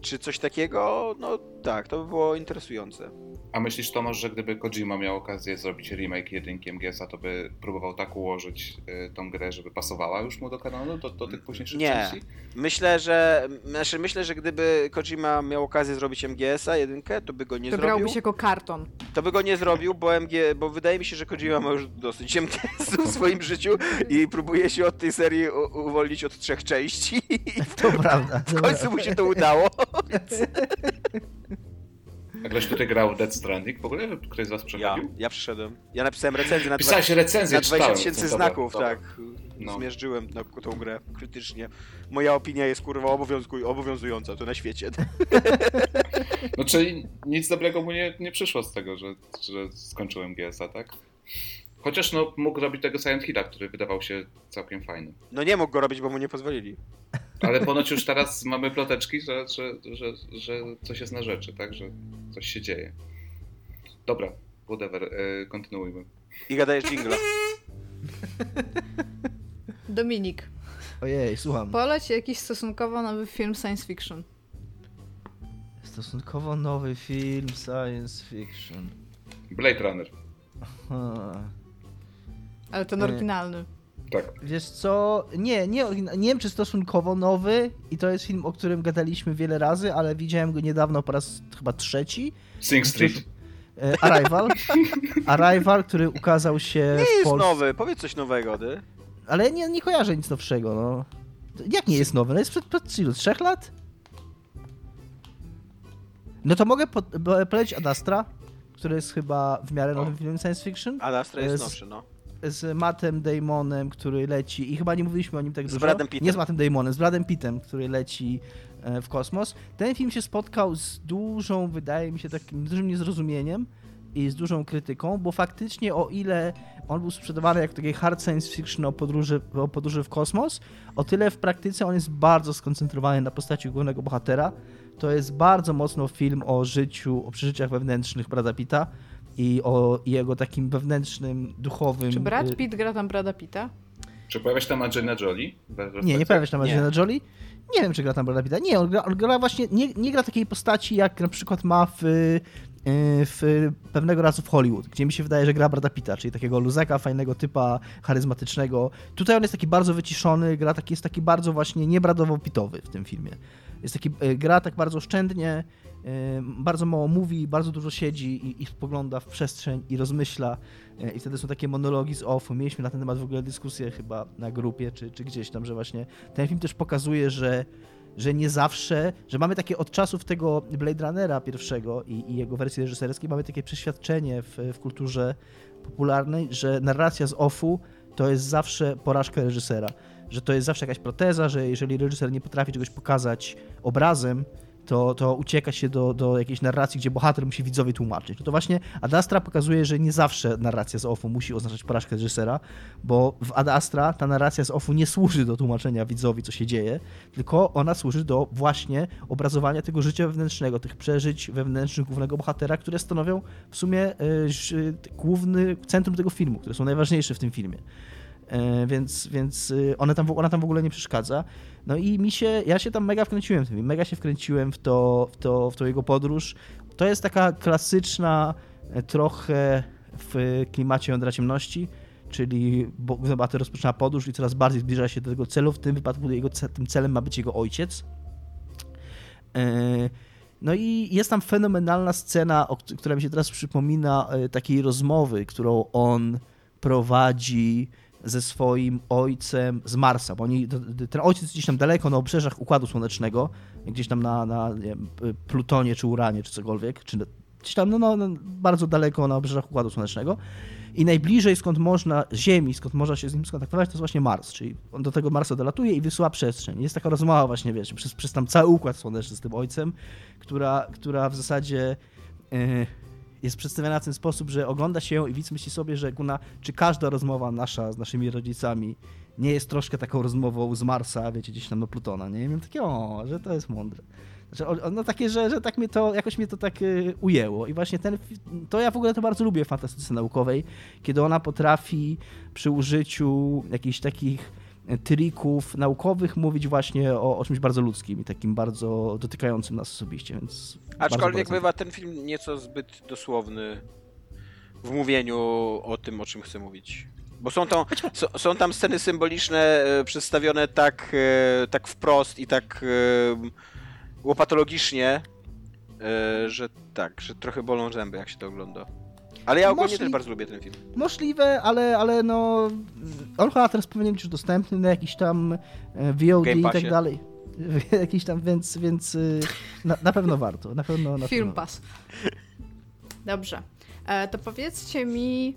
Czy coś takiego? No tak, to by było interesujące. A myślisz, Tomasz, że gdyby Kojima miał okazję zrobić remake jedynki MGS-a, to by próbował tak ułożyć y, tą grę, żeby pasowała już mu do kanonu, do, do tych późniejszych Nie. części? Myślę, że znaczy myślę, że gdyby Kojima miał okazję zrobić MGS-a jedynkę, to by go nie to zrobił. grałbyś jako karton. To by go nie zrobił, bo MG, bo wydaje mi się, że Kojima ma już dosyć MGS-u w swoim życiu i próbuje się od tej serii u- uwolnić od trzech części To prawda. w końcu mu się to udało. A ktoś tutaj grał Dead Stranding w ogóle? Ktoś z was Ja, przechodził? ja przyszedłem. Ja napisałem recenzję na Pisałeś recenzję, Na 20 czytałem. tysięcy znaków, dobra. tak. No. Zmierzyłem na tą grę krytycznie. Moja opinia jest kurwa obowiązująca tu na świecie. No czyli nic dobrego mu nie, nie przyszło z tego, że, że skończyłem GS-a, tak? Chociaż no, mógł robić tego Silent Hilla, który wydawał się całkiem fajny. No nie mógł go robić, bo mu nie pozwolili. Ale ponoć już teraz mamy ploteczki, że, że, że, że coś jest na rzeczy, tak? Że coś się dzieje. Dobra, whatever, e, kontynuujmy. I gadajesz jingla. Dominik, Ojej, słucham. poleć jakiś stosunkowo nowy film science fiction. Stosunkowo nowy film science fiction. Blade Runner. Ha. Ale ten Nie. oryginalny. Tak. Wiesz co, nie, nie, nie wiem czy stosunkowo nowy i to jest film, o którym gadaliśmy wiele razy, ale widziałem go niedawno po raz chyba trzeci. Sing Street. E, Arrival. Arrival, który ukazał się Nie w jest Polsce. nowy, powiedz coś nowego, ty. Ale nie, nie kojarzę nic nowszego, no. Jak nie jest nowy? No jest przed, przed ilu? Trzech lat? No to mogę po, po- polecić Ad Astra, który jest chyba w miarę nowym filmem science fiction. A Astra jest Z- nowszy, no. Z Mattem Damonem, który leci i chyba nie mówiliśmy o nim tak Z dużo. Bradem Pittem. Nie z Mattem Damonem, z Bradem Pittem, który leci e, w kosmos. Ten film się spotkał z dużą, wydaje mi się, takim dużym niezrozumieniem i z dużą krytyką, bo faktycznie o ile on był sprzedawany jako taki hard science fiction o podróży, o podróży w kosmos, o tyle w praktyce on jest bardzo skoncentrowany na postaci głównego bohatera. To jest bardzo mocno film o życiu, o przeżyciach wewnętrznych Brada Pitta i o jego takim wewnętrznym, duchowym... Czy Brad y, Pitt gra tam Brada Pitta? Czy pojawia się tam Angelina Jolie? Nie, nie pojawia się tam Nie. Angelina Jolie. Nie wiem, czy gra tam Brada Pitta. Nie, on gra, on gra właśnie, nie, nie gra takiej postaci, jak na przykład ma w, y, w pewnego razu w Hollywood, gdzie mi się wydaje, że gra Brada Pitta, czyli takiego luzeka, fajnego typa, charyzmatycznego. Tutaj on jest taki bardzo wyciszony, gra taki, jest taki bardzo właśnie niebradowo-pitowy w tym filmie. Jest taki, y, gra tak bardzo oszczędnie, bardzo mało mówi, bardzo dużo siedzi i, i spogląda w przestrzeń i rozmyśla. Y, I wtedy są takie monologi z offu. Mieliśmy na ten temat w ogóle dyskusję chyba na grupie czy, czy gdzieś tam, że właśnie ten film też pokazuje, że, że nie zawsze, że mamy takie od czasów tego Blade Runnera pierwszego i, i jego wersji reżyserskiej, mamy takie przeświadczenie w, w kulturze popularnej, że narracja z offu to jest zawsze porażka reżysera. Że to jest zawsze jakaś proteza, że jeżeli reżyser nie potrafi czegoś pokazać obrazem, to, to ucieka się do, do jakiejś narracji, gdzie bohater musi widzowi tłumaczyć. No to właśnie Ad Astra pokazuje, że nie zawsze narracja z offu musi oznaczać porażkę reżysera, bo w Ad Astra ta narracja z offu nie służy do tłumaczenia widzowi, co się dzieje, tylko ona służy do właśnie obrazowania tego życia wewnętrznego, tych przeżyć wewnętrznych głównego bohatera, które stanowią w sumie ż- główny centrum tego filmu, które są najważniejsze w tym filmie. E, więc, więc y, one tam, ona tam w ogóle nie przeszkadza. No i mi się, ja się tam mega wkręciłem w tym, mega się wkręciłem w to, w to, w to jego podróż. To jest taka klasyczna, e, trochę w klimacie jądra ciemności, czyli bohater rozpoczyna podróż i coraz bardziej zbliża się do tego celu. W tym wypadku jego, tym celem ma być jego ojciec. E, no i jest tam fenomenalna scena, która mi się teraz przypomina, takiej rozmowy, którą on prowadzi ze swoim ojcem z Marsa, bo oni, ten ojciec gdzieś tam daleko na obrzeżach Układu Słonecznego, gdzieś tam na, na Plutonie czy Uranie czy cokolwiek, czy gdzieś tam no, no, no, bardzo daleko na obrzeżach Układu Słonecznego i najbliżej skąd można, Ziemi, skąd można się z nim skontaktować, to jest właśnie Mars, czyli on do tego Marsa dolatuje i wysyła przestrzeń. Jest taka rozmowa właśnie, wiesz, przez, przez tam cały Układ Słoneczny z tym ojcem, która, która w zasadzie... Yy, jest przedstawiana w ten sposób, że ogląda się ją i widz myśli sobie, że Guna, czy każda rozmowa nasza z naszymi rodzicami nie jest troszkę taką rozmową z Marsa, wiecie, gdzieś tam do Plutona, nie? I miałem takie, o, że to jest mądre. Znaczy, no takie, że, że tak mnie to, jakoś mnie to tak y, ujęło. I właśnie ten, to ja w ogóle to bardzo lubię w fantastyce naukowej, kiedy ona potrafi przy użyciu jakichś takich trików naukowych mówić właśnie o, o czymś bardzo ludzkim i takim bardzo dotykającym nas osobiście, więc... Aczkolwiek bywa ten film nieco zbyt dosłowny w mówieniu o tym, o czym chcę mówić. Bo są tam, są tam sceny symboliczne e, przedstawione tak, e, tak wprost i tak e, łopatologicznie, że tak, że trochę bolą zęby, jak się to ogląda. Ale ja ogólnie Możli... też bardzo lubię ten film. Możliwe, ale, ale no. On chyba teraz powinien być już dostępny na jakiś tam e, VOD i tak dalej. jakiś tam, więc, więc y, na, na pewno warto. Na pewno, na film. Pass. Dobrze. E, to powiedzcie mi,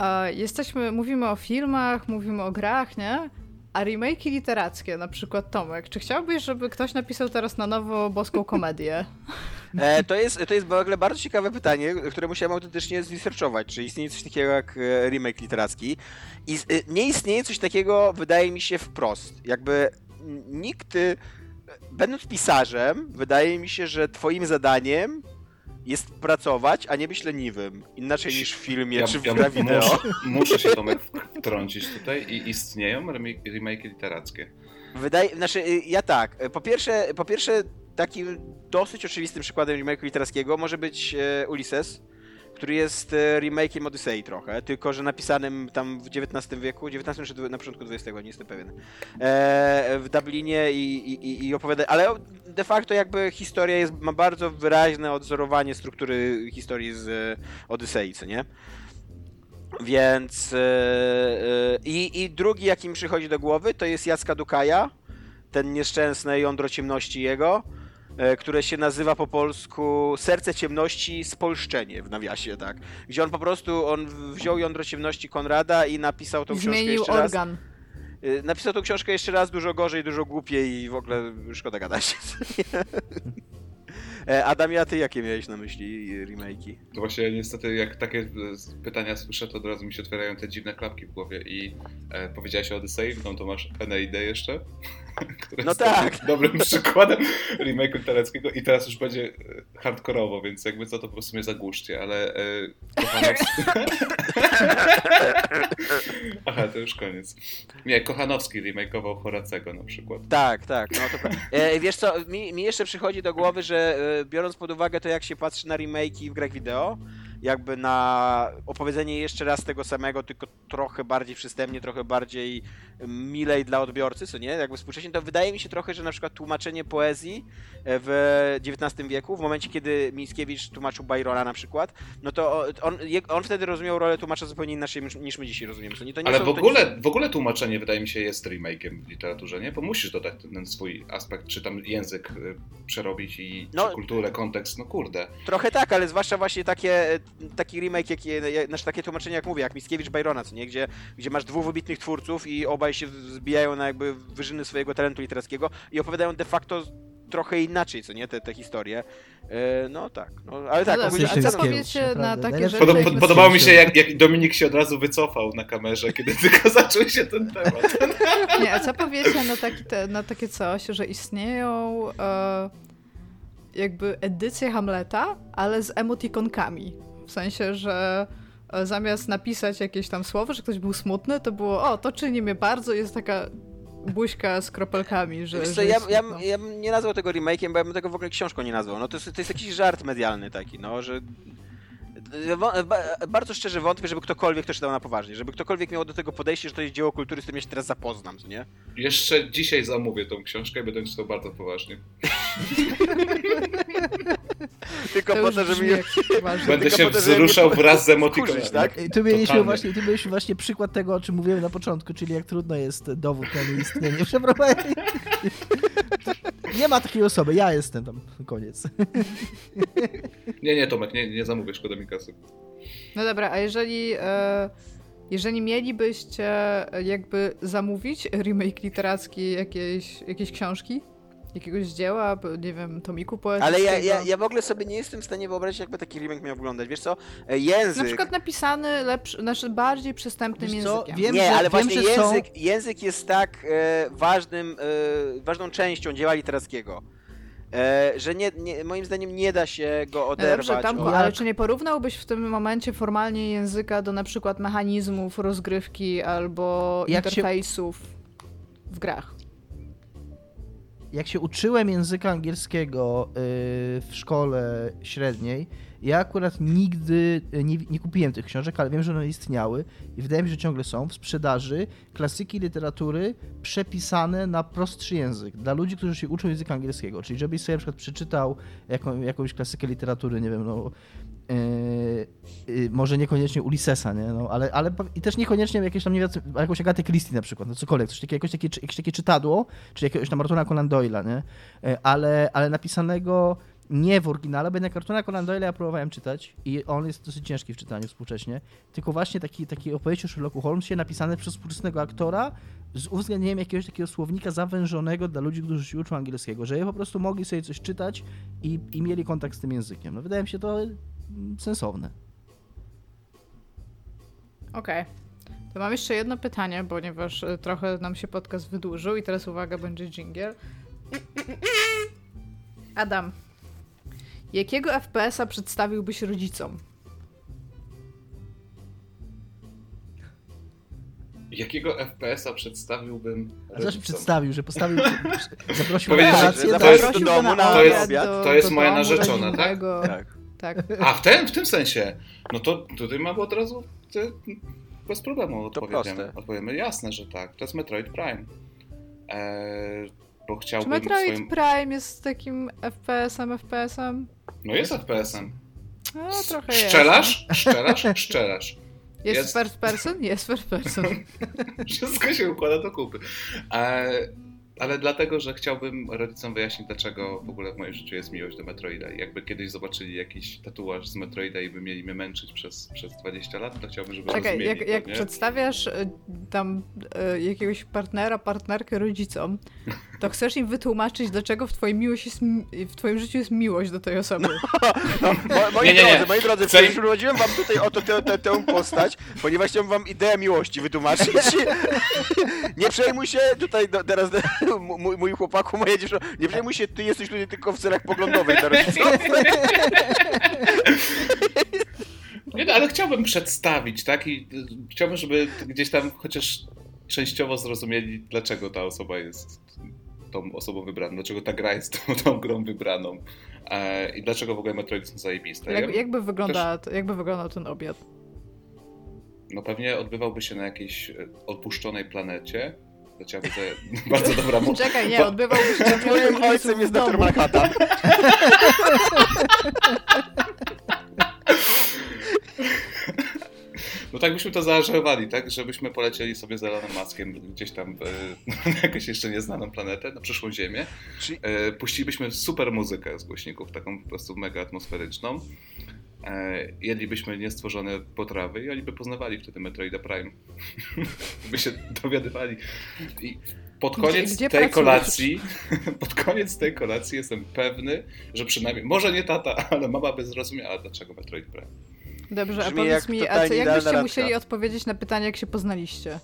e, jesteśmy, mówimy o filmach, mówimy o grach, nie? A remake literackie, na przykład Tomek, czy chciałbyś, żeby ktoś napisał teraz na nowo boską komedię? E, to, jest, to jest w ogóle bardzo ciekawe pytanie, które musiałem autentycznie zresearchować. Czy istnieje coś takiego jak e, remake literacki? I e, nie istnieje coś takiego, wydaje mi się, wprost. Jakby nikt, e, będąc pisarzem, wydaje mi się, że twoim zadaniem jest pracować, a nie być leniwym. Inaczej niż w filmie ja, czy w ja wideo. Muszę, muszę się Tomek wtrącić tutaj i istnieją remake, literackie. Wydaje, znaczy y, ja tak. Po pierwsze, po pierwsze takim dosyć oczywistym przykładem remake'u literackiego może być e, Ulysses, który jest e, remake'iem Odyssey trochę, tylko że napisanym tam w XIX wieku, XIX czy na początku XX, nie jestem pewien, e, w Dublinie i, i, i opowiada, ale de facto jakby historia jest, ma bardzo wyraźne odzorowanie struktury historii z Odyssey, co nie? Więc i, i drugi, jaki mi przychodzi do głowy, to jest Jacka Dukaja, ten nieszczęsne jądro ciemności jego, E, które się nazywa po polsku Serce Ciemności Spolszczenie w nawiasie, tak. Gdzie on po prostu, on wziął jądro ciemności Konrada i napisał tą książkę Zmienił jeszcze organ. raz. E, napisał tą książkę jeszcze raz dużo gorzej, dużo głupiej i w ogóle szkoda gadać. E, Adam, a ty jakie miałeś na myśli remake'i? To właśnie niestety jak takie pytania słyszę, to od razu mi się otwierają te dziwne klapki w głowie i e, powiedziałeś o Odyssey, no to masz NAID jeszcze, no tak. dobrym przykładem remake'u literackiego i teraz już będzie e, hardkorowo, więc jakby co to po prostu mnie zagłuszcie, ale e, Kochanowski... Aha, to już koniec. Nie, Kochanowski remake'ował Horacego na przykład. Tak, tak, no to e, Wiesz co, mi, mi jeszcze przychodzi do głowy, że e, biorąc pod uwagę to, jak się patrzy na remake'i w grach wideo, jakby na opowiedzenie jeszcze raz tego samego, tylko trochę bardziej przystępnie, trochę bardziej milej dla odbiorcy, co nie? Jakby współcześnie, to wydaje mi się trochę, że na przykład tłumaczenie poezji e, w XIX wieku, w momencie kiedy Mickiewicz tłumaczył Byrona na przykład, no to on, on wtedy rozumiał rolę tłumacza zupełnie inaczej niż my dzisiaj rozumiemy. Co nie? To nie Ale są, w, ogóle, nie... w ogóle tłumaczenie wydaje mi się jest remake'iem w literaturze, nie? Bo musisz dodać ten swój aspekt, czy tam język y, przerobić i no, kulturę, kontekst, no kurde. Trochę tak, ale zwłaszcza właśnie takie, taki remake, jak, znaczy takie tłumaczenie, jak mówię, jak Mickiewicz Byrona, co nie? Gdzie, gdzie masz dwóch wybitnych twórców i obaj się zbijają na jakby wyżyny swojego talentu literackiego i opowiadają de facto trochę inaczej, co nie, te, te historie. E, no tak, no, ale tak. No ogólnie, a co powiecie na takie rzeczy? Pod, pod, podobało mi się, jak, jak Dominik się od razu wycofał na kamerze, kiedy tylko zaczął się ten temat. Nie, a co powiecie na, taki te, na takie coś, że istnieją e, jakby edycje Hamleta, ale z emotikonkami. W sensie, że e, zamiast napisać jakieś tam słowo, że ktoś był smutny, to było, o, to czyni mnie bardzo, jest taka buźka z kropelkami, że, co, że ja, ja, ja bym nie nazwał tego remake'iem, bo ja bym tego w ogóle książką nie nazwał. No to jest, to jest jakiś żart medialny taki, no, że... Bardzo szczerze wątpię, żeby ktokolwiek to czytał na poważnie, żeby ktokolwiek miał do tego podejście, że to jest dzieło kultury, z którym ja się teraz zapoznam, co nie? Jeszcze dzisiaj zamówię tą książkę i będę czytał bardzo poważnie. Tylko To po to, żeby ważne. Będę się wzruszał wraz z emotikonami. wkurzyć, tak? Tu mieliśmy, właśnie, tu mieliśmy właśnie przykład tego, o czym mówiłem na początku, czyli jak trudno jest dowód na nieistnienie przeprowadzenia. Nie ma takiej osoby, ja jestem tam, koniec. Nie, nie, Tomek, nie, nie zamówię, szkoda mi kasy. No dobra, a jeżeli, e, jeżeli mielibyście jakby zamówić remake literacki jakiejś, jakiejś książki? Jakiegoś dzieła, nie wiem, tomiku poetyckiego? Ale ja, ja, ja w ogóle sobie nie jestem w stanie wyobrazić, jakby taki remake miał wyglądać. Wiesz co, e, język... Na przykład napisany lepszy, znaczy bardziej przystępnym Wiesz co, językiem. wiem, nie, że- ale wiem, właśnie że są- język, język jest tak e, ważnym, e, ważną częścią dzieła literackiego, e, że nie, nie, moim zdaniem nie da się go oderwać. dobrze, tam, od... ale czy nie porównałbyś w tym momencie formalnie języka do na przykład mechanizmów rozgrywki albo Jak się- interfejsów w grach? Jak się uczyłem języka angielskiego y, w szkole średniej, ja akurat nigdy y, nie, nie kupiłem tych książek, ale wiem, że one istniały i wydaje mi się, że ciągle są w sprzedaży klasyki literatury przepisane na prostszy język dla ludzi, którzy się uczą języka angielskiego. Czyli żebyś sobie na przykład przeczytał jaką, jakąś klasykę literatury, nie wiem, no Yy, może niekoniecznie Ulyssesa, nie? No, ale, ale i też niekoniecznie jakieś tam, nie wiem, jakąś Agatę Christie na przykład, no cokolwiek, coś takiego, jakoś takie, jakieś takie czytadło, czy jakiegoś tam Artura Conan Doyle'a, nie? Yy, ale, ale napisanego nie w oryginale, bo jednak Artura Conan Doyle'a ja próbowałem czytać i on jest dosyć ciężki w czytaniu współcześnie, tylko właśnie taki, taki opowieść o Sherlocku Holmesie napisane przez współczesnego aktora z uwzględnieniem jakiegoś takiego słownika zawężonego dla ludzi, którzy się uczą angielskiego, że po prostu mogli sobie coś czytać i, i mieli kontakt z tym językiem. No wydaje mi się to sensowne. Okej. To mam jeszcze jedno pytanie, ponieważ e, trochę nam się podcast wydłużył i teraz uwaga, będzie dżingiel. Adam, jakiego FPS-a przedstawiłbyś rodzicom? Jakiego FPS-a przedstawiłbym rodzicom? przedstawił, że postawił, zaprosił na że kolację, to jest- Zaprosił do domu na To jest- obiad to jest do moja narzeczona, tak? Tak. Tak. A, w tym, w tym sensie. No to tutaj mamy od razu te, bez problemu proste. Odpowiemy jasne, że tak. To jest Metroid Prime. Eee, bo Czy chciałbym Metroid swoim... Prime jest takim FPS-em, FPS-em? No jest FPS-em. No, trochę jest. Szczelasz? Szczelasz? Szczelasz. Jest, Jest. first person? Jest first person. Wszystko się układa do kupy. Eee, ale dlatego, że chciałbym rodzicom wyjaśnić, dlaczego w ogóle w moim życiu jest miłość do Metroida. Jakby kiedyś zobaczyli jakiś tatuaż z Metroida i by mieli mnie męczyć przez, przez 20 lat, to chciałbym, żeby Czekaj, rozumieli jak, jak przedstawiasz e, tam e, jakiegoś partnera, partnerkę rodzicom, to chcesz im wytłumaczyć, dlaczego w twoim, miłość jest, w twoim życiu jest miłość do tej osoby. No, mo, moi Nie, nie, nie. drodzy, moi drodzy, Chcę- przyprowadziłem wam tutaj oto tę, tę, tę postać, ponieważ chciałem wam ideę miłości wytłumaczyć. Nie przejmuj się tutaj do, teraz mój, mój chłopaku, moja dziewczyna, nie przejmuj się, ty jesteś tutaj tylko w celach poglądowych dla rodziców. Nie, no, ale chciałbym przedstawić, tak? I chciałbym, żeby gdzieś tam chociaż częściowo zrozumieli, dlaczego ta osoba jest tą osobą wybraną, dlaczego ta gra jest tą, tą grą wybraną e, i dlaczego w ogóle Metroidy są zajebiste. Jak, Ja- jakby, wygląda, jakby wyglądał ten obiad? No pewnie odbywałby się na jakiejś e, odpuszczonej planecie. To bardzo dobra mo- Czekaj, nie, odbywałby się na Moim ojcem jest doktor Manhattan. No tak byśmy to zaaranżowali, tak? Żebyśmy polecieli sobie z Elonem Maskiem gdzieś tam e, na jakąś jeszcze nieznaną planetę, na przyszłą Ziemię. Czyli- E, puścilibyśmy super muzykę z głośników, taką po prostu mega atmosferyczną. E, jedlibyśmy niestworzone potrawy i oni by poznawali wtedy Metroida Prime. by się dowiadywali. I pod Gdzie- koniec gdzie tej pracujesz? kolacji, pod koniec tej kolacji jestem pewny, że przynajmniej, może nie tata, ale mama by zrozumiała, dlaczego Metroid Prime. Dobrze, a Brzmi powiedz jak mi, a co, jakbyście randka. musieli odpowiedzieć na pytanie, jak się poznaliście?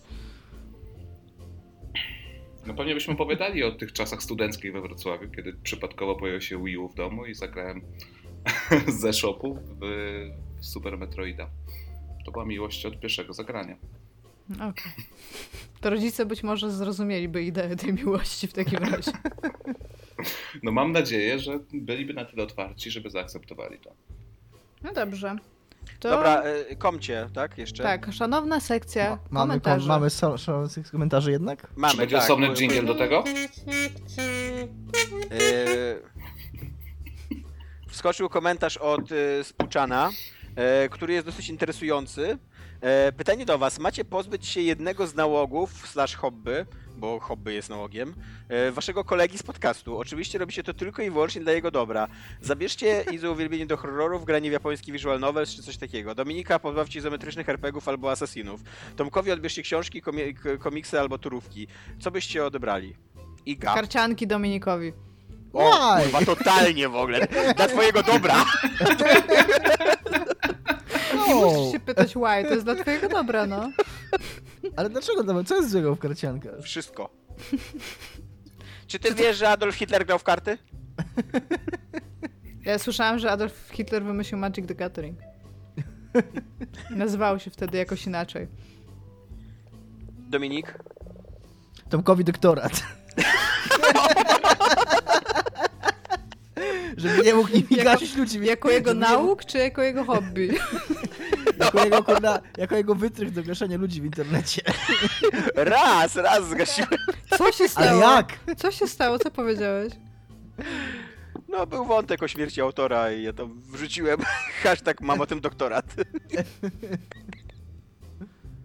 No pewnie byśmy opowiadali o tych czasach studenckich we Wrocławiu, kiedy przypadkowo pojawił się Wii U w domu i zagrałem ze shopu w, w Super Metroida. To była miłość od pierwszego zagrania. Okej. To rodzice być może zrozumieliby ideę tej miłości w takim razie. No mam nadzieję, że byliby na tyle otwarci, żeby zaakceptowali to. No dobrze. To... Dobra, y, komcie, tak? Jeszcze? Tak, szanowna sekcja Ma, mamy komentarzy. kom, mamy so, so, komentarzy jednak? Mamy, Czy będzie tak, osobny bo- jingle do tego? Y, Wskoczył komentarz od y, Spuczana, y, który jest dosyć interesujący. E, Pytanie do was. Macie pozbyć się jednego z nałogów slash hobby, bo hobby jest nałogiem, e, waszego kolegi z podcastu. Oczywiście robicie to tylko i wyłącznie dla jego dobra. Zabierzcie Izo uwielbienie do horrorów, granie w japoński visual novels czy coś takiego. Dominika pozbawcie izometrycznych RPGów albo asasinów. Tomkowi odbierzcie książki, komiksy albo turówki. Co byście odebrali? Iga. Karcianki Dominikowi. O, Why? kurwa, totalnie w ogóle. Dla twojego dobra. Nie No, musisz się pytać why, to jest dla twojego dobra, no. ale dlaczego nawet? Co jest złego w karciankach? Wszystko. Czy ty wiesz, że Adolf Hitler grał w karty? Ja słyszałam, że Adolf Hitler wymyślił Magic the Gathering. Nazywał się wtedy jakoś inaczej. Dominik? Tomkowi doktorat. Żeby nie mógł nimi Jako- gasić ludzi. Jako jego nauk, czy jako jego hobby? Jako jego, kurna, jako jego wytrych do gaszenia ludzi w internecie. Raz, raz zgasiłem. Co się stało? Ale jak? Co się stało? Co powiedziałeś? No, był wątek o śmierci autora i ja to wrzuciłem. Hashtag mam o tym doktorat.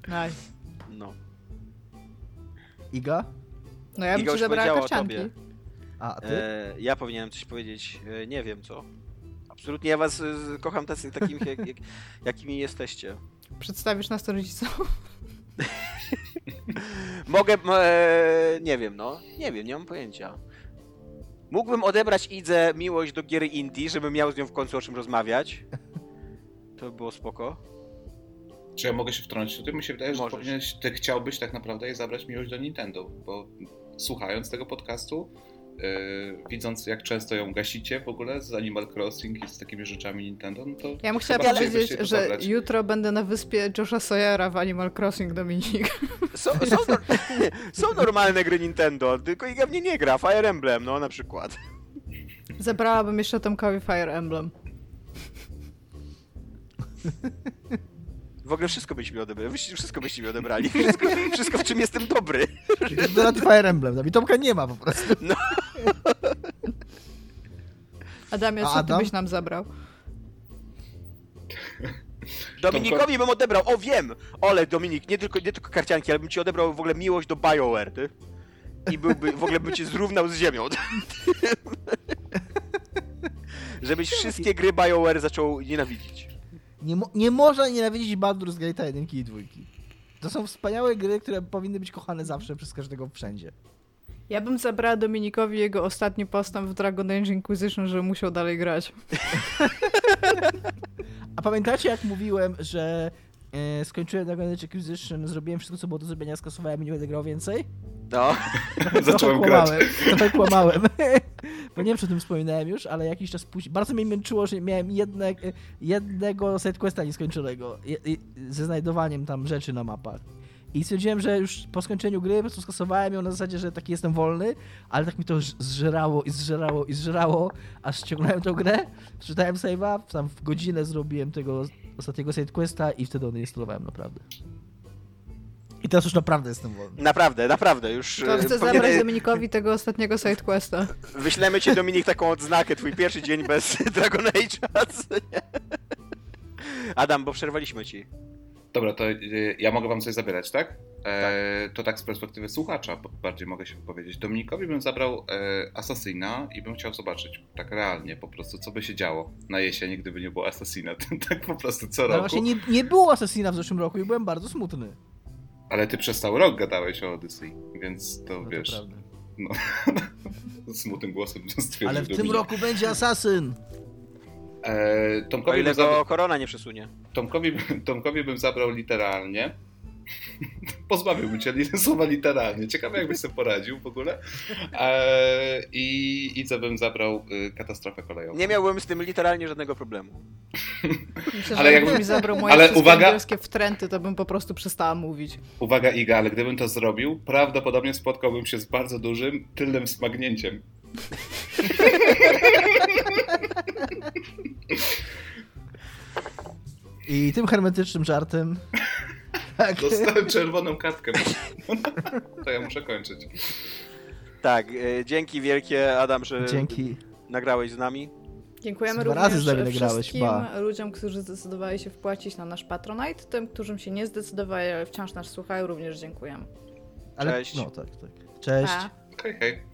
Nice. No. Iga? No ja bym Iga ci już zabrała powiedziała o karcianki. tobie. A, ty? E, ja powinienem coś powiedzieć. E, nie wiem co. Absolutnie ja was z- kocham tacy, takimi, jak, jak, jakimi jesteście. Przedstawisz nas to rodzicom? Mogę, e, nie wiem, no. Nie wiem, nie mam pojęcia. Mógłbym odebrać Idze miłość do gier indie, żebym miał z nią w końcu o czym rozmawiać. To by było spoko. Czy ja mogę się wtrącić? Tutaj mi się wydaje, że ty chciałbyś tak naprawdę jej zabrać miłość do Nintendo, bo słuchając tego podcastu, widząc jak często ją gasicie w ogóle z Animal Crossing i z takimi rzeczami Nintendo, no to Ja bym chciała powiedzieć, że zabrać. jutro będę na wyspie Josha Sawyera w Animal Crossing, Dominik. Są, są, nor- są normalne gry Nintendo, tylko Iga w nie nie gra. Fire Emblem, no na przykład. Zabrałabym jeszcze Tomkowi Fire Emblem. W ogóle wszystko byście mi odebrali. Wyście- Wszystko byście mi odebrali. Wszystko, wszystko w czym jestem dobry. I Fire Emblem. No I Tomka nie ma po prostu. Adamie, A co ty Adam? byś nam zabrał? Dominikowi bym odebrał, o wiem! Ole, Dominik, nie tylko, nie tylko karcianki, ale bym ci odebrał w ogóle miłość do BioWare, ty. I byłby, w ogóle bym cię zrównał z ziemią. Żebyś wszystkie gry BioWare zaczął nienawidzić. Nie, mo nie można nienawidzić Baldur's Gate 1 i 2. To są wspaniałe gry, które powinny być kochane zawsze przez każdego wszędzie. Ja bym zabrała Dominikowi jego ostatni postęp w Dragon Age Inquisition, że musiał dalej grać. A pamiętacie jak mówiłem, że e, skończyłem Dragon Age Acquisition, zrobiłem wszystko co było do zrobienia, skasowałem i nie będę grał więcej? No. zacząłem trochę grać. kłamałem, trochę kłamałem. Bo nie wiem, czy o tym wspominałem już, ale jakiś czas później. Bardzo mnie męczyło, że miałem jedne, jednego sidequesta nieskończonego. Je, i- ze znajdowaniem tam rzeczy na mapach. I stwierdziłem, że już po skończeniu gry po prostu skasowałem ją na zasadzie, że taki jestem wolny, ale tak mi to zżerało i zżerało i zżerało, aż ściągnąłem tą grę, przeczytałem save'a, tam w godzinę zrobiłem tego ostatniego sidequesta i wtedy odinstalowałem naprawdę. I teraz już naprawdę jestem wolny. Naprawdę, naprawdę, już... To e, chcę powinien- zabrać Dominikowi tego ostatniego sidequesta. Wyślemy ci, Dominik, taką odznakę, twój pierwszy dzień bez Dragon nie? Adam, bo przerwaliśmy ci. Dobra, to y, ja mogę wam coś zabierać, tak? E, to tak z perspektywy słuchacza bardziej mogę się wypowiedzieć. Dominikowi bym zabrał e, Assassina i bym chciał zobaczyć tak realnie po prostu, co by się działo na jesień, gdyby nie było Assassina. tak po prostu co Ale roku. właśnie nie, nie było Assassina w zeszłym roku i byłem bardzo smutny. Ale ty przez cały rok gadałeś o Odyssey, więc to No wiesz, to prawda. smutnym głosem stwierdził Ale w tym Dominik. roku będzie Assassin. E, O Tomkowi, ile bym zabrał, go korona nie przesunie. Tomkowi, Tomkowi bym zabrał literalnie. Pozbawiłbym cię słowa literalnie. Ciekawe, jakbyś sobie poradził w ogóle. E, I, I co bym zabrał y, katastrofę kolejową. Nie miałbym z tym literalnie żadnego problemu. Myślę, Ale że jakby- jakbyś mi zabrał moje ale uwaga- angielskie wtręty, to bym po prostu przestała mówić. Uwaga, Iga, ale gdybym to zrobił, prawdopodobnie spotkałbym się z bardzo dużym tylnym smagnięciem. I tym hermetycznym żartem. Tak. Dostałem czerwoną kartkę. To ja muszę kończyć. Tak, e, dzięki wielkie Adam, że Dzięki. nagrałeś z nami. Dziękujemy Dwa razy również nagrałeś, wszystkim ba. ludziom, którzy zdecydowali się wpłacić na nasz Patronite. Tym, którym się nie zdecydowali, ale wciąż nas słuchają, również dziękujemy. Ale, Cześć. No tak, tak. Cześć. Pa. Hej, hej.